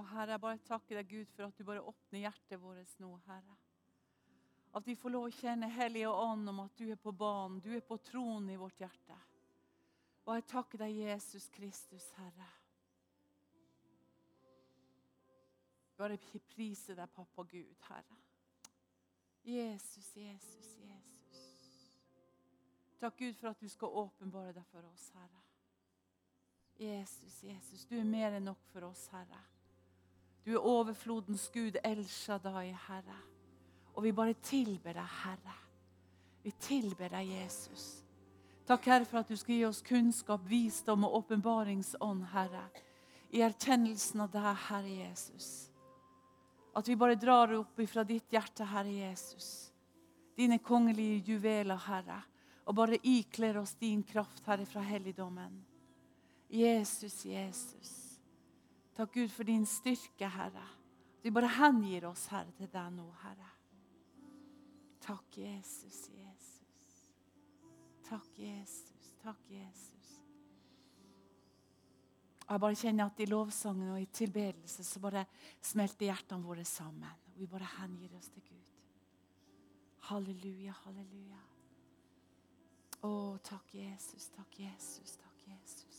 Og Herre, jeg bare takker deg, Gud, for at du bare åpner hjertet vårt nå, Herre. At vi får lov å kjenne Hellige Ånd om at du er på banen, du er på tronen i vårt hjerte. Og jeg takker deg, Jesus Kristus, Herre. Bare prise deg, pappa Gud, Herre. Jesus, Jesus, Jesus. Takk, Gud, for at du skal åpenbare deg for oss, Herre. Jesus, Jesus, du er mer enn nok for oss, Herre. Du er overflodens Gud, El Shaddai, Herre. Og vi bare tilber deg, Herre. Vi tilber deg, Jesus. Takk, Herre, for at du skal gi oss kunnskap, visdom og åpenbaringsånd, Herre. I erkjennelsen av deg, Herre Jesus. At vi bare drar opp ifra ditt hjerte, Herre Jesus. Dine kongelige juveler, Herre. Og bare ikler oss din kraft, Herre, fra helligdommen. Jesus, Jesus. Takk, Gud, for din styrke, Herre. Vi bare hengir oss, Herre, til deg nå, Herre. Takk, Jesus, Jesus. Takk, Jesus. Takk, Jesus. Og Jeg bare kjenner at i lovsangen og i tilbedelse så bare smelter hjertene våre sammen. Vi bare hengir oss til Gud. Halleluja, halleluja. Å, takk, Jesus. Takk, Jesus. Takk, Jesus.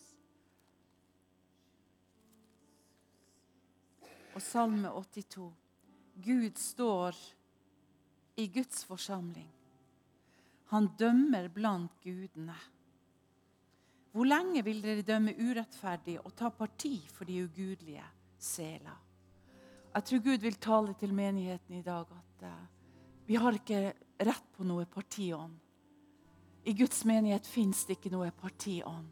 Og Salme 82. Gud står i Guds forsamling. Han dømmer blant gudene. Hvor lenge vil dere dømme urettferdig og ta parti for de ugudelige? Sela. Jeg tror Gud vil tale til menigheten i dag at uh, vi har ikke rett på noe partiånd. I Guds menighet fins det ikke noe partiånd.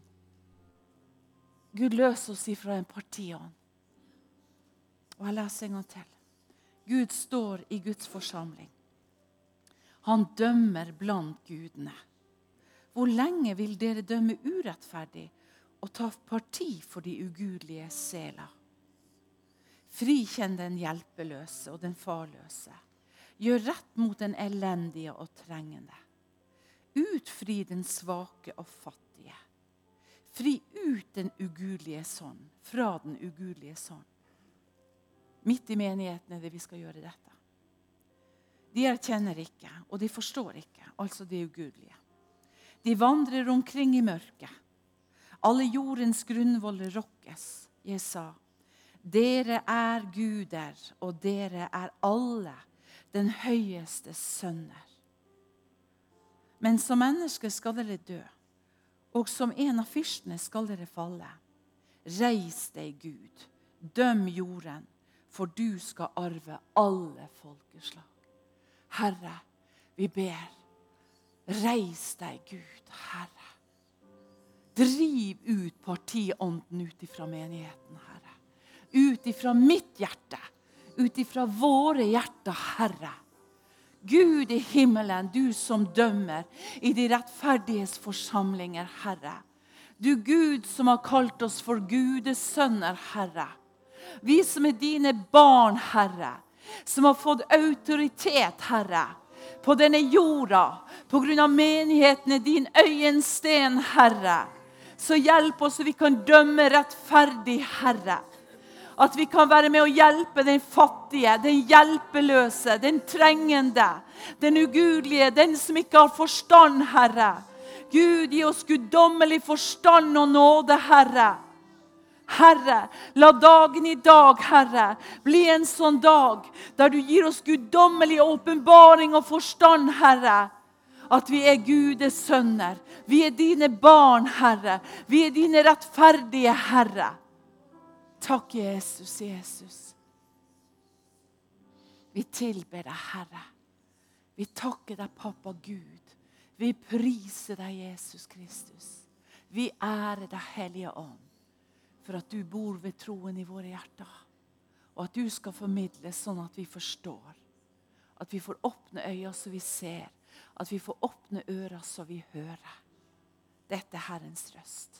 Gud løser oss ifra en partiånd. Og jeg leser en gang til. Gud står i Guds forsamling. Han dømmer blant gudene. Hvor lenge vil dere dømme urettferdig og ta parti for de ugudelige sela? Frikjenn den hjelpeløse og den farløse. Gjør rett mot den elendige og trengende. Utfri den svake og fattige. Fri ut den ugudelige sånn fra den ugudelige sånn. Midt i menigheten er det vi skal gjøre dette. De erkjenner ikke, og de forstår ikke, altså de ugudelige. De vandrer omkring i mørket. Alle jordens grunnvoller rokkes. Jeg sa, dere er guder, og dere er alle den høyeste sønner. Men som mennesker skal dere dø, og som en av fyrstene skal dere falle. Reis deg, Gud, døm jorden, for du skal arve alle folkeslag. Herre, vi ber, reis deg, Gud, Herre. Driv ut partiånden ut ifra menigheten, Herre. Ut ifra mitt hjerte, ut ifra våre hjerter, Herre. Gud i himmelen, du som dømmer i de rettferdiges forsamlinger, Herre. Du Gud som har kalt oss for Gudes sønner, Herre. Vi som er dine barn, Herre. Som har fått autoritet, Herre. På denne jorda, på grunn av menigheten er din øyensten, Herre. Så hjelp oss så vi kan dømme rettferdig, Herre. At vi kan være med å hjelpe den fattige, den hjelpeløse, den trengende, den ugudelige, den som ikke har forstand, Herre. Gud, gi oss guddommelig forstand og nåde, Herre. Herre, la dagen i dag, Herre, bli en sånn dag der du gir oss guddommelig åpenbaring og forstand, Herre. At vi er Gudes sønner. Vi er dine barn, Herre. Vi er dine rettferdige, Herre. Takk, Jesus, Jesus. Vi tilber deg, Herre. Vi takker deg, pappa Gud. Vi priser deg, Jesus Kristus. Vi ærer deg, Hellige Ånd for at du bor ved troen i våre hjerter. Og at du skal formidle sånn at vi forstår. At vi får åpne øyne så vi ser. At vi får åpne ører så vi hører. Dette er Herrens røst.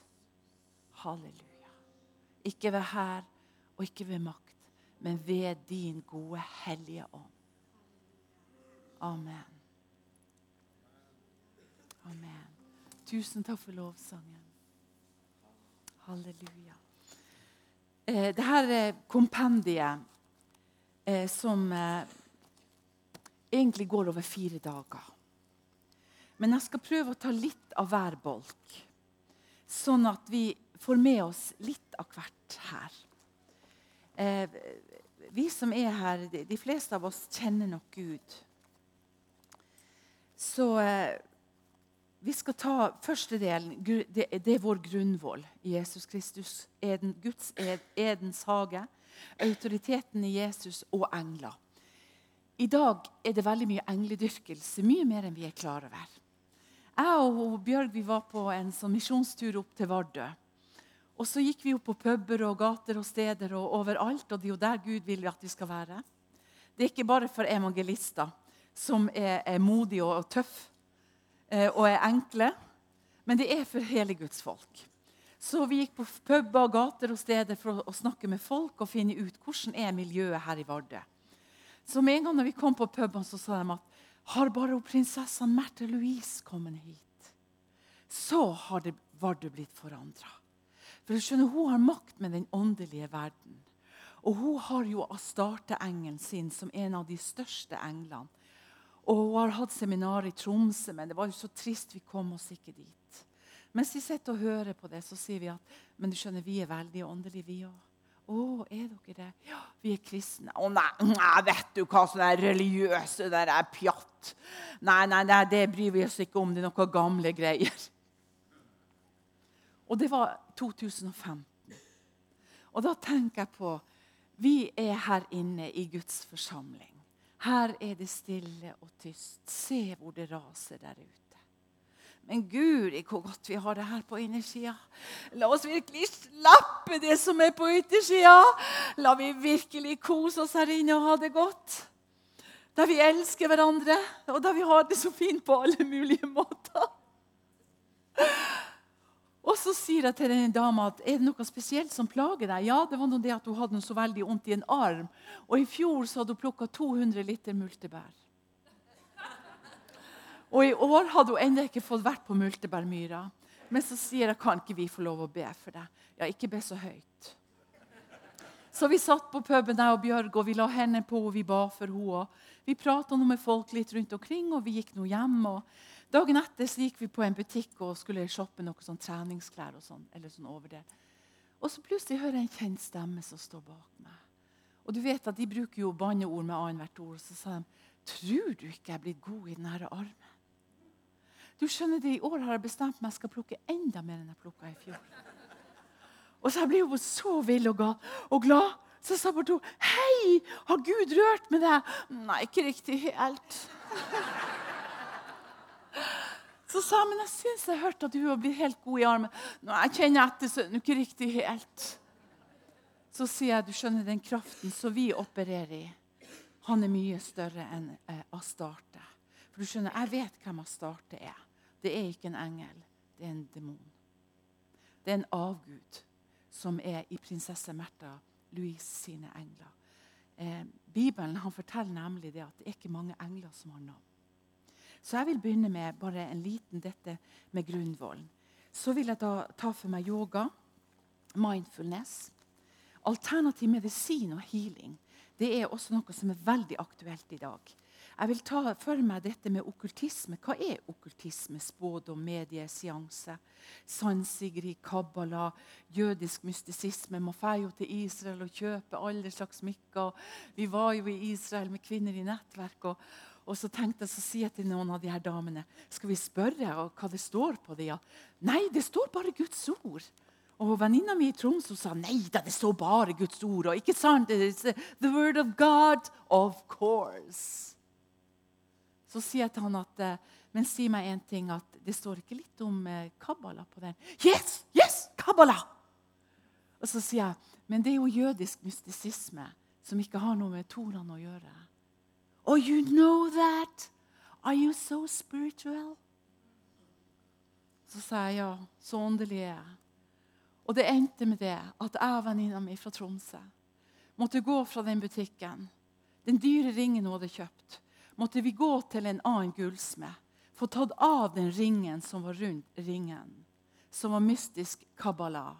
Halleluja. Ikke ved hær og ikke ved makt, men ved din gode, hellige ånd. Amen. Amen. Tusen takk for lovsangen. Halleluja. Eh, det her er kompendiet eh, som eh, egentlig går over fire dager. Men jeg skal prøve å ta litt av hver bolk, sånn at vi får med oss litt av hvert her. Eh, vi som er her, de, fleste av oss kjenner nok Gud. Så eh, vi skal ta første delen. Det, er vår grunnvoll i Jesus Kristus. Eden, Guds ed, Edens hage. Autoriteten i Jesus og engler. I dag er det veldig mye engledyrkelse, mye mer enn vi er klar over. Jeg og Bjørg vi var på en sånn misjonstur opp til Vardø. Og så gikk vi opp på puber og gater og steder og overalt. Og det er jo der Gud vil at vi skal være. Det er ikke bare for evangelister som er, er modige og, og tøffe og er enkle, men det er for hele Guds folk. Så vi gikk på puber, gater og steder for å, snakke med folk og finne ut hvordan er miljøet her i Vardø. Så med en gang når vi kom på puben, så sa de at har bare prinsessa Märtha Louise kommet hit, så har det Vardø blitt forandra. For du skjønner, Hun har makt med den åndelige verden. Og hun har jo Astarte-engelen sin som en av de største englene. Og hun har hatt seminar i Tromsø, men det var jo så trist vi kom oss ikke dit. Mens vi sitter og hører på det, så sier vi at men du skjønner, vi er veldig åndelige, vi òg. Å, er dere det? Ja, vi er kristne. Å nei, nei vet du hva, sånne religiøse der er pjatt. Nei, nei, nei, det bryr vi oss ikke om. Det er noen gamle greier. Og det var 2015. Og da tenker jeg på Vi er her inne i Guds forsamling. Her er det stille og tyst. Se hvor det raser der ute. Men guri, hvor godt vi har det her på innersida. La oss virkelig slappe det som er på yttersida. La vi virkelig kose oss her inne og ha det godt. Der vi elsker hverandre, og der vi har det så fint på alle mulige måter. Og så sier jeg til denne dama at er det noe spesielt som plager deg. Ja, det var noe det at Hun hadde så veldig vondt i en arm. Og i fjor så hadde hun plukka 200 liter multebær. Og i år hadde hun ennå ikke fått vært på multebærmyra. Men så sier jeg kan ikke vi få lov å be for deg. Ja, ikke be så høyt. Så vi satt på puben jeg og Bjørg, og vi la hendene på og vi ba for henne. Vi prata med folk litt rundt omkring, og vi gikk nå hjem. og Dagen etter så gikk vi på en butikk og skulle shoppe noe sånn treningsklær. og sånn, eller sånn over det. Og så plutselig hører jeg en kjent stemme som står bak meg. Og du vet at De bruker jo banneord med annethvert ord. Og så sa de tror du ikke jeg blitt god i denne armen. Du skjønner det, I år har jeg bestemt meg jeg skal plukke enda mer enn jeg plukka i fjor. Og så jeg ble jo så vill og, og glad. Så sa to, 'Hei, har Gud rørt med deg?' Nei, ikke riktig helt. Så sa han men jeg syns jeg hørte at hun blitt helt god i armen. Nå, jeg kjenner etter, så er det ikke riktig helt. Så sier jeg du skjønner den kraften som vi opererer i, han er mye større enn eh, Astarte. For du skjønner, Jeg vet hvem Astarte er. Det er ikke en engel, det er en demon. Det er en avgud som er i prinsesse Märtha Louise sine engler. Eh, Bibelen forteller nemlig det at det er ikke mange engler som har navn. Så jeg vil begynne med bare en liten dette med grunnvollen. Så vil jeg da ta for meg yoga, mindfulness, alternativ medisin og healing. Det er også noe som er veldig aktuelt i dag. Jeg vil ta for meg dette med okkultisme. Hva er okkultisme, spådom, medieseanse, sansigri, kabbala, jødisk mystisisme? Man drar jo til Israel og kjøper alle slags smykker. Vi var jo i Israel med kvinner i nettverk. og og så tenkte jeg, så sier jeg til noen av de her damene skal vi spørre hva det står på dem. Nei, det står bare Guds ord. Og Venninna mi i Tromsø sa nei da, det står bare Guds ord. Og ikke sant? It's the word of God, of course. Så sier jeg til han at eh, men si meg en ting, at det står ikke litt om eh, Kabbala på den. Yes! Yes! Kabbala! Og så sier jeg men det er jo jødisk mystisisme som ikke har noe med Toran å gjøre. Oh, you know that? Are you so spiritual? Så sa jeg ja, så åndelig er jeg. Og det endte med det at jeg og venninna mi fra Tromsø måtte gå fra den butikken. Den dyre ringen hun hadde kjøpt, måtte vi gå til en annen gullsmed. Få tatt av den ringen som var rundt ringen, som var mystisk kabbala.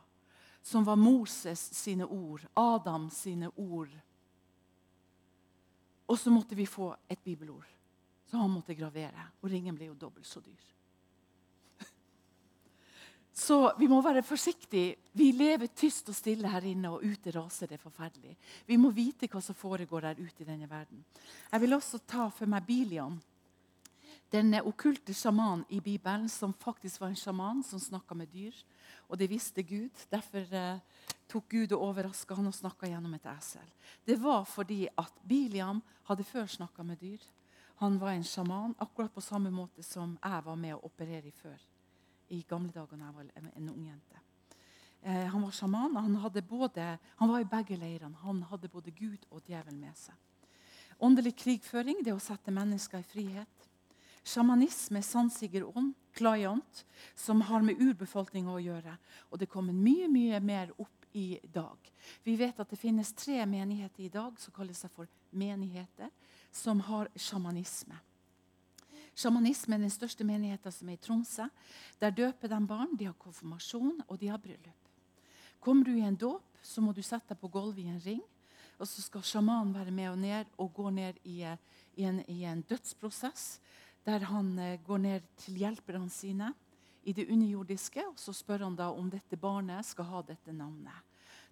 som var Moses sine ord, Adam sine ord. Og så måtte vi få et bibelord som han måtte gravere. Og ringen ble jo dobbelt så dyr. Så vi må være forsiktige. Vi lever tyst og stille her inne, og ute raser det forferdelig. Vi må vite hva som foregår der ute i denne verden. Jeg vil også ta for meg Biliam, denne okkulte sjamanen i Bibelen, som faktisk var en sjaman som snakka med dyr. Og det visste Gud. Derfor eh, tok Gud og overraska han og snakka gjennom et esel. Det var fordi at Biliam hadde før snakka med dyr. Han var en sjaman, akkurat på samme måte som jeg var med å operere i før i gamle dager da jeg var en ung jente. Eh, han var sjaman. Han, både, han var i begge leirene. Han hadde både Gud og djevel med seg. Åndelig krigføring det å sette mennesker i frihet. Sjamanisme, sansigerånd, klayant, som har med urbefolkninga å gjøre. Og det kommer mye, mye mer opp i dag. Vi vet at det finnes tre menigheter i dag som kaller seg for menigheter, som har sjamanisme. Sjamanisme er den største menigheten som er i Tromsø. Der døper de barn, de har konfirmasjon og de har bryllup. Kommer du i en dåp, så må du sette deg på gulvet i en ring. Og så skal sjamanen være med og ned og gå ned i, i, en, i en, dødsprosess. Der han eh, går ned til hjelperne sine i det underjordiske. Og så spør han da om dette barnet skal ha dette navnet.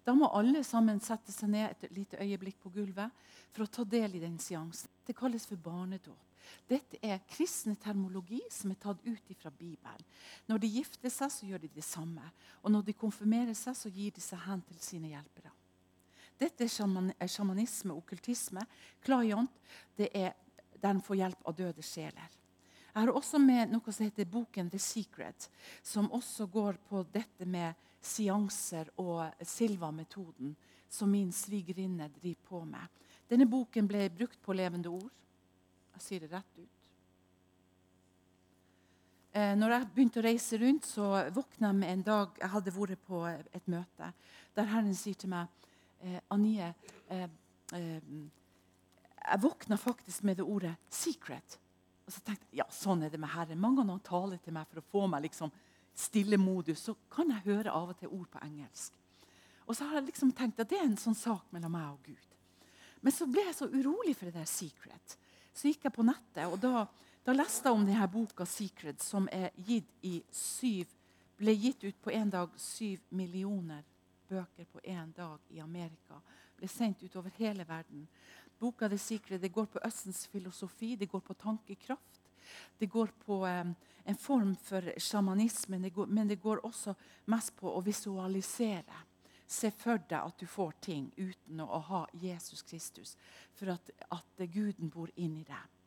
Da må alle sammen sette seg ned et lite øyeblikk på gulvet for å ta del i den seansen. Det kalles for barnedåp. Dette er kristne termologi som er tatt ut fra Bibelen. Når de gifter seg, så gjør de det samme. Og når de konfirmerer seg, så gir de seg hen til sine hjelpere. Dette er sjaman sjamanisme, okkultisme. klajant. det er der en får hjelp av døde sjeler. Jeg har også med noe som heter boken The Secret, som også går på dette med seanser og Silva-metoden, som min svigerinne driver på med. Denne boken ble brukt på levende ord. Jeg sier det rett ut. Eh, når jeg begynte å reise rundt, så våkna jeg med en dag Jeg hadde vært på et møte der Herren sier til meg eh, Anie, eh, jeg våkna faktisk med det ordet 'secret'. Og så tenkte jeg ja, sånn er det med Herren. Mange ganger han taler til meg for å få meg liksom stille modus, så kan jeg høre av og til ord på engelsk. Og så har jeg liksom tenkt at det er en sånn sak mellom meg og Gud. Men så ble jeg så urolig for det der 'secret'. Så gikk jeg på nettet, og da, da leste jeg om denne boka 'Secret', som gitt syv, ble gitt ut på én dag syv millioner bøker på én dag i Amerika. Ble sendt ut over hele verden. Boka 'The Secret' det går på Østens filosofi, det går på tankekraft. Det går på um, en form for sjamanisme, men det går også mest på å visualisere. Se for deg at du får ting uten å ha Jesus Kristus. For at, at Guden bor inni deg.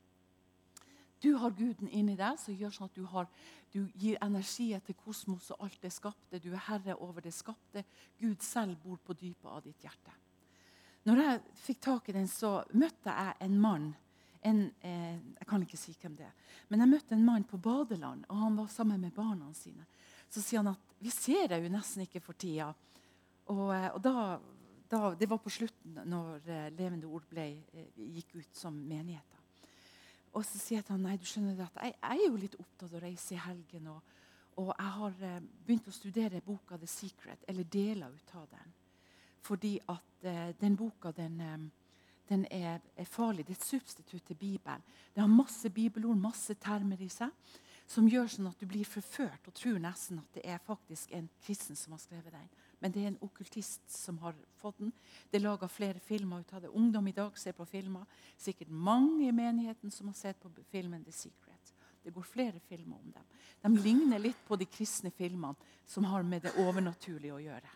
Du har Guden inni deg, som gjør sånn at du, har, du gir energi til kosmos og alt det skapte. Du er herre over det skapte. Gud selv bor på dypet av ditt hjerte. Når jeg fikk tak i den, så møtte jeg en mann. En, eh, jeg kan ikke si hvem det er. Men jeg møtte en mann på badeland, og han var sammen med barna sine. Så sier han at vi ser deg jo nesten ikke for tida. Og, eh, og da, da, det var på slutten, når eh, Levende Ord ble, eh, gikk ut som menigheter. Og så sier jeg til han, nei, du skjønner at jeg, jeg, er jo litt opptatt av å reise i helgen. Og, og jeg har begynt å studere boka 'The Secret', eller deler ut av den. Fordi at uh, den boka den, um, den er, er, farlig. Det er et substitutt til Bibelen. Det har masse bibelord, masse termer i seg, som gjør sånn at du blir forført og tror nesten at det er faktisk en kristen som har skrevet den men det er en okkultist som har fått den. Det er laga flere filmer ut av det. Ungdom i dag ser på filmer. Sikkert mange i menigheten som har sett på filmen The Secret. Det går flere filmer om dem. De ligner litt på de kristne filmene som har med det overnaturlige å gjøre.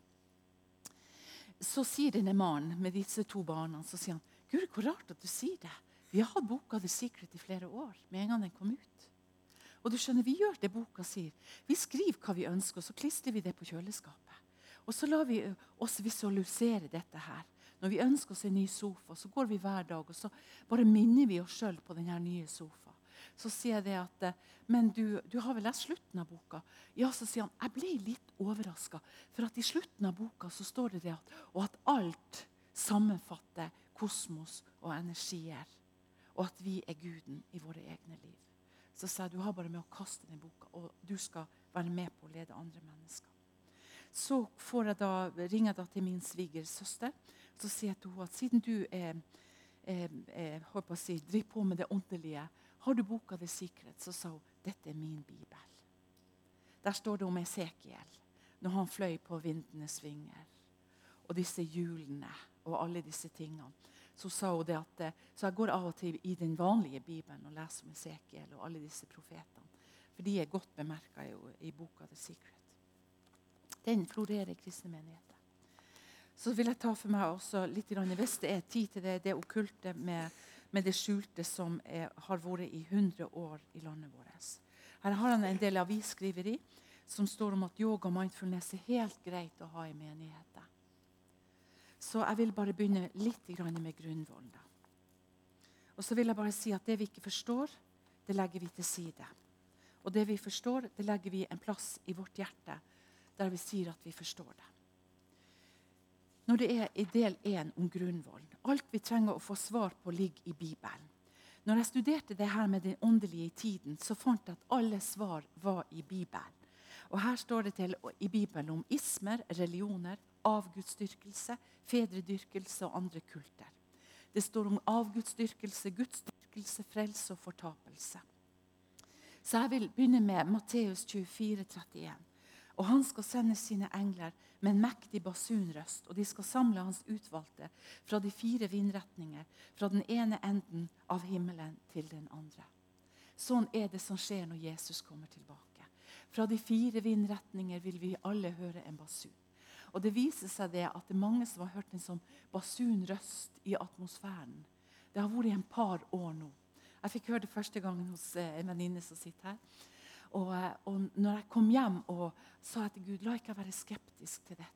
Så sier denne mannen med disse to barna så sier han, Gud, hvor rart at du sier det. Vi har hatt boka The Secret i flere år. med en gang den kom ut. Og du skjønner, Vi gjør det boka sier. Vi skriver hva vi ønsker, og så klistrer vi det på kjøleskapet. Og så lar vi oss visualisere dette her. Når vi ønsker oss en ny sofa, så går vi hver dag og så bare minner vi oss sjøl på denne nye sofaen. Så sier jeg det at eh, Men du, du har vel lest slutten av boka? Ja, så sier han. Jeg ble litt overraska. For at i slutten av boka så står det det at, og at alt sammenfatter kosmos og energier. Og at vi er guden i våre egne liv. Så sa jeg du har bare med å kaste den boka, og du skal være med på å lede andre mennesker. så jeg da, ringer jeg da til min svigersøster. Så sier jeg til henne at siden du er, er, er, si, driver på med det åndelige, har du boka The Secret? Så sa hun dette er min bibel. Der står det om Esekiel når han fløy på vindenes vinger. Og disse hjulene og alle disse tingene. Så sa hun det at, så jeg går av og til i den vanlige bibelen og leser om Esekiel og alle disse profetene. For de er godt bemerka i, i boka The Secret. Den florerer i kristne menigheter. Så vil jeg ta for meg også litt, hvis det er tid til det, det okkulte med, med, det skjulte som er, har vært i 100 år i landet vårt. Her har han en del avisskriveri som står om at yoga og mindfulness er helt greit å ha i menigheter. Så jeg vil bare begynne litt med grunnvollen. Og så vil jeg bare si at det vi ikke forstår, det legger vi til side. Og det vi forstår, det legger vi en plass i vårt hjerte der vi sier at vi forstår det. Når det er i del 1 om grunnvollen Alt vi trenger å få svar på, ligger i Bibelen. Når jeg studerte det her med den åndelige tiden, så fant jeg at alle svar var i Bibelen. Og Her står det til i Bibelen om ismer, religioner, avgudsdyrkelse, fedredyrkelse og andre kulter. Det står om avgudsdyrkelse, gudsdyrkelse, frelse og fortapelse. Så jeg vil begynne med Matteus 24, 31. Og han skal sende sine engler med en mektig basunrøst, og de skal samle hans utvalgte fra de fire vindretninger, fra den ene enden av himmelen til den andre. Sånn er det som skjer når Jesus kommer tilbake. Fra de fire vindretninger vil vi alle høre en basun. Og Det viser seg det at det er mange som har hørt en sånn basunrøst i atmosfæren. Det har vært i en par år nå. Jeg fikk høre det første gangen hos eh, en venninne som sitter her. Og, eh, og når jeg kom hjem og sa til Gud la ikke jeg være skeptisk til dette.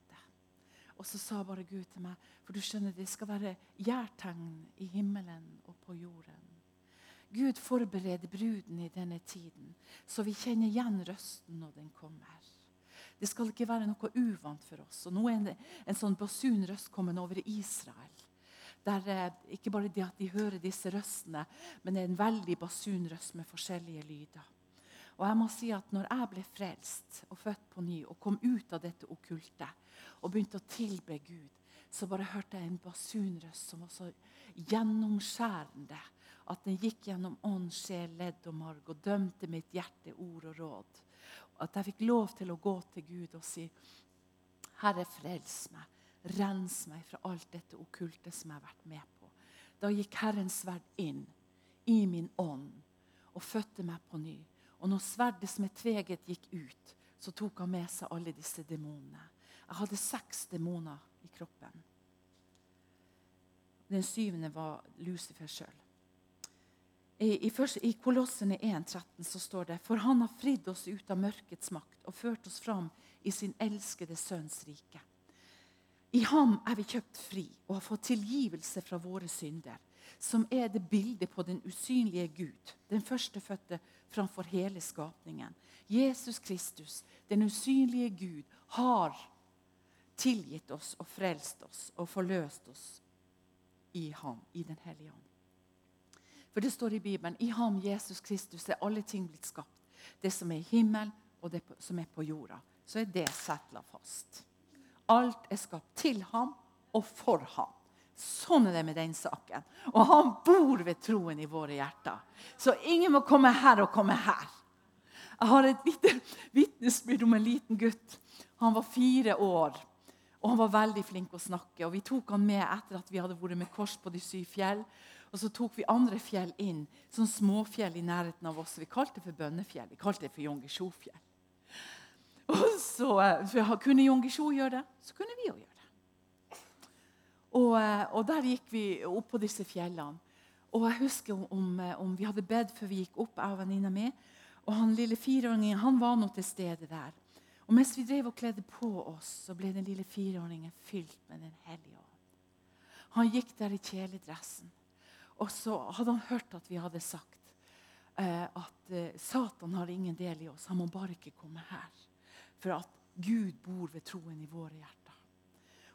Og så sa bare Gud til meg for du skjønner det skal være gjærtegn i himmelen og på jorden. Gud forbereder bruden i denne tiden, så vi kjenner igjen røsten når den kommer. Det skal ikke være noe uvant for oss. Og Nå er det en sånn basunrøst kommet over Israel. Der eh, Ikke bare det at de hører disse røstene, men det er en veldig basunrøst med forskjellige lyder. Og jeg må si at når jeg ble frelst og født på ny og kom ut av dette okkulte og begynte å tilbe Gud, så bare hørte jeg en basunrøst som var så gjennomskjærende at den gikk gjennom ånd, sjel, ledd og marg og dømte mitt hjerte, ord og råd. At jeg fikk lov til å gå til Gud og si, 'Herre, frels meg. Rens meg fra alt dette okkulte som jeg har vært med på.' Da gikk Herrens sverd inn i min ånd og fødte meg på ny. Og når sverdet som er tveget, gikk ut, så tok han med seg alle disse demonene. Jeg hadde seks demoner i kroppen. Den syvende var Lucifer sjøl. I, i, i Kolossene 1,13 så står det For han har fridd oss ut av mørkets makt og ført oss fram i sin elskede sønns rike. I ham er vi kjøpt fri og har fått tilgivelse fra våre synder, som er det bildet på den usynlige Gud, den førstefødte framfor hele skapningen. Jesus Kristus, den usynlige Gud, har tilgitt oss og frelst oss og forløst oss i ham, i Den hellige ånd. For det står i Bibelen i ham, Jesus Kristus, er alle ting blitt skapt. Det som er i himmelen, og det som er på jorda. Så er det settla fast. Alt er skapt til ham og for ham. Sånn er det med den saken. Og han bor ved troen i våre hjerter. Så ingen må komme her og komme her. Jeg har et lite vitnesbyrd om en liten gutt. Han var fire år, og han var veldig flink å snakke. Og Vi tok han med etter at vi hadde vært med kors på de syv fjell. Og så tok vi andre fjell inn, sånn småfjell i nærheten av oss. Vi kalte det for bønnefjell. Vi kalte det for Jongisjofjell. Og så eh, for Kunne Jongisjo gjøre det, så kunne vi òg gjøre det. Og, eh, og, der gikk vi opp på disse fjellene. Og jeg husker om, om, eh, om vi hadde bedt før vi gikk opp, jeg og venninna mi. Og han lille fireåringen han var nå til stede der. Og mens vi drev og kledde på oss, så ble den lille fireåringen fylt med Den hellige ånd. Han gikk der i kjeledressen. Og så hadde han hørt at vi hadde sagt eh, at eh, Satan har ingen del i oss. Han må bare ikke komme her. For at Gud bor ved troen i våre hjerter.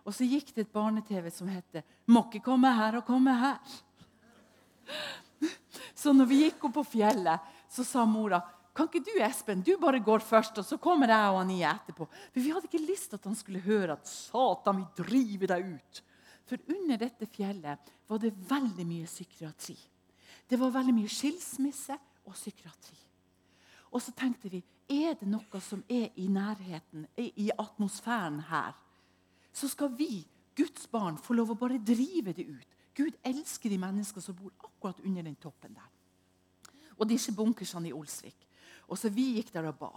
Og så gikk det et barne-TV som het 'Må ikke komme her og komme her'. Så når vi gikk opp på fjellet, så sa mora kan ikke du, Espen, du bare går først, og så kommer jeg og Anie etterpå. For vi hadde ikke lyst til at han skulle høre at Satan vil drive deg ut. For under dette fjellet var det veldig mye psykiatri. Det var veldig mye skilsmisse og psykiatri. Og så tenkte vi er det noe som er i nærheten, i atmosfæren her, så skal vi, Guds barn, få lov å bare drive det ut. Gud elsker de mennesker som bor akkurat under den toppen der. Og disse bunkersene i Olsvik. Og så Vi gikk der og ba.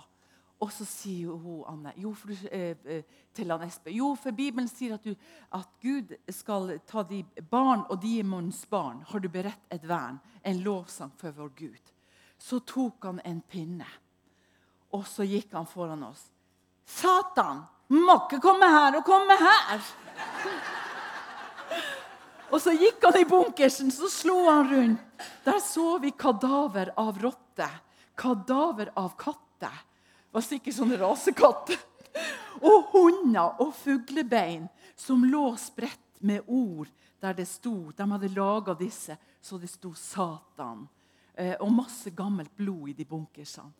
Og så sier hun Anne jo, for, eh, eh, til han Espen jo, for Bibelen sier at, du, at Gud skal ta de barn og de manns barn. Har du beredt et vern, en lovsang for vår Gud? Så tok han en pinne, og så gikk han foran oss. Satan! Må ikke komme her og komme her! Og så gikk han i bunkersen, så slo han rundt. Der så vi kadaver av rotte. Kadaver av katter. Det var sikkert sånne rasekatter. Og hunder og fuglebein som lå spredt med ord der det sto De hadde laga disse så det sto 'Satan'. Eh, og masse gammelt blod i de bunkersene.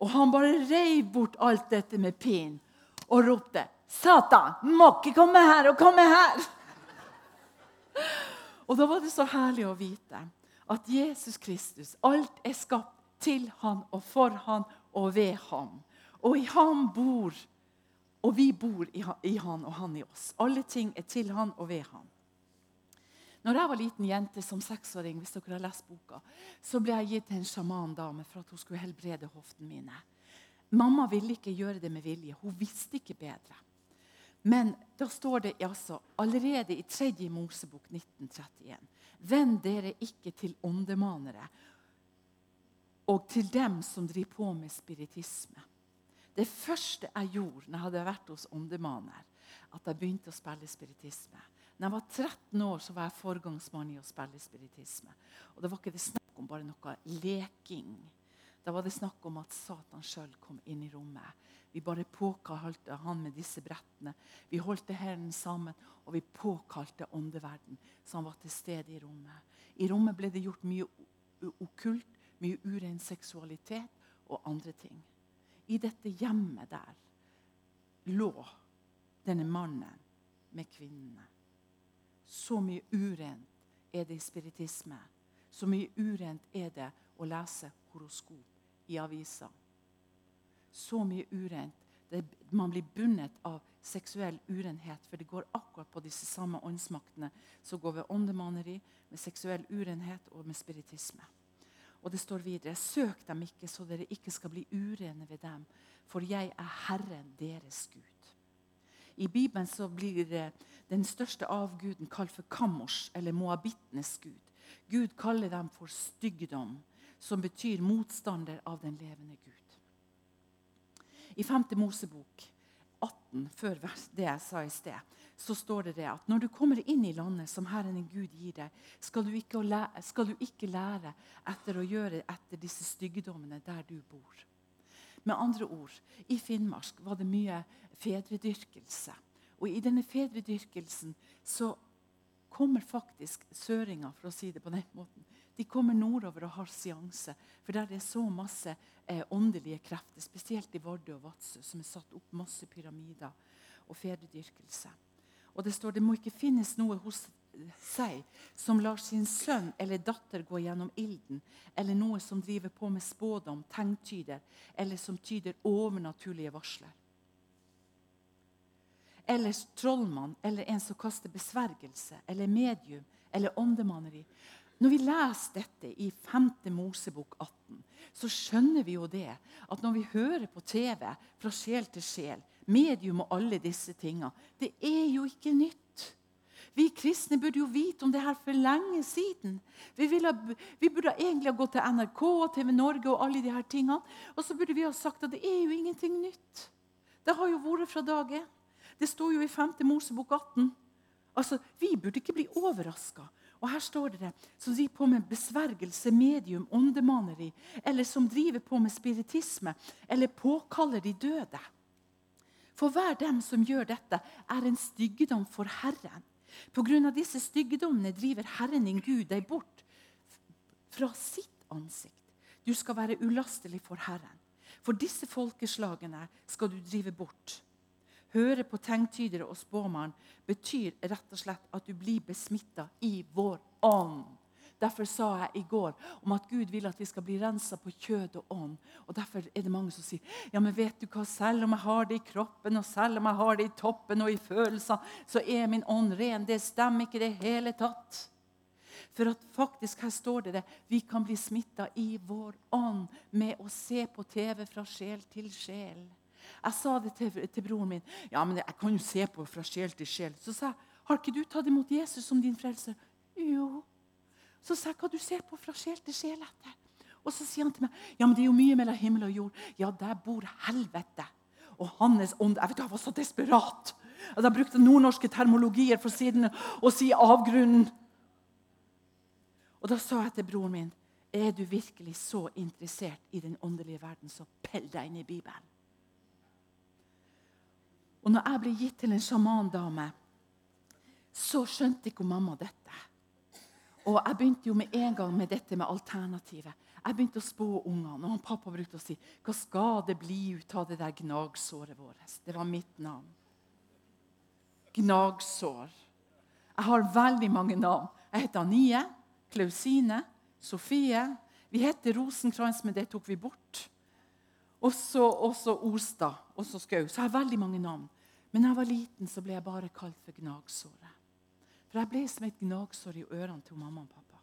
Og han bare reiv bort alt dette med pinn og ropte 'Satan, må ikke komme her og komme her!' Og da var det så herlig å vite at Jesus Kristus, alt er skapt til han og for han og ved ham. Og i ham bor, og vi bor i han og han i oss. Alle ting er til han og ved han. Når jeg var liten jente som seksåring, hvis dere har lest boka, så ble jeg gitt til en sjamandame for at hun skulle helbrede hoftene mine. Mamma ville ikke gjøre det med vilje. Hun visste ikke bedre. Men da står det altså allerede i 3. Mosebok 1931.: Vend dere ikke til åndemanere og til dem som driver på med spiritisme. Det første jeg gjorde når jeg hadde vært hos åndemaner, at jeg begynte å spille spiritisme. Når jeg var 13 år, så var jeg forgangsmann i å spille spiritisme. Og Det var ikke det snakk om bare noe leking. Da var det snakk om at Satan sjøl kom inn i rommet. Vi bare påkalte han med disse brettene. Vi holdt hendene sammen, og vi påkalte åndeverden, han var til stede i rommet. I rommet ble det gjort mye okkult, mye uren seksualitet og andre ting. I dette hjemmet der lå denne mannen med kvinnene. Så mye urent er det i spiritisme. Så mye urent er det å lese horoskop i avisa så mye urent. Det, man blir bundet av seksuell urenhet, for det går akkurat på disse samme åndsmaktene som går ved åndemaneri, med seksuell urenhet og med spiritisme. Og det står videre.: Søk dem ikke, så dere ikke skal bli urene ved dem, for jeg er Herren deres Gud. I Bibelen så blir den største avguden kalt for Kamosh, eller moabittenes gud. Gud kaller dem for styggdom, som betyr motstander av den levende Gud. I 5. Mosebok 18, før det jeg sa i sted, så står det det at når du kommer inn i landet som Herren din Gud gir deg, skal du, lære, skal du ikke lære etter å gjøre etter disse styggedommene der du bor. Med andre ord, i Finnmark var det mye fedredyrkelse. Og i denne fedredyrkelsen så kommer faktisk søringa, for å si det på den måten, de kommer nordover og har seanse. For der det er så masse eh, åndelige krefter, spesielt i Vardø og Vadsø, som er satt opp masse pyramider og fedredyrkelse. Og det står det må ikke finnes noe hos seg som lar sin sønn eller datter gå gjennom ilden, eller noe som driver på med spådom, tegntyder, eller som tyder overnaturlige varsler. Eller trollmann, eller en som kaster besvergelse, eller medium, eller åndemaneri. Når vi leser dette i 5. Mosebok 18, så skjønner vi jo det at når vi hører på TV fra sjel til sjel, medium og alle disse tinga, det er jo ikke nytt. Vi kristne burde jo vite om det her for lenge siden. Vi, ha, vi burde egentlig ha gått til NRK og TV Norge og alle de her tingene. Og så burde vi ha sagt at det er jo ingenting nytt. Det har jo vært fra dag én. Det står jo i 5. Mosebok 18. Altså, Vi burde ikke bli overraska og her står det det, som driver på med besvergelse, medium, åndemaneri, eller som driver på med spiritisme, eller påkaller de døde. For hver dem som gjør dette, er en styggedom for Herren. På grunn av disse styggedommene driver Herren din Gud deg bort fra sitt ansikt. Du skal være ulastelig for Herren. For disse folkeslagene skal du drive bort. Høre på tegntydere og spåmann betyr rett og slett at du blir besmitta i vår ånd. Derfor sa jeg i går om at Gud vil at vi skal bli rensa på kjød og ånd. Og Derfor er det mange som sier ja, men vet du hva, selv om jeg har det i kroppen og selv om jeg har det i toppen og i følelsene, så er min ånd ren. Det stemmer ikke i det hele tatt. For at faktisk her står det det, vi kan bli smitta i vår ånd med å se på TV fra sjel til sjel. Jeg sa det til, til broren min. ja, men Jeg kan jo se på fra sjel til sjel. Så sa jeg, har ikke du tatt imot Jesus som din frelser? Jo. Så sa jeg, hva du ser på fra sjel til sjel etter? Og så sier han til meg ja, men det er jo mye mellom himmel og jord. Ja, der bor helvete. Og hans ånd Jeg vet, jeg var så desperat. At Jeg brukte nordnorske termologier for siden å si avgrunnen. Og Da sa jeg til broren min er du virkelig så interessert i den åndelige verden, så pell deg inn i Bibelen. Og når jeg ble gitt til en sjamandame, så skjønte ikke mamma dette. Og jeg begynte jo med en gang med dette med alternativet. Jeg begynte å spå ungene, og pappa brukte å si hva skal det bli ut av det der gnagsåret vårt? Det var mitt navn. Gnagsår. Jeg har veldig mange navn. Jeg heter Anie. Klausine, Sofie. Vi heter Rosenkrantz, men det tok vi bort. Også, også Ostad, og så Skau. Så jeg har veldig mange navn. Men da jeg var liten, så ble jeg bare kalt for gnagsåret. For jeg ble som et gnagsår i ørene til mamma og pappa.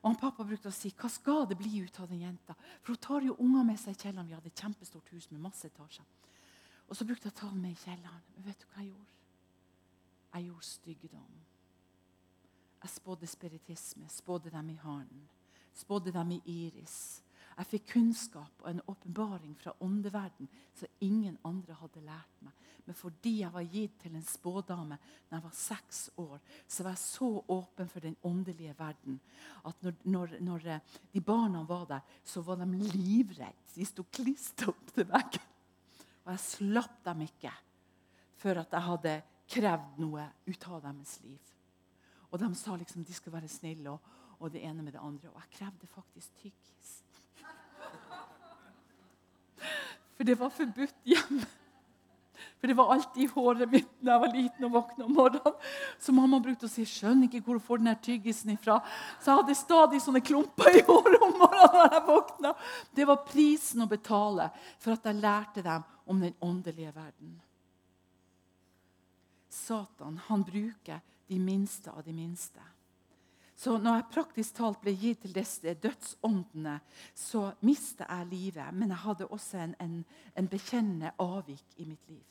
Og han Pappa brukte å si hva skal det bli ut av den jenta? For hun tar jo unger med seg i kjelleren. Vi hadde et kjempestort hus med masse etasjer. Og så brukte jeg å ta dem med i kjelleren. Men vet du hva jeg gjorde? Jeg gjorde styggedom. Jeg spådde spiritisme, spådde dem i haren, spådde dem i iris. Jeg fikk kunnskap og en åpenbaring fra åndeverden som ingen andre hadde lært meg. Men fordi jeg var gitt til en spådame da jeg var seks år, så var jeg så åpen for den åndelige verden at når, når, når eh, de barna var der, så var de livredde. De sto klistra opp til veggen. Og jeg slapp dem ikke før at jeg hadde krevd noe ut av deres liv. Og de sa liksom de skulle være snille, og, og det ene med det andre. Og jeg krevde faktisk tyggis. For det var forbudt hjemme. For det var alltid i håret mitt da jeg var liten og våkna om morgenen. Så mamma brukte å si 'skjønner ikke hvor du får den tyggisen ifra'. Så jeg hadde stadig sånne klumper i håret om morgenen når jeg våkna. Det var prisen å betale for at jeg lærte dem om den åndelige verden. Satan han bruker de minste av de minste. Så når jeg praktisk talt ble gitt til disse dødsåndene, så mistet jeg livet. Men jeg hadde også en, en, en bekjennende avvik i mitt liv.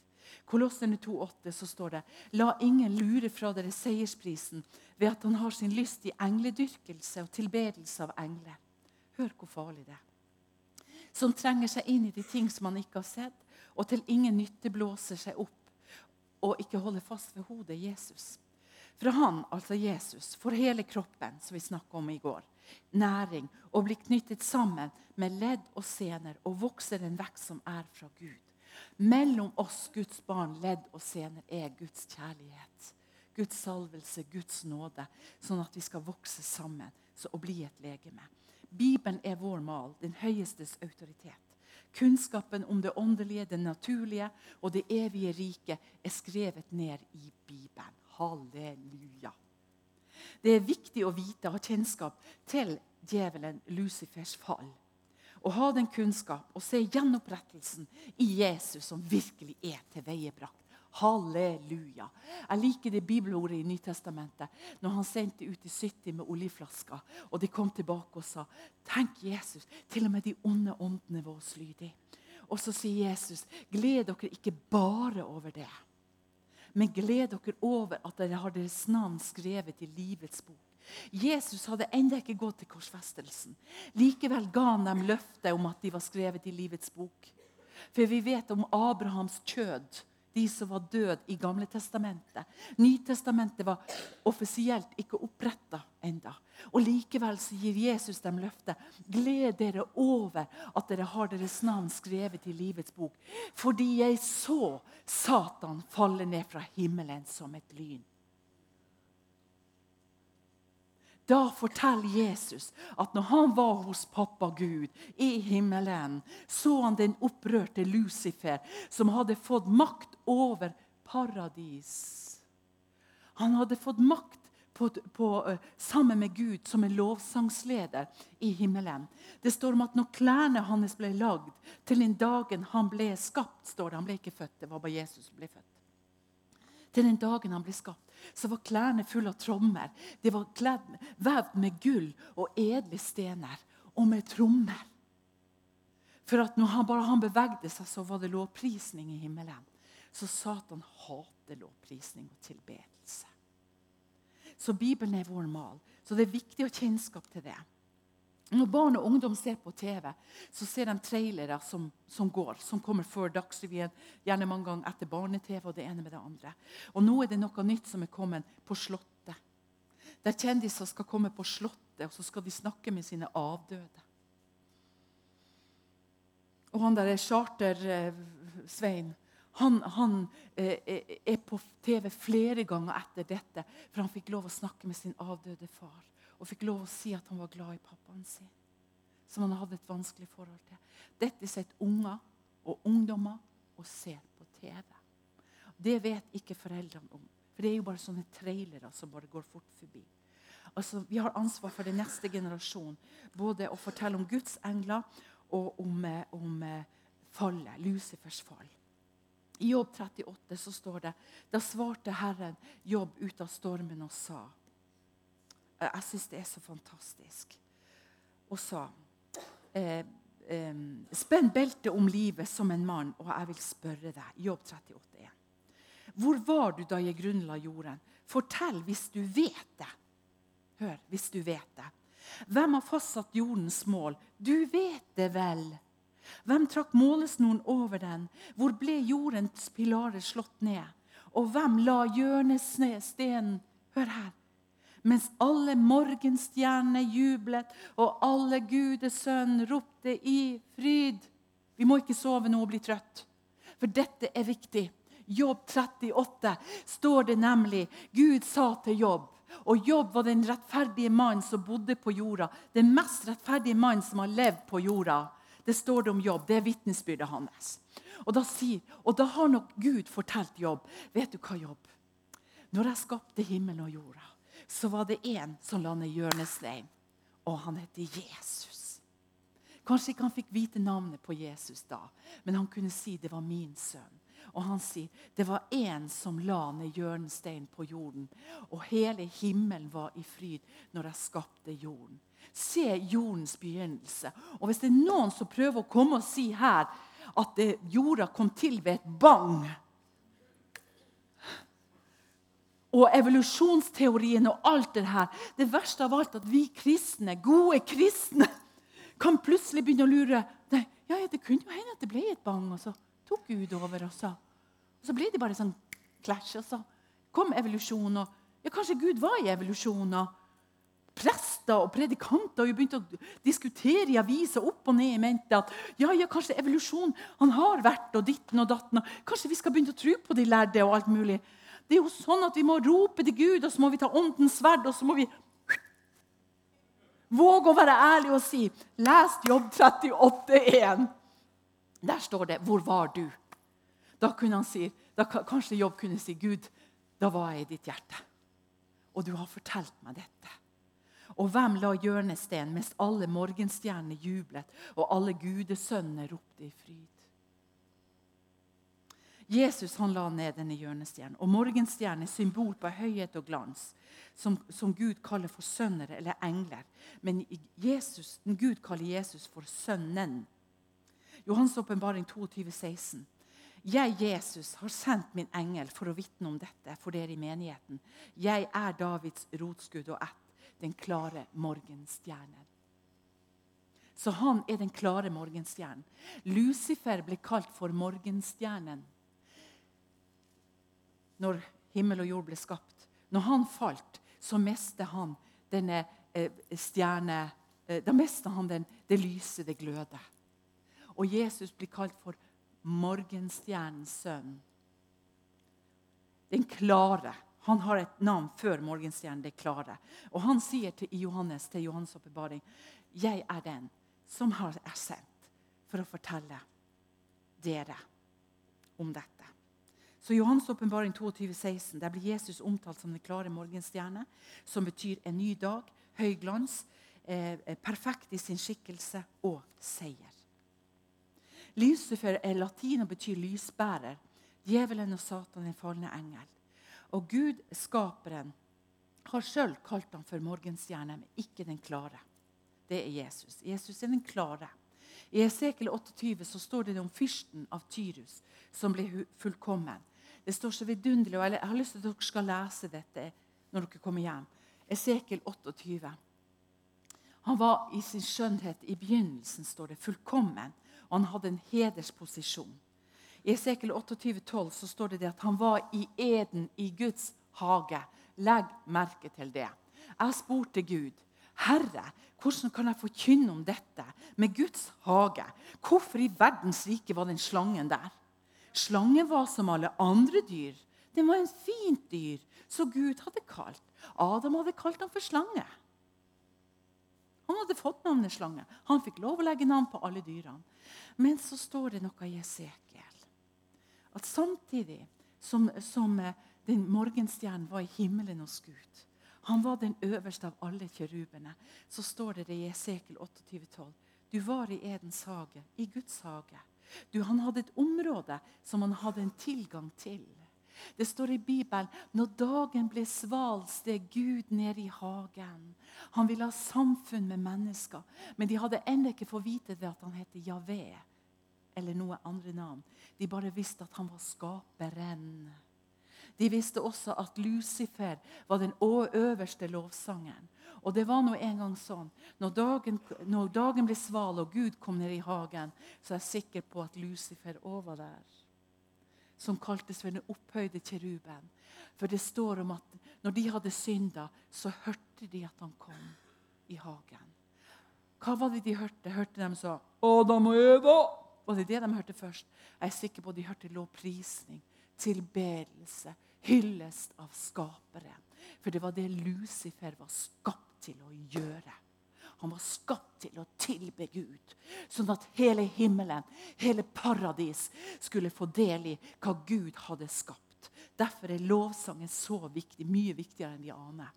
Kolossene 2,8 så står det La ingen lure fra dere seiersprisen ved at han har sin lyst i engledyrkelse og tilbedelse av engler. Hør hvor farlig det er. Som trenger seg inn i de ting som han ikke har sett, og til ingen nytte blåser seg opp og ikke holder fast ved hodet Jesus. Fra han, altså Jesus, får hele kroppen som vi snakka om i går, næring og blir knyttet sammen med ledd og sener og vokser en vekst som er fra Gud. Mellom oss, Guds barn, ledd og sener, er Guds kjærlighet. Guds salvelse, Guds nåde, sånn at vi skal vokse sammen og bli et legeme. Bibelen er vår mal, den høyestes autoritet. Kunnskapen om det åndelige, det naturlige og det evige riket er skrevet ned i Bibelen. Halleluja. Det er viktig å vite og ha kjennskap til djevelen Lucifers fall. Å ha den kunnskap og se gjenopprettelsen i Jesus som virkelig er tilveiebrakt. Halleluja. Jeg liker det bibelordet i Nytestamentet når han sendte ut de 70 med oljeflasker, og de kom tilbake og sa Tenk, Jesus, til og med de onde åndene var oss lydige. Og så sier Jesus, gled dere ikke bare over det men gled dere over at dere har deres navn skrevet i livets bok. Jesus hadde ennå ikke gått til korsfestelsen. Likevel ga han dem løftet om at de var skrevet i livets bok. For vi vet om Abrahams kjød de som var døde i Gamle testamentet. Nytestamentet var offisielt ikke oppretta enda. Og Likevel så gir Jesus dem løftet. Gled dere over at dere har deres navn skrevet i livets bok. Fordi jeg så Satan falle ned fra himmelen som et lyn. Da forteller Jesus at når han var hos pappa Gud i himmelen, så han den opprørte Lucifer, som hadde fått makt over paradis. Han hadde fått makt på, på, sammen med Gud som en lovsangsleder i himmelen. Det står om at når klærne hans ble lagd til den dagen han ble skapt står det, Han ble ikke født, det var bare Jesus som ble født. Til den dagen han ble skapt så var klærne fulle av trommer. De var kledd, vevd med gull og edle stener og med trommer. For at når han bare han bevegde seg, så var det lovprisning i himmelen. Så Satan hater lovprisning og tilbedelse. Så Bibelen er vår mal. Så det er viktig å ha kjennskap til det. Når barn og ungdom ser på TV, så ser de trailere som, som går, som kommer før Dagsrevyen, gjerne mange ganger etter barne-TV og det ene med det andre. Og nå er det noe nytt som er kommet på Slottet. Der kjendiser skal komme på Slottet, og så skal de snakke med sine avdøde. Og han der Charter-Svein han, han eh, er på TV flere ganger etter dette, for han fikk lov å snakke med sin avdøde far og fikk lov å si at han var glad i pappaen sin, som han hadde et vanskelig forhold til. Dette sitter unger og ungdommer og ser på TV. Det vet ikke foreldrene om. For det er jo bare sånne trailere som bare går fort forbi. Altså, vi har ansvar for den neste generasjon. Både å fortelle om Guds engler og om, eh, om eh, fallet, Lucifers fall. I Jobb 38 så står det Da svarte Herren Jobb ut av stormen og sa jeg syns det er så fantastisk. Og sa eh, eh, Spenn beltet om livet som en mann, og jeg vil spørre deg. Jobb 38. Hvor var du da jeg grunnla jorden? Fortell hvis du vet det. Hør, hvis du vet det. Hvem har fastsatt jordens mål? Du vet det vel. Hvem trakk målesnoren over den? Hvor ble jordens pilarer slått ned? Og hvem la hjørnestenen Hør her mens alle morgenstjernene jublet, og alle gudesønn ropte i fryd. Vi må ikke sove nå og bli trøtt, for dette er viktig. Jobb 38 står det nemlig Gud sa til Jobb og Jobb var den rettferdige mannen som bodde på jorda. Den mest rettferdige mannen som har levd på jorda. Det står det om Jobb. Det er vitnesbyrdet hans. Og da, sier, og da har nok Gud fortalt Jobb Vet du hva, Jobb? Når jeg skapte himmelen og jorda, så var det en som la ned hjørnestein, og han het Jesus. Kanskje ikke han fikk vite navnet på Jesus da, men han kunne si det var min sønn. Og han sier det var en som la ned hjørnestein på jorden, og hele himmelen var i fryd når jeg skapte jorden. Se jordens begynnelse. Og hvis det er noen som prøver å komme og si her at jorda kom til ved et bang og evolusjonsteorien og alt det her. Det verste av alt at vi kristne, gode kristne, kan plutselig begynne å lure. Nei, ja, Det kunne jo hende at det ble et bang, og så tok Gud over. Og så, og så ble det bare sånn clash. Og så kom evolusjonen. Og ja, kanskje Gud var i evolusjon. og Prester og predikanter og begynte å diskutere i aviser opp og ned i mente at ja, ja, kanskje evolusjon han har vært og ditten og datten. og Kanskje vi skal begynne å tro på de lærde og alt mulig. Det er jo sånn at Vi må rope til Gud, og så må vi ta åndens sverd, og så må vi våge å være ærlig og si Les Jobb 38,1. Der står det 'Hvor var du?' Da kunne han si, da Kanskje Jobb kunne si, 'Gud, da var jeg i ditt hjerte.' Og du har fortalt meg dette. Og hvem la hjørnesten mens alle morgenstjernene jublet, og alle gudesønnene ropte i fryd? Jesus han la ned denne hjørnestjernen. Og morgenstjernen er symbol på høyhet og glans, som, som, Gud kaller for sønner eller engler. Men Jesus, Gud kaller Jesus for Sønnen. Johans åpenbaring 22, 16. Jeg, Jesus, har sendt min engel for å vitne om dette for dere i menigheten. Jeg er Davids rotskudd og ett, den klare morgenstjernen. Så han er den klare morgenstjernen. Lucifer ble kalt for morgenstjernen når himmel og jord ble skapt. Når han falt, så mistet han denne eh, stjerne eh, Da mistet han den, det lyse, det gløde. Og Jesus blir kalt for morgenstjernens sønn. Den klare. Han har et navn før morgenstjernen, det klare. Og han sier til Johannes til Johannes' oppbevaring, jeg er den som er sendt for å fortelle dere om dette. Så Johans åpenbaring 16, der blir Jesus omtalt som den klare morgenstjerne, som betyr en ny dag, høy glans, eh, perfekt i sin skikkelse og seier. Lucifer er latin og betyr lysbærer. Djevelen og Satan er falne engel. Og Gud, skaperen, har sjøl kalt ham for morgenstjerne, men ikke den klare. Det er Jesus. Jesus er den klare. I Esekel 28 så står det om fyrsten av Tyrus, som ble fullkommen. Det står så vidunderlig, og Jeg har lyst til at dere skal lese dette når dere kommer hjem. Esekel 28. Han var i sin skjønnhet i begynnelsen, står det, fullkommen. Og han hadde en hedersposisjon. I Esekel 28, 12, så står det, det at han var i eden i Guds hage. Legg merke til det. Jeg spurte Gud, Herre, hvordan kan jeg forkynne om dette med Guds hage? Hvorfor i verdens rike var den slangen der? Slangen var som alle andre dyr. Den var en fint dyr, så Gud hadde kalt. Adam hadde kalt ham for slange. Han hadde fått navnet slange. Han fikk lov å legge navn på alle dyrene. Men så står det noe i Esekiel. At samtidig som, som eh, den morgenstjernen var i himmelen hos Gud, han var den øverste av alle kjerubene, så står det i Esekiel 28,12. Du var i Edens hage, i Guds hage. Du, han hadde et område som han hadde en tilgang til. Det står i Bibelen når dagen ble sval, steg Gud ned i hagen. Han ville ha samfunn med mennesker, men de hadde ennå ikke fått vite det at han het Javé eller noe andre navn. De bare visste at han var skaperen. De visste også at Lucifer var den øverste lovsangeren. Og det var nå en gang sånn. Når dagen, når dagen ble sval og Gud kom ned i hagen, så er jeg sikker på at Lucifer òg var der som kaltes for den opphøyde kjeruben. For det står om at når de hadde synda, så hørte de at han kom i hagen. Hva var det de hørte? Hørte de så 'Adam og Eva'? Var det det de hørte først? Jeg er sikker på at de hørte lovprisning, tilbedelse, hyllest av Skaperen. For det var det Lucifer var skapt til å gjøre. Han var skapt til å tilbe Gud, sånn at hele himmelen, hele paradis, skulle få del i hva Gud hadde skapt. Derfor er lovsangen så viktig, mye viktigere enn de aner.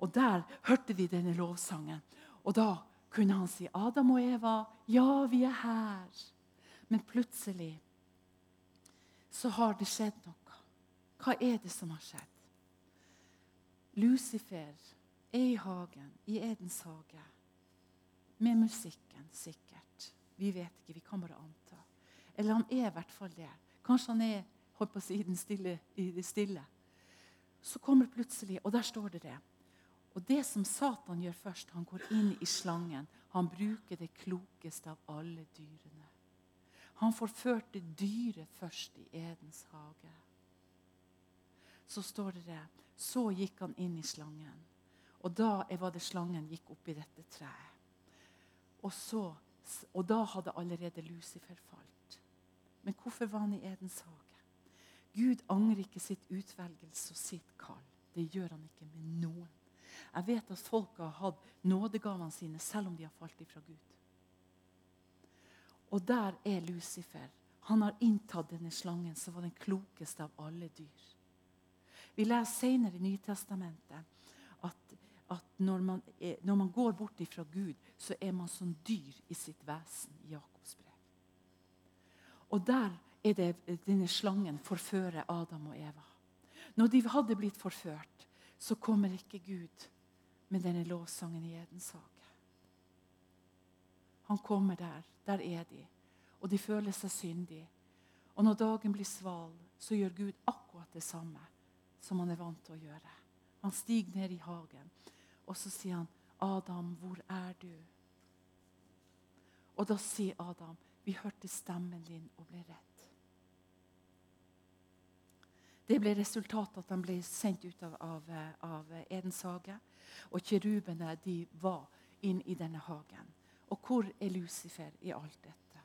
Og Der hørte de denne lovsangen. Og da kunne han si, 'Adam og Eva, ja, vi er her.' Men plutselig så har det skjedd noe. Hva er det som har skjedd? Lucifer er i hagen, i Edens hage. Med musikken, sikkert. Vi vet ikke, vi kan bare anta. Eller han er i hvert fall det. Kanskje han er holdt på å si, stille, i det stille. Så kommer plutselig, og der står det det. Og det som Satan gjør først, han går inn i slangen. Han bruker det klokeste av alle dyrene. Han forførte dyret først i Edens hage. Så står det det. Så gikk han inn i slangen. Og da var det slangen gikk opp i dette treet. Og, så, og da hadde allerede Lucifer falt. Men hvorfor var han i Edens hage? Gud angrer ikke sitt utvelgelse og sitt kall. Det gjør han ikke med noen. Jeg vet at folk har hatt nådegavene sine selv om de har falt ifra Gud. Og der er Lucifer. Han har inntatt denne slangen, som var den klokeste av alle dyr. Vi leser senere i Nytestamentet at når man, er, når man går bort ifra Gud, så er man som dyr i sitt vesen. i Jakobs brev. Og der er det denne slangen forfører Adam og Eva. Når de hadde blitt forført, så kommer ikke Gud med denne lovsangen i Edens hage. Han kommer der. Der er de. Og de føler seg syndige. Og når dagen blir sval, så gjør Gud akkurat det samme som han er vant til å gjøre. Han stiger ned i hagen. Og så sier han, 'Adam, hvor er du?' Og da sier Adam, 'Vi hørte stemmen din og ble redd'. Det ble resultatet at han ble sendt ut av, av, av Edens hage. Og kirubene de var inn i denne hagen. Og hvor er Lucifer i alt dette?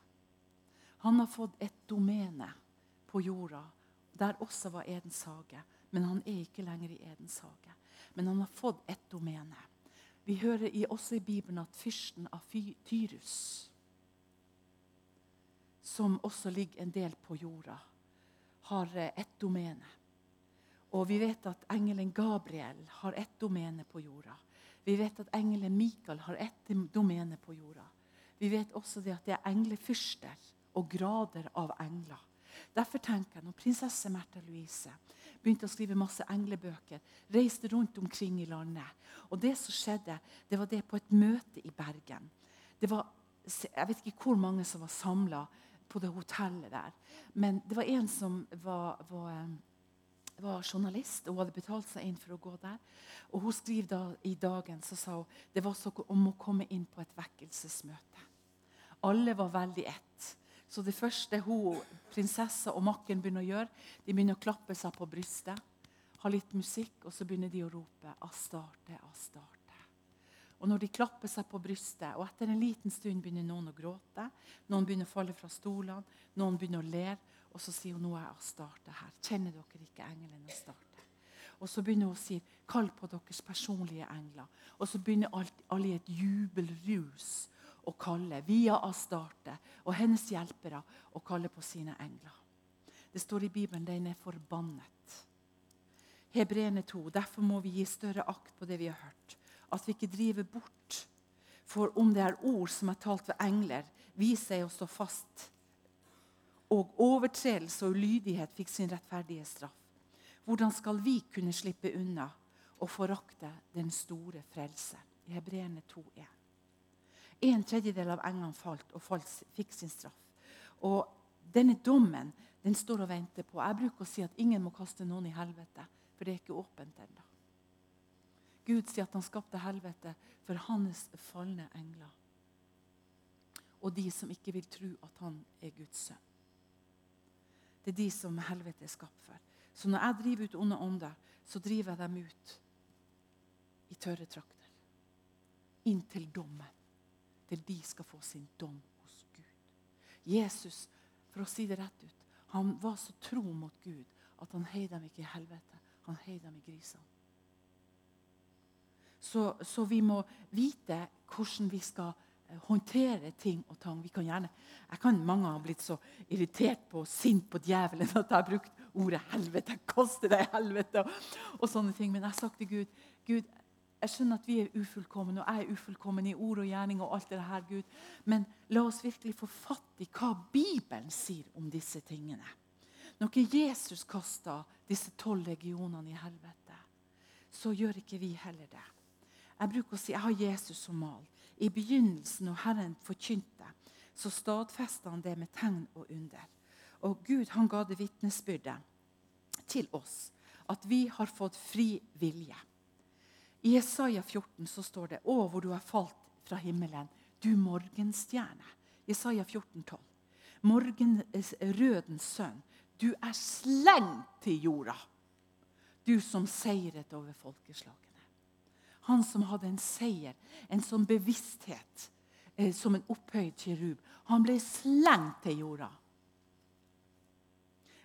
Han har fått et domene på jorda, der også var Edens hage. men han er ikke lenger i Edens hage. Men han har fått ett domene. Vi hører i, også i Bibelen at fyrsten av Tyrus, som også ligger en del på jorda, har eh, ett domene. Og vi vet at engelen Gabriel har ett domene på jorda. Vi vet at engelen Mikael har ett domene på jorda. Vi vet også det at det er englefyrster og grader av engler. Derfor tenker jeg, når prinsesse Märtha Louise begynte å skrive masse englebøker, reiste rundt omkring i landet Og det som skjedde, det var det på et møte i Bergen. Det var, Jeg vet ikke hvor mange som var samla på det hotellet der. Men det var en som var, var, var journalist og hadde betalt seg inn for å gå der. Og Hun skriver da i dagen så sa hun, det var så om å komme inn på et vekkelsesmøte. Alle var veldig ett. Så det første hun, prinsessa og makken begynner å gjøre, de begynner å klappe seg på brystet, ha litt musikk, og så begynner de å rope 'Astarte, Astarte'. Og når de klapper seg på brystet, og etter en liten stund begynner noen å gråte, noen begynner å falle fra stolene, noen begynner å le, og så sier hun 'Nå er Astarte her'. Kjenner dere ikke engelen Astarte? Og så begynner hun å si 'Kall på deres personlige engler'. Og så begynner alle i et jubelrus å kalle via Astarte og hennes hjelpere å kalle på sine engler. Det står i Bibelen den er forbannet. Hebreerne 2. Derfor må vi gi større akt på det vi har hørt. At vi ikke driver bort. For om det er ord som er talt ved engler, viser seg å stå fast. Og overtredelse og ulydighet fikk sin rettferdige straff. Hvordan skal vi kunne slippe unna og forakte den store frelse? I Hebreerne 2,1. En tredjedel av englene falt og falt, fikk sin straff. Og denne dommen den står og venter på. Jeg bruker å si at ingen må kaste noen i helvete, for det er ikke åpent ennå. Gud sier at han skapte helvete for hans falne engler. Og de som ikke vil tro at han er Guds sønn. Det er de som helvete er skapt for. Så når jeg driver ut onde ånder, så driver jeg dem ut i tørre trakter. Inn til dommen til de skal få sin dom hos Gud. Jesus, for å si det rett ut, han var så tro mot Gud at han heide dem ikke i helvete. Han heide dem i grisene. Så, så, vi må vite hvordan vi skal eh, håndtere ting og tang. Vi kan gjerne, jeg kan Mange har blitt så irritert på og sint på djevelen at jeg har brukt ordet 'helvete'. Koste deg helvete og, og sånne ting. Men jeg har sagt til Gud Gud, jeg skjønner at vi er ufullkomne, og jeg er ufullkommen i ord og gjerning. og alt det her, Gud. Men la oss virkelig få fatt i hva Bibelen sier om disse tingene. Når Jesus kasta disse tolv legionene i helvete, så gjør ikke vi heller det. Jeg bruker å si jeg har Jesus som mal. I begynnelsen, når Herren forkynte, så stadfesta han det med tegn og under. Og Gud han ga det vitnesbyrdet til oss at vi har fått fri vilje. I Jesaja 14 så står det 'Å, hvor du har falt fra himmelen, du morgenstjerne'. Jesaja 14, 12. Morgenrødens sønn, du er slengt til jorda. Du som seiret over folkeslagene. Han som hadde en seier, en sånn bevissthet, eh, som en opphøyd kirub. Han ble slengt til jorda.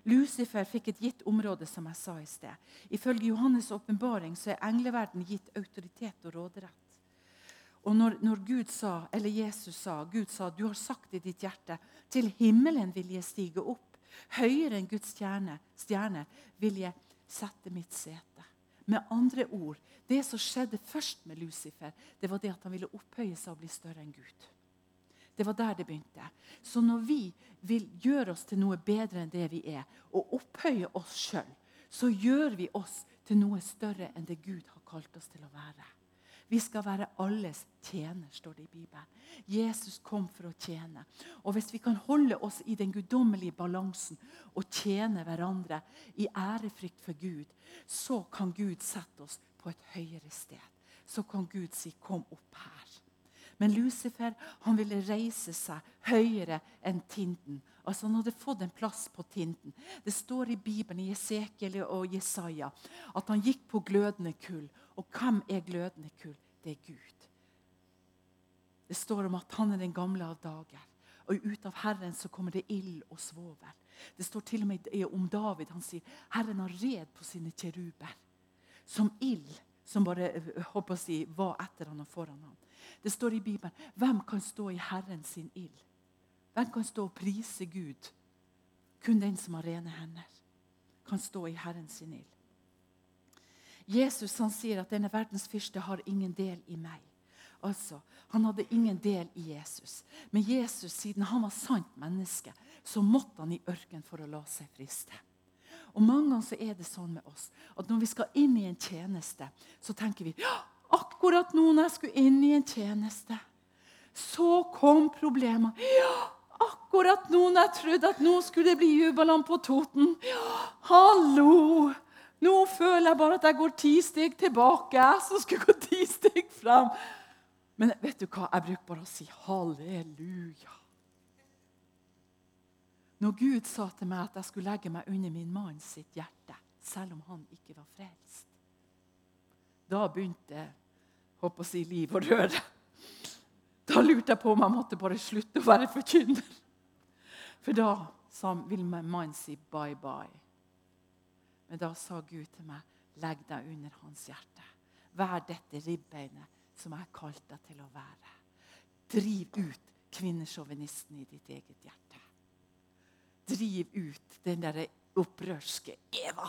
Lucifer fikk et gitt område, som jeg sa i sted. Ifølge Johannes' åpenbaring er engleverden gitt autoritet og råderett. Og når, når, Gud sa, eller Jesus sa, Gud sa, du har sagt i ditt hjerte, til himmelen vil jeg stige opp. Høyere enn Guds stjerne, stjerne vil jeg sette mitt sete. Med andre ord, det som skjedde først med Lucifer, det var det at han ville opphøye seg og bli større enn Gud. Det var der det begynte. Så når vi vil gjøre oss til noe bedre enn det vi er, og opphøye oss sjøl, så gjør vi oss til noe større enn det Gud har kalt oss til å være. Vi skal være alles tjener, står det i Bibelen. Jesus kom for å tjene. Og Hvis vi kan holde oss i den guddommelige balansen og tjene hverandre i ærefrykt for Gud, så kan Gud sette oss på et høyere sted. Så kan Gud si 'kom opp her'. Men Lucifer han ville reise seg høyere enn tinden. Altså Han hadde fått en plass på tinden. Det står i Bibelen i Esekiel og Jesaja at han gikk på glødende kull. Og hvem er glødende kull? Det er Gud. Det står om at han er den gamle av dager. Og ut av Herren så kommer det ild og svovel. Det står til og med om David. Han sier Herren har red på sine kjeruber. Som ild som bare håper å si, var etter han og foran ham. Det står i Bibelen hvem kan stå i Herren sin ild? Hvem kan stå og prise Gud? Kun den som har rene hender, kan stå i Herren sin ild. Jesus han sier at denne verdens fyrste har ingen del i meg. Altså, Han hadde ingen del i Jesus. Men Jesus, siden han var sant menneske, så måtte han i ørkenen for å la seg friste. Og Mange ganger så er det sånn med oss at når vi skal inn i en tjeneste, så tenker vi ja, akkurat nå når jeg skulle inn i en tjeneste, så kom problemet. Ja, akkurat nå når jeg trodde at nå skulle det bli jubelene på Toten. Ja, hallo! Nå føler jeg bare at jeg går ti steg tilbake. Jeg som skulle gå ti steg frem. Men vet du hva? Jeg bruker bare å si halleluja. Når Gud sa til meg at jeg skulle legge meg under min mann sitt hjerte, selv om han ikke var frelst, da begynte håper å si, liv og død. Da lurte jeg på om jeg måtte bare slutte å være forkynner. For da sa, ville min mann si bye-bye. Men da sa Gud til meg, legg deg under hans hjerte. Vær dette ribbeinet som jeg har kalt deg til å være. Driv ut kvinnesjåvinisten i ditt eget hjerte. Driv ut den derre opprørske Eva.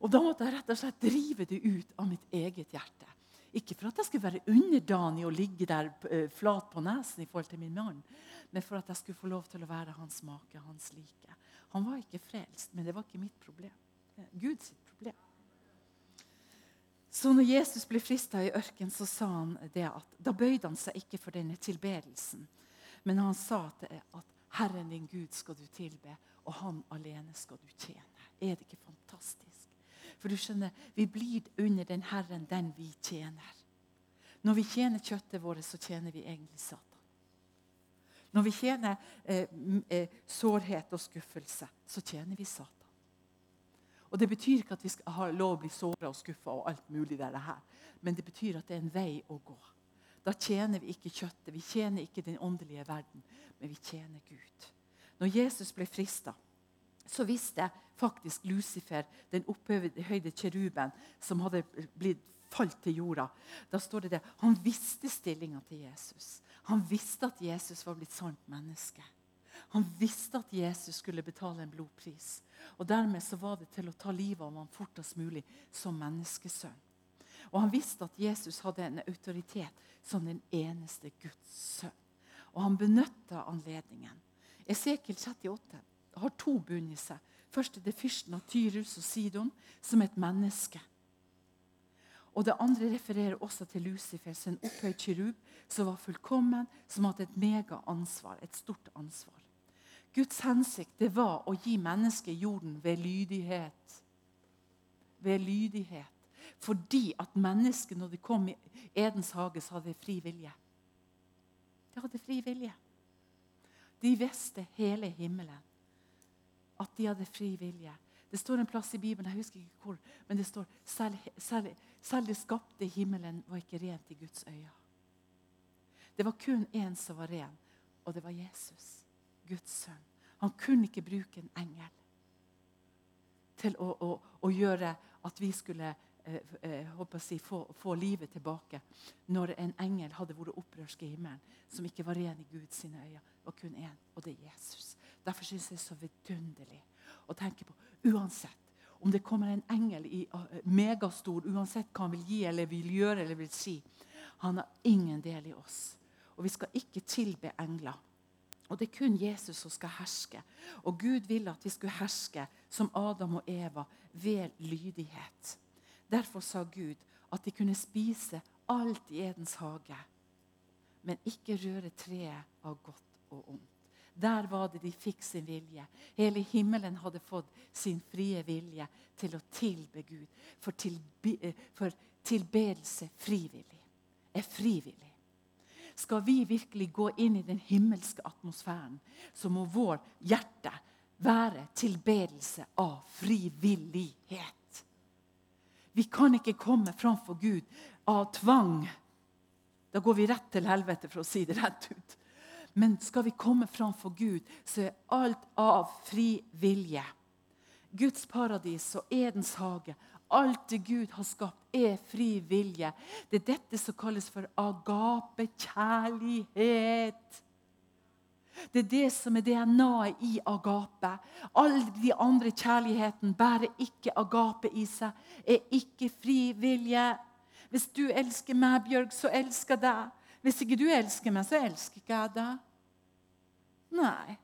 Og da måtte jeg rett og slett drive det ut av mitt eget hjerte. Ikke for at jeg skulle være underdanig og ligge der eh, flat på nesen i forhold til min mann, men for at jeg skulle få lov til å være hans make, hans like. Han var ikke frelst, men det var ikke mitt problem. Guds problem. Så når Jesus ble frista i ørkenen, så sa han det at da bøyde han seg ikke for denne tilbedelsen, men han sa at Herren din Gud skal du tilbe, og Han alene skal du tjene. Er det ikke fantastisk? For du skjønner, vi blir under den Herren, den vi tjener. Når vi tjener kjøttet vårt, så tjener vi egentlig Satan. Når vi tjener eh, eh, sårhet og skuffelse, så tjener vi Satan. Og Det betyr ikke at vi skal ha lov å bli såra og skuffa, og alt mulig der det her. men det betyr at det er en vei å gå. Da tjener vi ikke kjøttet, vi tjener ikke den åndelige verden, men vi tjener Gud. Når Jesus ble frista, så visste faktisk Lucifer, den opphøyde kjeruben som hadde blitt falt til jorda. Da står det det. Han visste stillinga til Jesus. Han visste at Jesus var blitt sant menneske. Han visste at Jesus skulle betale en blodpris. Og Dermed så var det til å ta livet av ham fortest mulig som menneskesønn. Og Han visste at Jesus hadde en autoritet som den eneste Guds sønn. Og han benytta anledningen. Esekiel 38 har to bunn i seg. Først er det fyrsten av Tyrus og Sidon som et menneske. Og Det andre refererer også til Lucifer, en opphøyd kirub som var fullkommen, som hadde et mega-ansvar, et stort ansvar. Guds hensikt det var å gi mennesket jorden ved lydighet. Ved lydighet. Fordi at mennesket, når de kom i Edens hage, så hadde fri vilje. De hadde fri vilje. De visste hele himmelen at de hadde fri vilje. Det står en plass i Bibelen, jeg husker ikke hvor, men det står selv, selv, selv det skapte himmelen var ikke rent i Guds øyne. Det var kun én som var ren, og det var Jesus, Guds sønn. Han kunne ikke bruke en engel til å, å, å gjøre at vi skulle eh, eh, si, få, få, livet tilbake når en engel hadde vært opprørsk i himmelen, som ikke var ren i Guds øyne. Og kun én, og det er Jesus. Derfor syns jeg det er så vidunderlig å tenke på uansett om det kommer en engel i uh, megastor, uansett hva han vil gi eller vil gjøre eller vil si. Han har ingen del i oss. Og vi skal ikke tilbe engler. Og Det er kun Jesus som skal herske. Og Gud ville at vi skulle herske som Adam og Eva ved lydighet. Derfor sa Gud at de kunne spise alt i Edens hage, men ikke røre treet av godt og ondt. Der var det de fikk sin vilje. Hele himmelen hadde fått sin frie vilje til å tilbe Gud. For, tilbe, eh, for tilbedelse frivillig er frivillig. Skal vi virkelig gå inn i den himmelske atmosfæren, så må vår hjerte være tilbedelse av frivillighet. Vi kan ikke komme framfor Gud av tvang. Da går vi rett til helvete, for å si det rett ut. Men skal vi komme fram for Gud, så er alt av fri vilje. Guds paradis og Edens hage, alt det Gud har skapt, er fri vilje. Det er dette som kalles for agapekjærlighet. Det er det som er DNA-et i agape. Alle de andre kjærligheten bærer ikke agape i seg, er ikke fri vilje. Hvis du elsker meg, Bjørg, så elsker jeg deg. Hvis ikke du elsker meg, så elsker ikke jeg deg. Nei.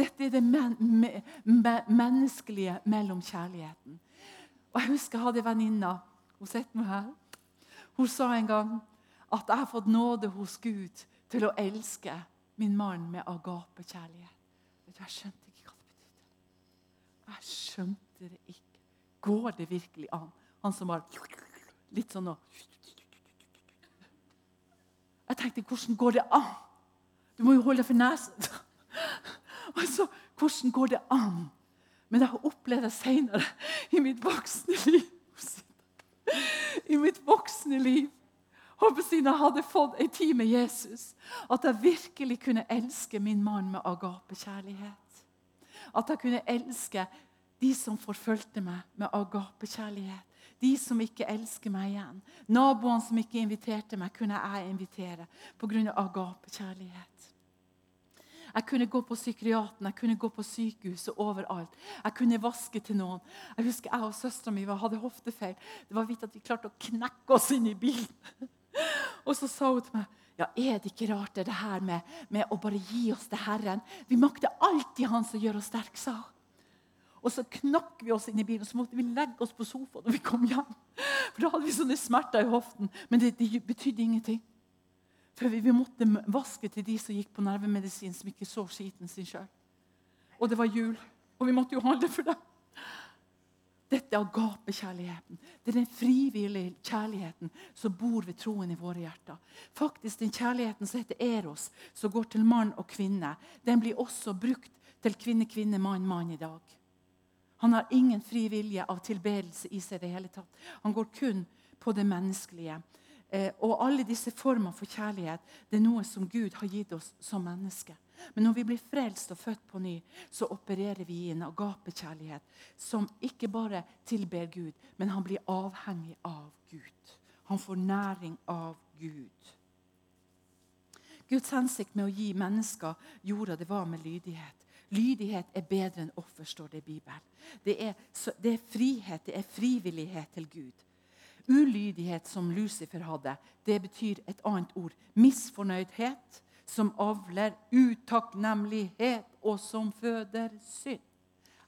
Dette er det men, men, me, menneskelige mellom kjærligheten. Og Jeg husker jeg hadde en venninne hun sitter nå her. Hun sa en gang at jeg har fått nåde hos Gud til å elske min mann med agapekjærlighet. Jeg skjønte ikke hva det betydde. Jeg skjønte det ikke. Går det virkelig an? Han som var litt sånn og Jeg tenkte, hvordan går det an? Du må jo holde deg for nesen. Altså, hvordan går det an? Men jeg har opplevd det senere i mitt voksne liv. I mitt voksne liv. Håper siden jeg hadde fått en tid med Jesus, at jeg virkelig kunne elske min mann med agapekjærlighet. At jeg kunne elske de som forfulgte meg, med agapekjærlighet. De som ikke elsker meg igjen. Naboene som ikke inviterte meg, kunne jeg invitere pga. agapekjærlighet. Jeg kunne gå på psykiaten, jeg kunne gå på sykehuset overalt. Jeg kunne vaske til noen. Jeg husker jeg og søstera mi hadde hoftefeil. Det var vidt at vi klarte å knekke oss inn i bilen. Og så sa hun til meg ja, er det ikke rart det her med, med, å bare gi oss til Herren? Vi makter alltid Han som gjør oss sterke, sa hun. Og så knakk vi oss inn i bilen, og så måtte vi legge oss på sofaen når vi kom hjem. For da hadde vi sånne smerter i hoften. Men det, det betydde ingenting. For vi, vi, måtte vaske til de som gikk på nervemedisin, som ikke så skiten sin sjøl. Og det var jul, og vi måtte jo handle for dem. Dette er agapekjærligheten. Det er den frivillige kjærligheten som bor ved troen i våre hjerter. Faktisk Den kjærligheten som heter eros, som går til mann og kvinne, den blir også brukt til kvinne, kvinne, mann, mann i dag. Han har ingen fri vilje av tilbedelse i seg. det hele tatt. Han går kun på det menneskelige. Eh, og alle disse former for kjærlighet det er noe som Gud har gitt oss som mennesker. Men når vi blir frelst og født på ny, så opererer vi i en agapekjærlighet som ikke bare tilber Gud, men han blir avhengig av Gud. Han får næring av Gud. Guds hensikt med å gi mennesker jorda, det var med lydighet. Lydighet er bedre enn offer, står det i Bibelen. Det er, det er frihet, det er frivillighet til Gud. Ulydighet, som Lucifer hadde, det betyr et annet ord. Misfornøydhet, som avler utakknemlighet, og som føder synd.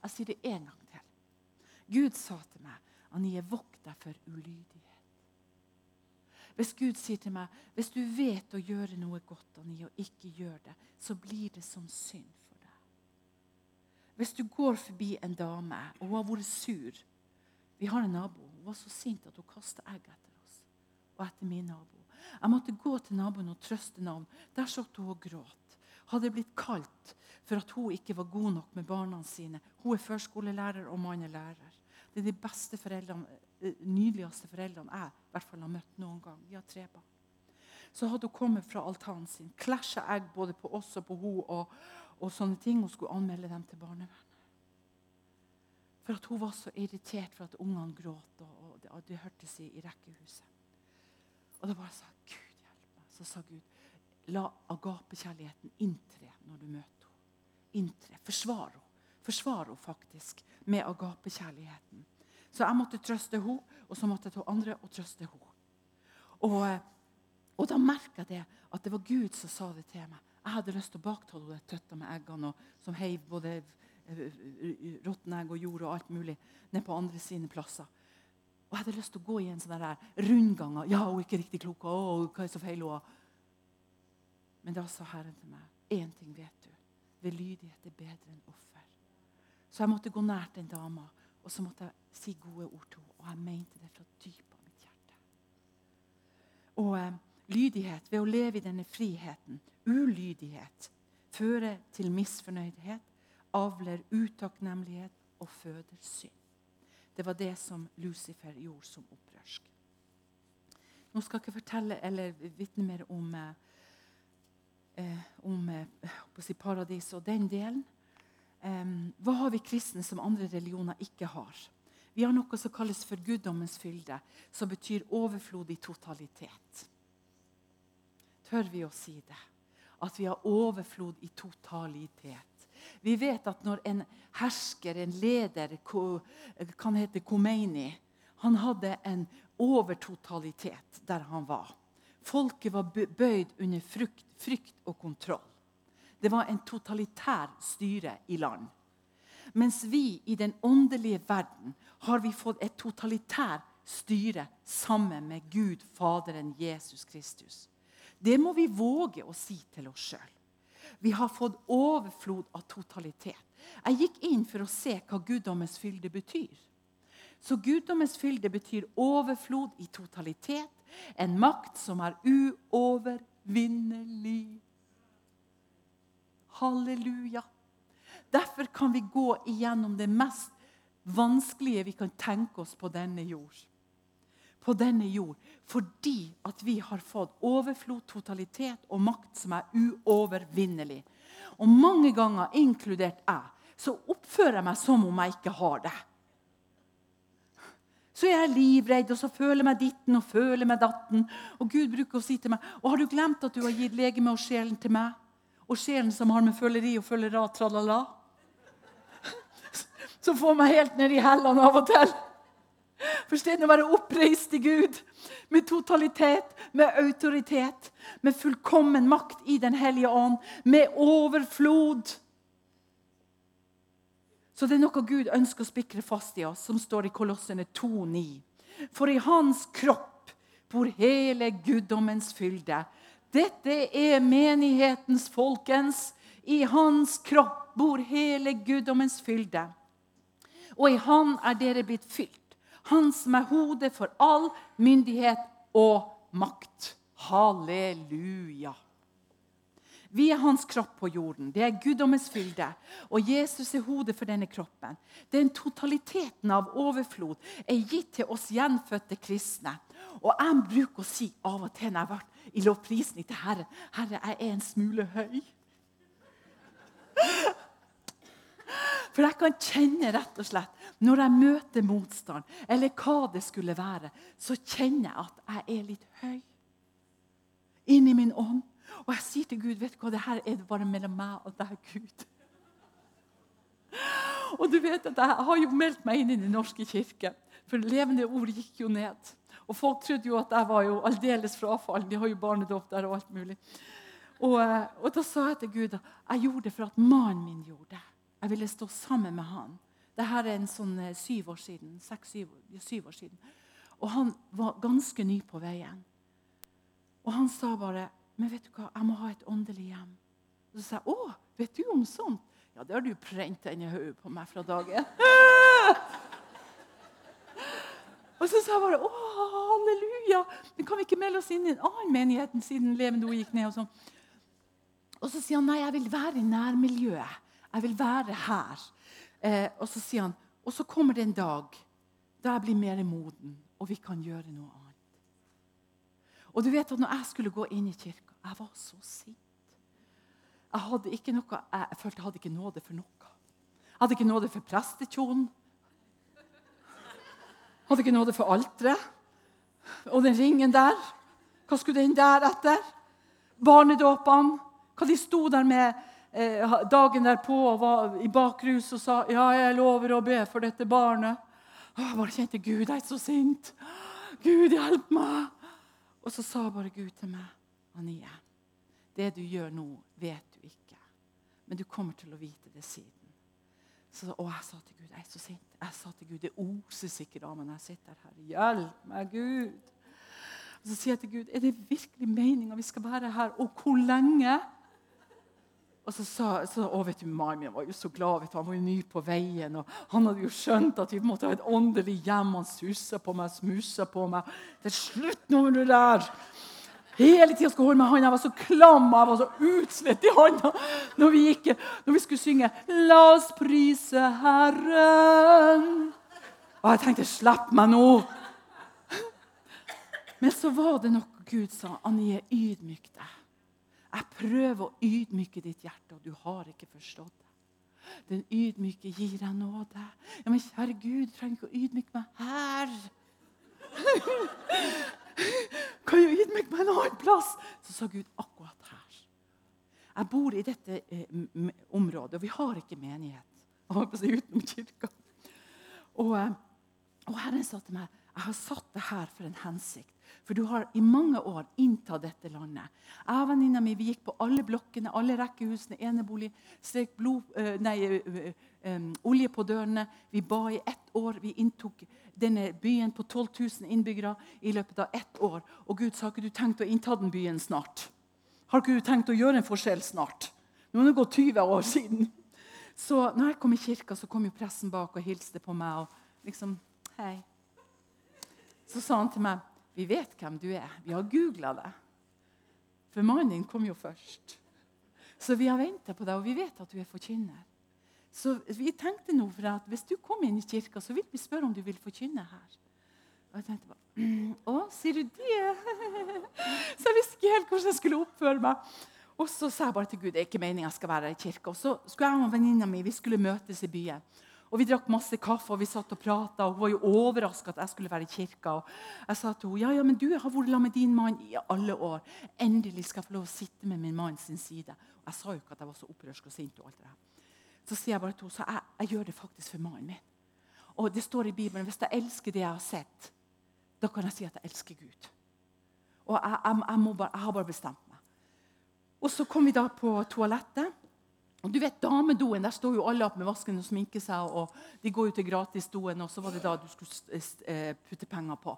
Jeg sier det en gang til. Gud sa til meg at jeg vokt deg for ulydighet. Hvis Gud sier til meg hvis du vet å gjøre noe godt og ikke gjør det, så blir det som synd. Hvis du går forbi en dame, og hun har vært sur Vi har en nabo. Hun var så sint at hun kasta egg etter oss og etter min nabo. Jeg måtte gå til naboen og trøste navn. Der satt hun og gråt. Hadde blitt kaldt for at hun ikke var god nok med barna sine. Hun er førskolelærer, og mannen er lærer. Det er de beste foreldrene, eh, nydeligste foreldrene jeg i hvert fall har møtt noen gang. Vi har tre barn. Så hadde hun kommet fra altanen sin, klæsja egg både på oss og på henne, og, og sånne ting. Hun skulle anmelde dem til barnevernet. For at hun var så irritert for at ungene gråt, og, og det, og det hørtes i, i rekkehuset. Og da bare sa Gud hjelp meg. Så sa Gud la agapekjærligheten inntre når du møter henne. Inntre. Forsvar henne. Forsvar henne faktisk med agapekjærligheten. Så jeg måtte trøste henne, og så måtte jeg ta andre og trøste henne. Og, og da merka jeg at det var Gud som sa det til meg. Jeg hadde lyst til å baktale tøtta med eggene og, som heiv både eh, råtne egg og jord og alt mulig ned på andre sine plasser. Og jeg hadde lyst til å gå i en sånn rundgang. Ja, hun er ikke riktig klok. Å, hva er så feil hun Men da sa Herren til meg én ting vet du. Ved lydighet er bedre enn offer. Så jeg måtte gå nær den dama og så måtte jeg si gode ord til henne. Og jeg mente det fra dypet av mitt hjerte. Og eh, lydighet, ved å leve i denne friheten, ulydighet, fører til misfornøydhet, avler utakknemlighet og føder synd. Det var det som Lucifer gjorde som opprørsk. Nå skal jeg ikke fortelle eller vitne mer om, eh, om eh, si paradis og den delen. Um, hva har vi kristne som andre religioner ikke har? Vi har noe som kalles for guddommens fylde, som betyr overflod i totalitet. Tør vi å si det? At vi har overflod i totalitet. Vi vet at når en hersker, en leder, kan hete Khomeini Han hadde en overtotalitet der han var. Folket var bøyd under frykt, frykt og kontroll. Det var en totalitær styre i land. Mens vi i den åndelige verden har vi fått et totalitær styre sammen med Gud, Faderen, Jesus Kristus. Det må vi våge å si til oss sjøl. Vi har fått overflod av totalitet. Jeg gikk inn for å se hva guddommens fylde betyr. Så guddommens fylde betyr overflod i totalitet. En makt som er uovervinnelig. Halleluja. Derfor kan vi gå igjennom det mest vanskelige vi kan tenke oss på denne jord. På denne jord. Fordi at vi har fått overflod, totalitet og makt som er uovervinnelig. Og mange ganger, inkludert jeg, så oppfører jeg meg som om jeg ikke har det. Så jeg er livredd, og så føler jeg meg ditten og føler meg datten. Og Gud bruker å si til meg og har du glemt at du har gitt legeme og sjelen til meg? Og sjelen som har med føleri og følera, tralala. Som får meg helt ned i hellene av og til. For stedet å være oppreist i Gud, med totalitet, med autoritet, med fullkommen makt i Den hellige ånd, med overflod Så det er noe Gud ønsker å spikre fast i oss, som står i Kolossene 2,9. For i hans kropp bor hele guddommens fylde. Dette er menighetens folkens. I hans kropp bor hele guddommens fylde. Og i han er dere blitt fylt. Han som er hodet for all myndighet og makt. Halleluja. Vi er hans kropp på jorden. Det er guddommens fylde. Og Jesus er hodet for denne kroppen. Den totaliteten av overflod er gitt til oss gjenfødte kristne. Og jeg bruker å si av og til når jeg har vært i lovprisning til Herren Herre, jeg er en smule høy. For jeg kan kjenne rett og slett når jeg møter motstand, eller hva det skulle være, så kjenner jeg at jeg er litt høy inni min ånd. Og jeg sier til Gud vet du hva, det her er det bare mellom meg og deg, Gud. Og du vet at Jeg har jo meldt meg inn i Den norske kirke, for levende ord gikk jo ned. Og Folk trodde jo at jeg var jo aldeles frafallen. De har jo barnedåp der og alt mulig. Og, eh, og, da sa jeg til Gud at jeg gjorde det for at mannen min gjorde det. Jeg ville stå sammen med han. Dette er en sånn eh, syv år siden. Seks, syv, syv år siden. Og han var ganske ny på veien. Og han sa bare men vet du hva, jeg må ha et åndelig hjem. Og så sa jeg å, vet du om sånt? Ja, det har du brent denne hodet på meg fra dagen. og så sa jeg bare å, halleluja. Men kan vi ikke melde oss inn i en annen menighet siden levende ord gikk ned? Og, sånn? og så sier han nei, jeg vil være i nærmiljøet. Jeg vil være her. Eh, og så sier han og så kommer det en dag da jeg blir mer moden, og vi kan gjøre noe annet. Og du vet at når jeg skulle gå inn i kirka, jeg var så sint. Jeg hadde ikke noe, jeg følte jeg hadde ikke nåde for noe. Jeg hadde ikke nåde for prestekjolen. Hadde ikke nåde for alteret. Og den ringen der, hva skulle den der etter? Barnedåpene, hva de sto der med dagen derpå og var i bakrus og sa ja, jeg lover å be for dette barnet. Jeg bare kjente Gud, er så sint. Gud, hjelp meg. Og så sa bare Gud til meg, Anie, det du gjør nå, vet du ikke. Men du kommer til å vite det siden. Så, og jeg sa til Gud, jeg er så sint. Jeg sa til Gud, Det oser sikkert av meg når jeg sitter her. Hjelp meg, Gud. Og Så sier jeg til Gud, er det virkelig meninga vi skal være her? Og hvor lenge? Og så sa så, å, vet du, Mannen min var jo så glad. du, Han var jo ny på veien. og Han hadde jo skjønt at vi måtte ha et åndelig hjem. Han susa på meg, smusa på meg. Det er slutt nå med det der! Hele tida skulle holde meg i hånda. Jeg var så klam jeg var så utslett i hånda når vi, gikk, når vi skulle synge 'La oss prise Herren'. Og jeg tenkte 'slipp meg nå'. Men så var det noe Gud sa. Annie, ydmyk deg. Jeg prøver å ydmyke ditt hjerte, og du har ikke forstått det. Den ydmyke gir deg nåde. Ja, Men kjære Gud, du trenger ikke å ydmyke meg her. kan jo ydmyke meg en annen plass. Så sa Gud akkurat her. Jeg bor i dette eh, området, og vi har ikke menighet. Jeg har på å si utenom kirka. Og, eh, og Herren sa til meg jeg har satt det her for en hensikt. For du har i mange år inntatt dette landet. Jeg og venninna mi vi gikk på alle blokkene, alle rekkehusene, enebolig, strek blod, nei, olje på dørene. Vi ba i ett år. Vi inntok denne byen på 12 000 innbyggere i løpet av ett år. Og Gud sa ikke du tenkt å innta den byen snart? Har ikke du tenkt å gjøre en forskjell snart? Nå er det gått 20 år siden. Så når jeg kom i kirka, så kom jo pressen bak og hilste på meg. og liksom, hei. Så sa han til meg vi vet hvem du er. Vi har googla det. For mannen din kom jo først. Så vi har venta på deg, og vi vet at du er forkynner. Så vi tenkte nå for at Hvis du kommer inn i kirka, så vil vi spørre om du vil forkynne her. Og jeg tenkte bare «Mm, Å, sier du det? Så jeg visste ikke helt hvordan jeg skulle oppføre meg. Og så sa jeg bare til Gud det er ikke meningen jeg skal være i kirka. Og så skulle jeg og venninna mi vi skulle møtes i byen. Og Vi drakk masse kaffe og vi satt og prata. Hun var jo overraska at jeg skulle være i kirka. Og jeg sa til henne ja, ja, men du har vært sammen med din mann i alle år. Endelig skal jeg få lov å sitte med min mann sin side. Og Jeg sa jo ikke at jeg var så opprørsk og sint. og alt det der. Så sier jeg bare til henne jeg, jeg gjør det faktisk for mannen min. Og det står i Bibelen hvis jeg elsker det jeg har sett, da kan jeg si at jeg elsker Gud. Og jeg, jeg, jeg, bare, jeg har bare bestemt meg. Og så kom vi da på toalettet. Og du vet, Damedoen, der står jo alle opp med vasken og sminker seg. og De går jo til gratisdoen, og så var det da du skulle eh, putte penger på.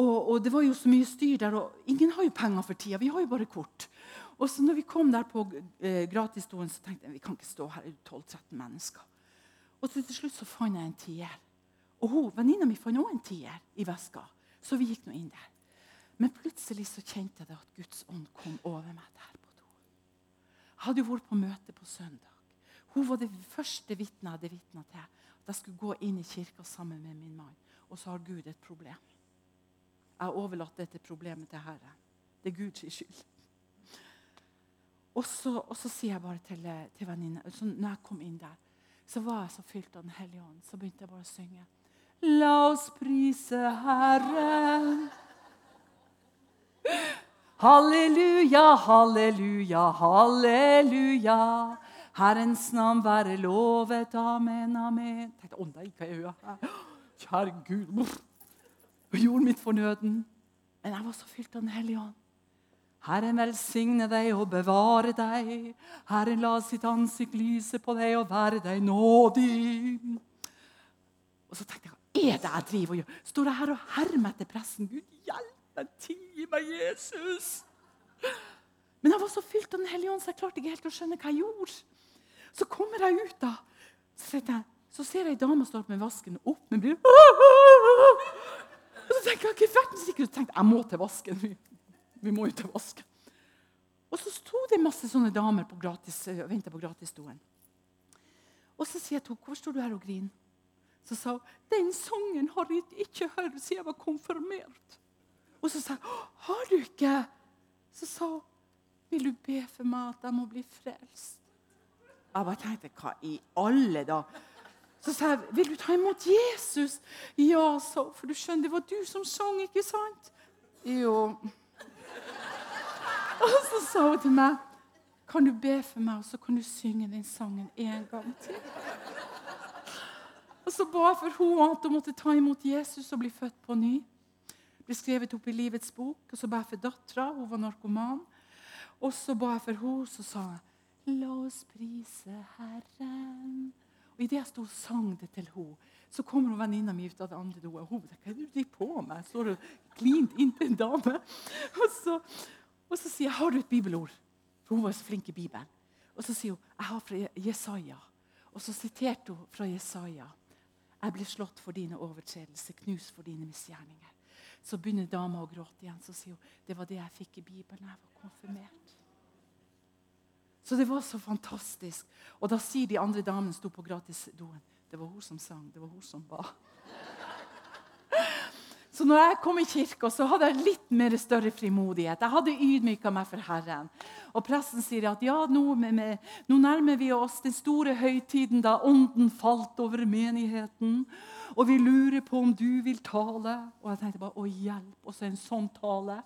Og, og, Det var jo så mye styr der, og ingen har jo penger for tida. Vi har jo bare kort. Og så når vi kom der på eh, gratisdoen, så tenkte jeg vi kan ikke stå her er 12-13 mennesker. Og til slutt så fant jeg en tier. Og hun, Venninna mi fant også en tier i veska. Så vi gikk nå inn der. Men plutselig så kjente jeg det at Guds ånd kom over meg der hadde jo vært på møte på søndag. Hun var det første vitnet jeg hadde vitna til. At jeg skulle gå inn i kirka sammen med min mann. Og så har Gud et problem. Jeg har overlatt dette problemet til Herren. Det er Guds skyld. Og så, og så sier jeg bare til, til venninna Når jeg kom inn der, så var jeg så fylt av Den hellige ånd. Så begynte jeg bare å synge. La oss prise Herren. Halleluja, halleluja, halleluja. Herrens navn være lovet. Amen, amen. Jeg tenkte, å nei, hva jeg gjør Kjære Gud. Jeg gjorde mitt fornøden. Men jeg var så fylt av Den hellige ånd. Herren velsigne deg og bevare deg. Herren la sitt ansikt lyse på deg og være deg nådig. Og så tenkte jeg, hva er det jeg driver og gjør? Står jeg her og hermer etter pressen? Gud hjelp! Men tilgi meg, Jesus! Men jeg var så fylt av Den hellige ånd, så jeg klarte ikke helt å skjønne hva jeg gjorde. Så kommer jeg ut, da. Så, så ser jeg ei dame stå med vasken opp med blir Og så tenker jeg, ikke verdens sikkert, tenkte jeg, må til vasken. Vi, vi må jo til vasken. Og så sto det masse sånne damer på gratis, og venta på gratisstolen. Og så sier jeg til henne, 'Hvorfor står du her og griner?' Så sa hun, 'Den sangen har jeg ikke hørt siden jeg var konfirmert.' Og så sa jeg, 'Har du ikke?' Så sa hun, 'Vil du be for meg at jeg må bli frelst?' Jeg bare tenkte, hva i alle da? Så sa jeg, 'Vil du ta imot Jesus?' 'Ja', sa for du skjønner, det var du som sang, ikke sant? Jo. Og så sa hun til meg, 'Kan du be for meg, og så kan du synge den sangen en gang til?' Og så ba jeg for henne at hun måtte ta imot Jesus og bli født på ny ble skrevet opp i livets bok. Og så ba jeg for dattera. Hun var narkoman. Og så ba jeg for henne, så sa jeg La oss prise Herren. Og Idet jeg sto og sang det til henne, så kommer hun venninna mi ut av det andre doet. Hun hva er det du driver på med? Jeg står og klint inntil en dame. Og så, og så sier jeg har du et bibelord. For hun var så flink i Bibelen. Og så sier hun jeg har fra Jesaja. Og så siterte hun fra Jesaja. Jeg ble slått for dine overtredelser, knust for dine misgjerninger. Så begynner dama å gråte igjen. Så sier hun det var det jeg fikk i Bibelen jeg var konfirmert. Så det var så fantastisk. Og da sier de andre damene sto på gratisdoen det var hun som sang, det var hun som ba. Så når jeg kom i kirka, så hadde jeg litt mer større frimodighet. Jeg hadde ydmyka meg for Herren. Og presten sier at ja, nå, med, nå, nærmer vi oss den store høytiden da ånden falt over menigheten. Og vi lurer på om du vil tale. Og jeg tenkte bare å hjelp, og så en sånn tale.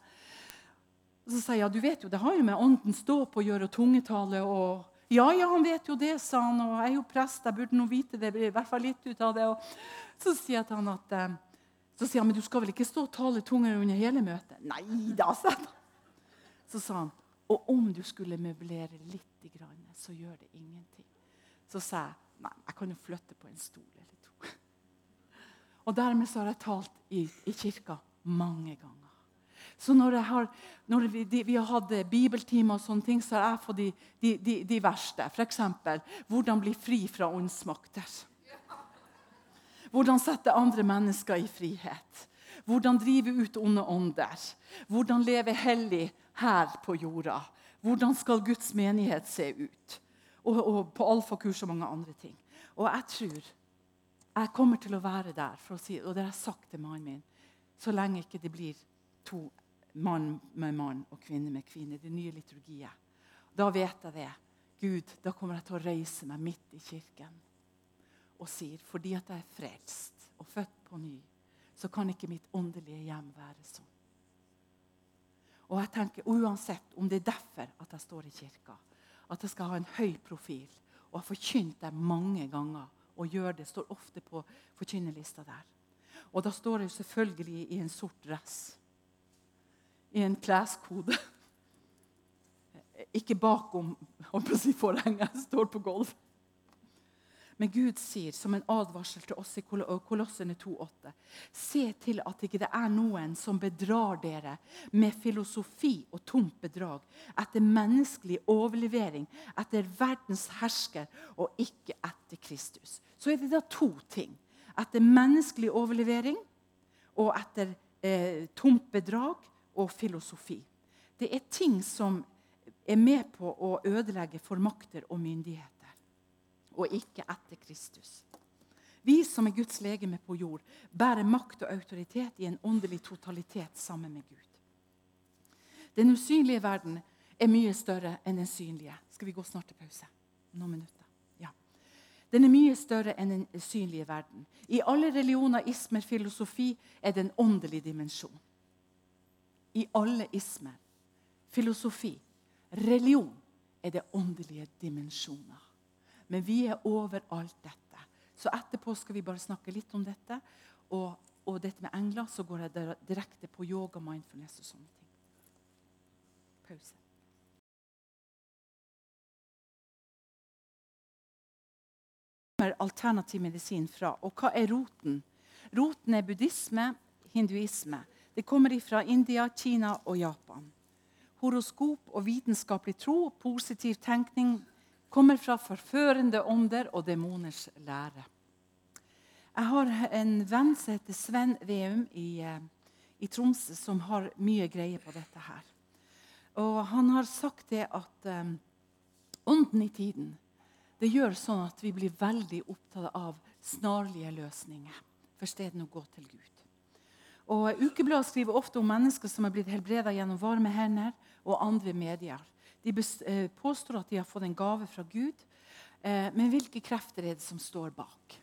Og så sier jeg ja, du vet jo, det har jo med ånden stå på å gjøre tungetale. og ja, ja, han vet jo det, sa han. Og jeg er jo prest, jeg burde nå vite det. i hvert fall litt ut av det. Og så sier jeg til han at eh, så sier han, men du skal vel ikke stå og tale tungere under hele møtet? Nei da, sa han. Så sa han, og om du skulle møblere litt, så gjør det ingenting. Så sa jeg nei, jeg kan jo flytte på en stol eller to. Og dermed så har jeg talt i, i kirka mange ganger. Så når, har, når vi, de, vi, har hatt bibeltimer, og sånne ting, så har jeg fått de, de, de, de verste. F.eks.: Hvordan bli fri fra åndsmakter. Hvordan sette andre mennesker i frihet. Hvordan drive ut onde ånder. Hvordan leve hellig her på jorda. Hvordan skal Guds menighet se ut? Og, og på alfakurs og mange andre ting. Og jeg tror jeg kommer til å være der, for å si, og det har jeg sagt til mannen min, så lenge ikke det blir to mann med mann og kvinne med kvinne. Det nye liturgiet. Da vet jeg det. Gud, da kommer jeg til å reise meg midt i kirken og sier fordi at jeg er frelst og født på ny, så kan ikke mitt åndelige hjem være sånn. Og jeg tenker Uansett om det er derfor at jeg står i kirka, at jeg skal ha en høy profil og har forkynt det mange ganger og gjør det, står ofte på forkynnerlista der. Og da står jeg selvfølgelig i en sort dress. I en kleskode. Ikke bakom forhenget, jeg står på gulvet. Men Gud sier som en advarsel til oss i Kolossene 2,8.: Se til at ikke det er noen som bedrar dere med filosofi og tomt bedrag, etter menneskelig overlevering, etter verdens hersker og ikke etter Kristus. Så er det da to ting. Etter menneskelig overlevering og etter eh, tomt bedrag og filosofi. Det er ting som er med på å ødelegge for makter og myndigheter og ikke etter Kristus. Vi som er Guds legeme på jord, bærer makt og autoritet i en åndelig totalitet sammen med Gud. Den usynlige verden er mye større enn den synlige. Skal vi gå snart til pause? Noen minutter. Ja. Den er mye større enn den synlige verden. I alle religioner, ismer, filosofi er det en åndelig dimensjon. I alle ismer, filosofi, religion er det åndelige dimensjoner. Men vi er over alt dette. Så etterpå skal vi bare snakke litt om dette. Og, og dette med engler, så går jeg direkte på yoga, mindfulness og sånne ting. Pause. alternativ medisin fra. Og hva er roten? Roten er buddhisme, hinduisme. Det kommer fra India, Kina og Japan. Horoskop og vitenskapelig tro, positiv tenkning, kommer fra forførende ånder og demoners lære. Jeg har en venn som heter Sven Veum i, eh, i Troms, som har mye greie på dette her. Og han har sagt det at um, ånden i tiden det gjør sånn at vi blir veldig opptatt av snarlige løsninger for stedet å gå til Gud. Og Ukebladet skriver ofte om mennesker som er blitt helbreda gjennom varme hender og andre medier. De eh, påstår at de har fått en gave fra Gud. Eh, men hvilke krefter er det som står bak?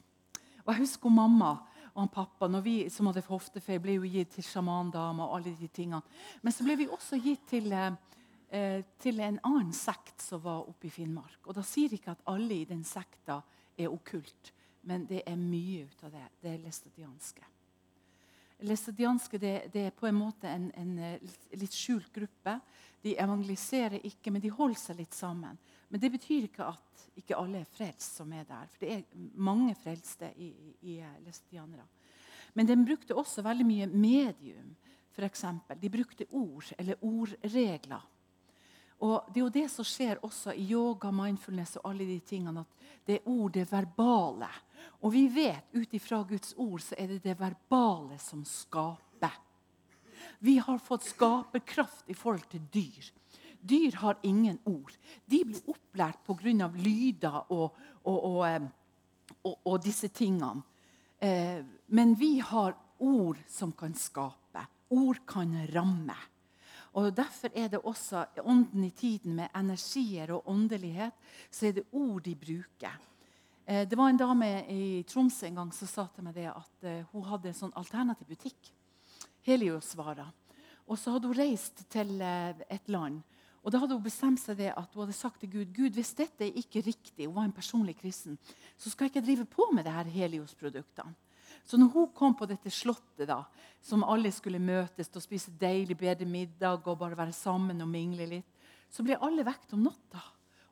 Og Jeg husker mamma og pappa når vi som hadde hoftefeil, ble jo gitt til sjamandame og alle de tingene. Men så ble vi også gitt til, eh, til en annen sekt som var oppe i Finnmark. Og Da sier ikke at alle i den sekta er okkult, men det er mye ut av det. Det er læstadianske. Læstadianske det, det, er på en måte en, en litt skjult gruppe de evangeliserer ikke, men de holder seg litt sammen. Men det betyr ikke at ikke alle er frelst som er der. For det er mange frelste i, i, i lestianere. Men de brukte også veldig mye medium. Eksempel. de brukte ord eller ordregler. Og Det er jo det som skjer også i yoga, mindfulness og alle de tingene. At det er ord, det verbale. Og vi vet ut ifra Guds ord så er det det verbale som skaper. Vi har fått skaperkraft i forhold til dyr. Dyr har ingen ord. De blir opplært pga. lyder og, og, og, og, og, disse tingene. Eh, men vi har ord som kan skape. Ord kan ramme. Og Derfor er det også ånden i tiden med energier og åndelighet, så er det ord de bruker. Eh, det var en dame i Tromsø en gang som sa til meg det at eh, hun hadde en sånn alternativ butikk. Heliosvarer. Og så hadde hun reist til eh, et land. Og da hadde hun bestemt seg det at hun hadde sagt til Gud Gud, hvis dette er ikke riktig, hun var en personlig kristen, så skal jeg ikke drive på med det her Helios-produktene. Så når hun kom på dette slottet, da, som alle skulle møtes og spise deilig, bedre middag og bare være sammen og mingle litt, så ble alle vekt om natta.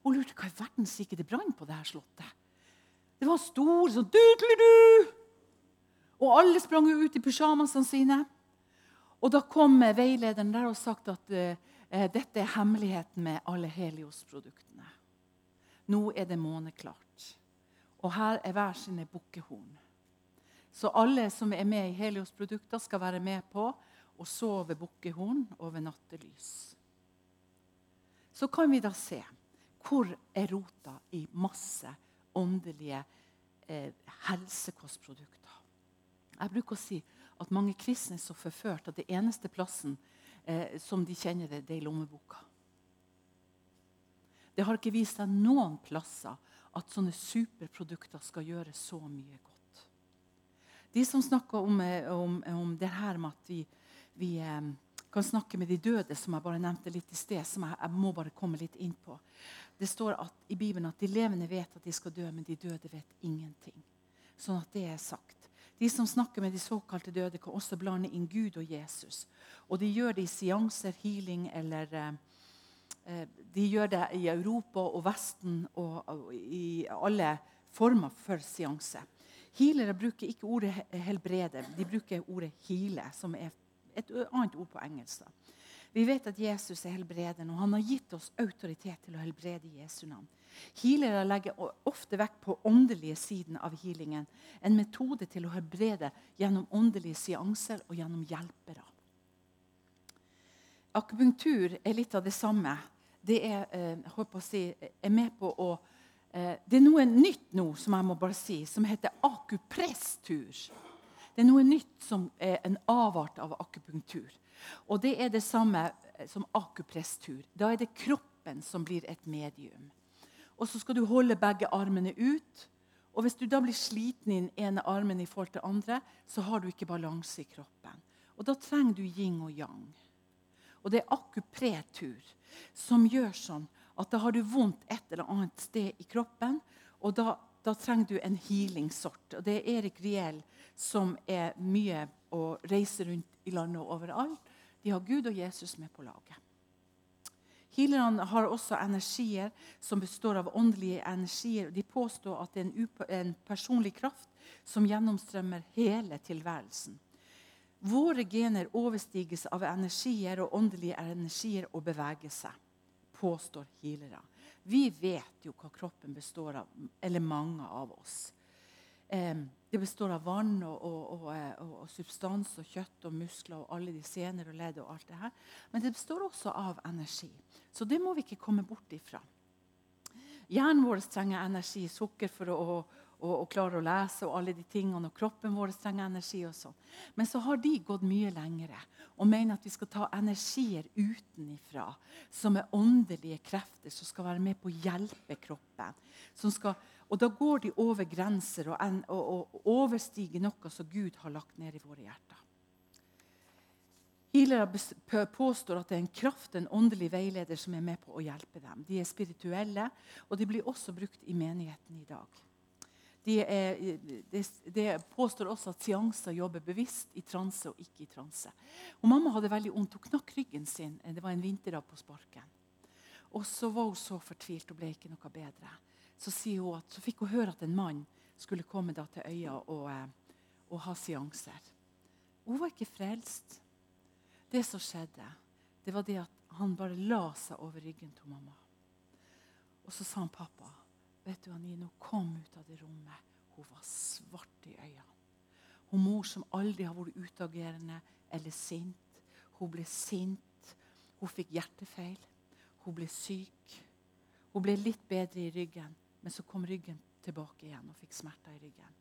Hun lurte hva i verden gikk det brann på det her slottet. Det var stor sånn du Og alle sprang ut i pysjamasene sine. Og da kom veilederen der og sagt at uh, dette er hemmeligheten med alle Helios-produktene. Nå er det måneklart. Og her er hver sine bukkehorn. Så alle som er med i Helios-produkter, skal være med på å sove bukkehorn over nattelys. Så kan vi da se hvor er rota i masse åndelige eh, helsekostprodukter. Jeg bruker å si at mange kristne er så forført at det eneste plassen eh, som de kjenner det, det er i lommeboka. Det har ikke vist seg noen plasser at sånne superprodukter skal gjøre så mye godt. De som snakker om, eh, om, om det her med at vi, vi eh, kan snakke med de døde, som jeg bare nevnte litt i sted, som jeg, jeg må bare komme litt inn på. Det står at, i Bibelen at de levende vet at de skal dø, men de døde vet ingenting. Sånn at det er sagt. De som snakker med de såkalte døde, kan også blande inn Gud og Jesus. Og de gjør det i seanser, healing eller eh, eh, De gjør det i Europa og Vesten og, og i alle former for seanse. Healere bruker ikke ordet helbrede, de bruker ordet heale, som er et annet ord på engelsk. Vi vet at Jesus er helbreden, og han har gitt oss autoritet til å helbrede i Jesu navn. Healere legger ofte vekt på åndelige siden av healingen. En metode til å helbrede gjennom åndelige seanser og gjennom hjelpere. Akupunktur er litt av det samme. Det er, eh, si, er med på å eh, Det er noe nytt nå som jeg må bare si, som heter akupresstur. Det er noe nytt som er en avart av akupunktur. Og det er det samme eh, som akupresstur. Da er det kroppen som blir et medium og så skal du holde begge armene ut. Og Hvis du da blir sliten i den ene armen i forhold til andre, så har du ikke balanse i kroppen. Og Da trenger du yin og yang. Og det er akupretur som gjør sånn at da har du vondt et eller annet sted i kroppen. Og da, da trenger du en healing-sort. Og det er Erik Riel som er mye å reise rundt i landet og overalt. De har Gud og Jesus med på laget. Healerne har også energier som består av åndelige energier. De påstår at det er en, personlig kraft som gjennomstrømmer hele tilværelsen. Våre gener overstiges av energier og åndelige energier og beveger seg, påstår healere. Vi vet jo hva kroppen består av, eller mange av oss. Det består av vann og, og, og, og, substans og kjøtt og muskler og alle de sener og ledd. og alt det her. Men det består også av energi. Så det må vi ikke komme bort ifra. Hjernen vår trenger energi, sukker for å, å klare å lese, og alle de tingene, og kroppen vår trenger energi. og sånn. Men så har de gått mye lengre og mener at vi skal ta energier utenifra, som er åndelige krefter som skal være med på å hjelpe kroppen. som skal og da går de over grenser og, og, og overstiger noe som Gud har lagt ned i våre hjerter. Healere påstår at det er en kraft, en åndelig veileder som er med på å hjelpe dem. De er spirituelle, og de blir også brukt i menigheten i dag. De, er, de, de påstår også at seanser jobber bevisst i transe og ikke i transe. Og mamma hadde veldig vondt. Hun knakk ryggen sin. Det var en vinterdag på sparken. Og så var hun så fortvilt og ble ikke noe bedre så, at, så fikk hun høre at en mann skulle komme til øya og, eh, og, ha seanser. Hun var ikke frelst. Det som skjedde, det var det at han bare la seg over ryggen til mamma. Og så sa han pappa vet du, Anino, kom ut av det rommet. Hun var svart i øynene. Hun mor som aldri har vært utagerende eller sint. Hun ble sint. Hun fikk hjertefeil. Hun ble syk. Hun ble litt bedre i ryggen. Men så kom ryggen tilbake igjen og fikk smerter i ryggen.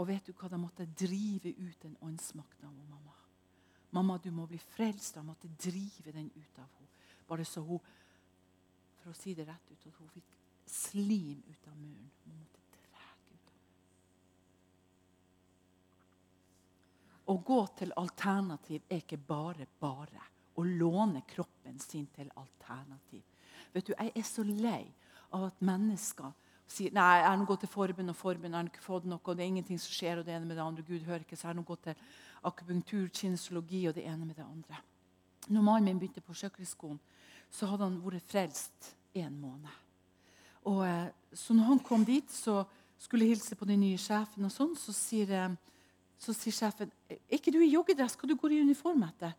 Og vet du hva? Da måtte drive ut den åndsmakta av mamma. Mamma, du må bli frelst. Jeg måtte drive den ut av henne. Bare så hun For å si det rett ut, at hun fikk slim ut av muren. Hun måtte dra ut av muren. Å gå til alternativ er ikke bare bare. Å låne kroppen sin til alternativ. Vet du, Jeg er så lei av at mennesker sier nei, jeg har nå gått til forbund og forbund, jeg har ikke fått noe, og det er ingenting som skjer, og det ene med det andre. Gud hører ikke, så jeg har nå gått til akupunktur, kinesologi og det ene med det andre. Når mannen min begynte på Sjøkrigsskolen, så hadde han vært frelst en måned. Og, eh, så når han kom dit, så skulle jeg hilse på den nye sjefen, og sånn, så sier, eh, så sier sjefen er ikke du i joggedress, hva du går i uniform etter?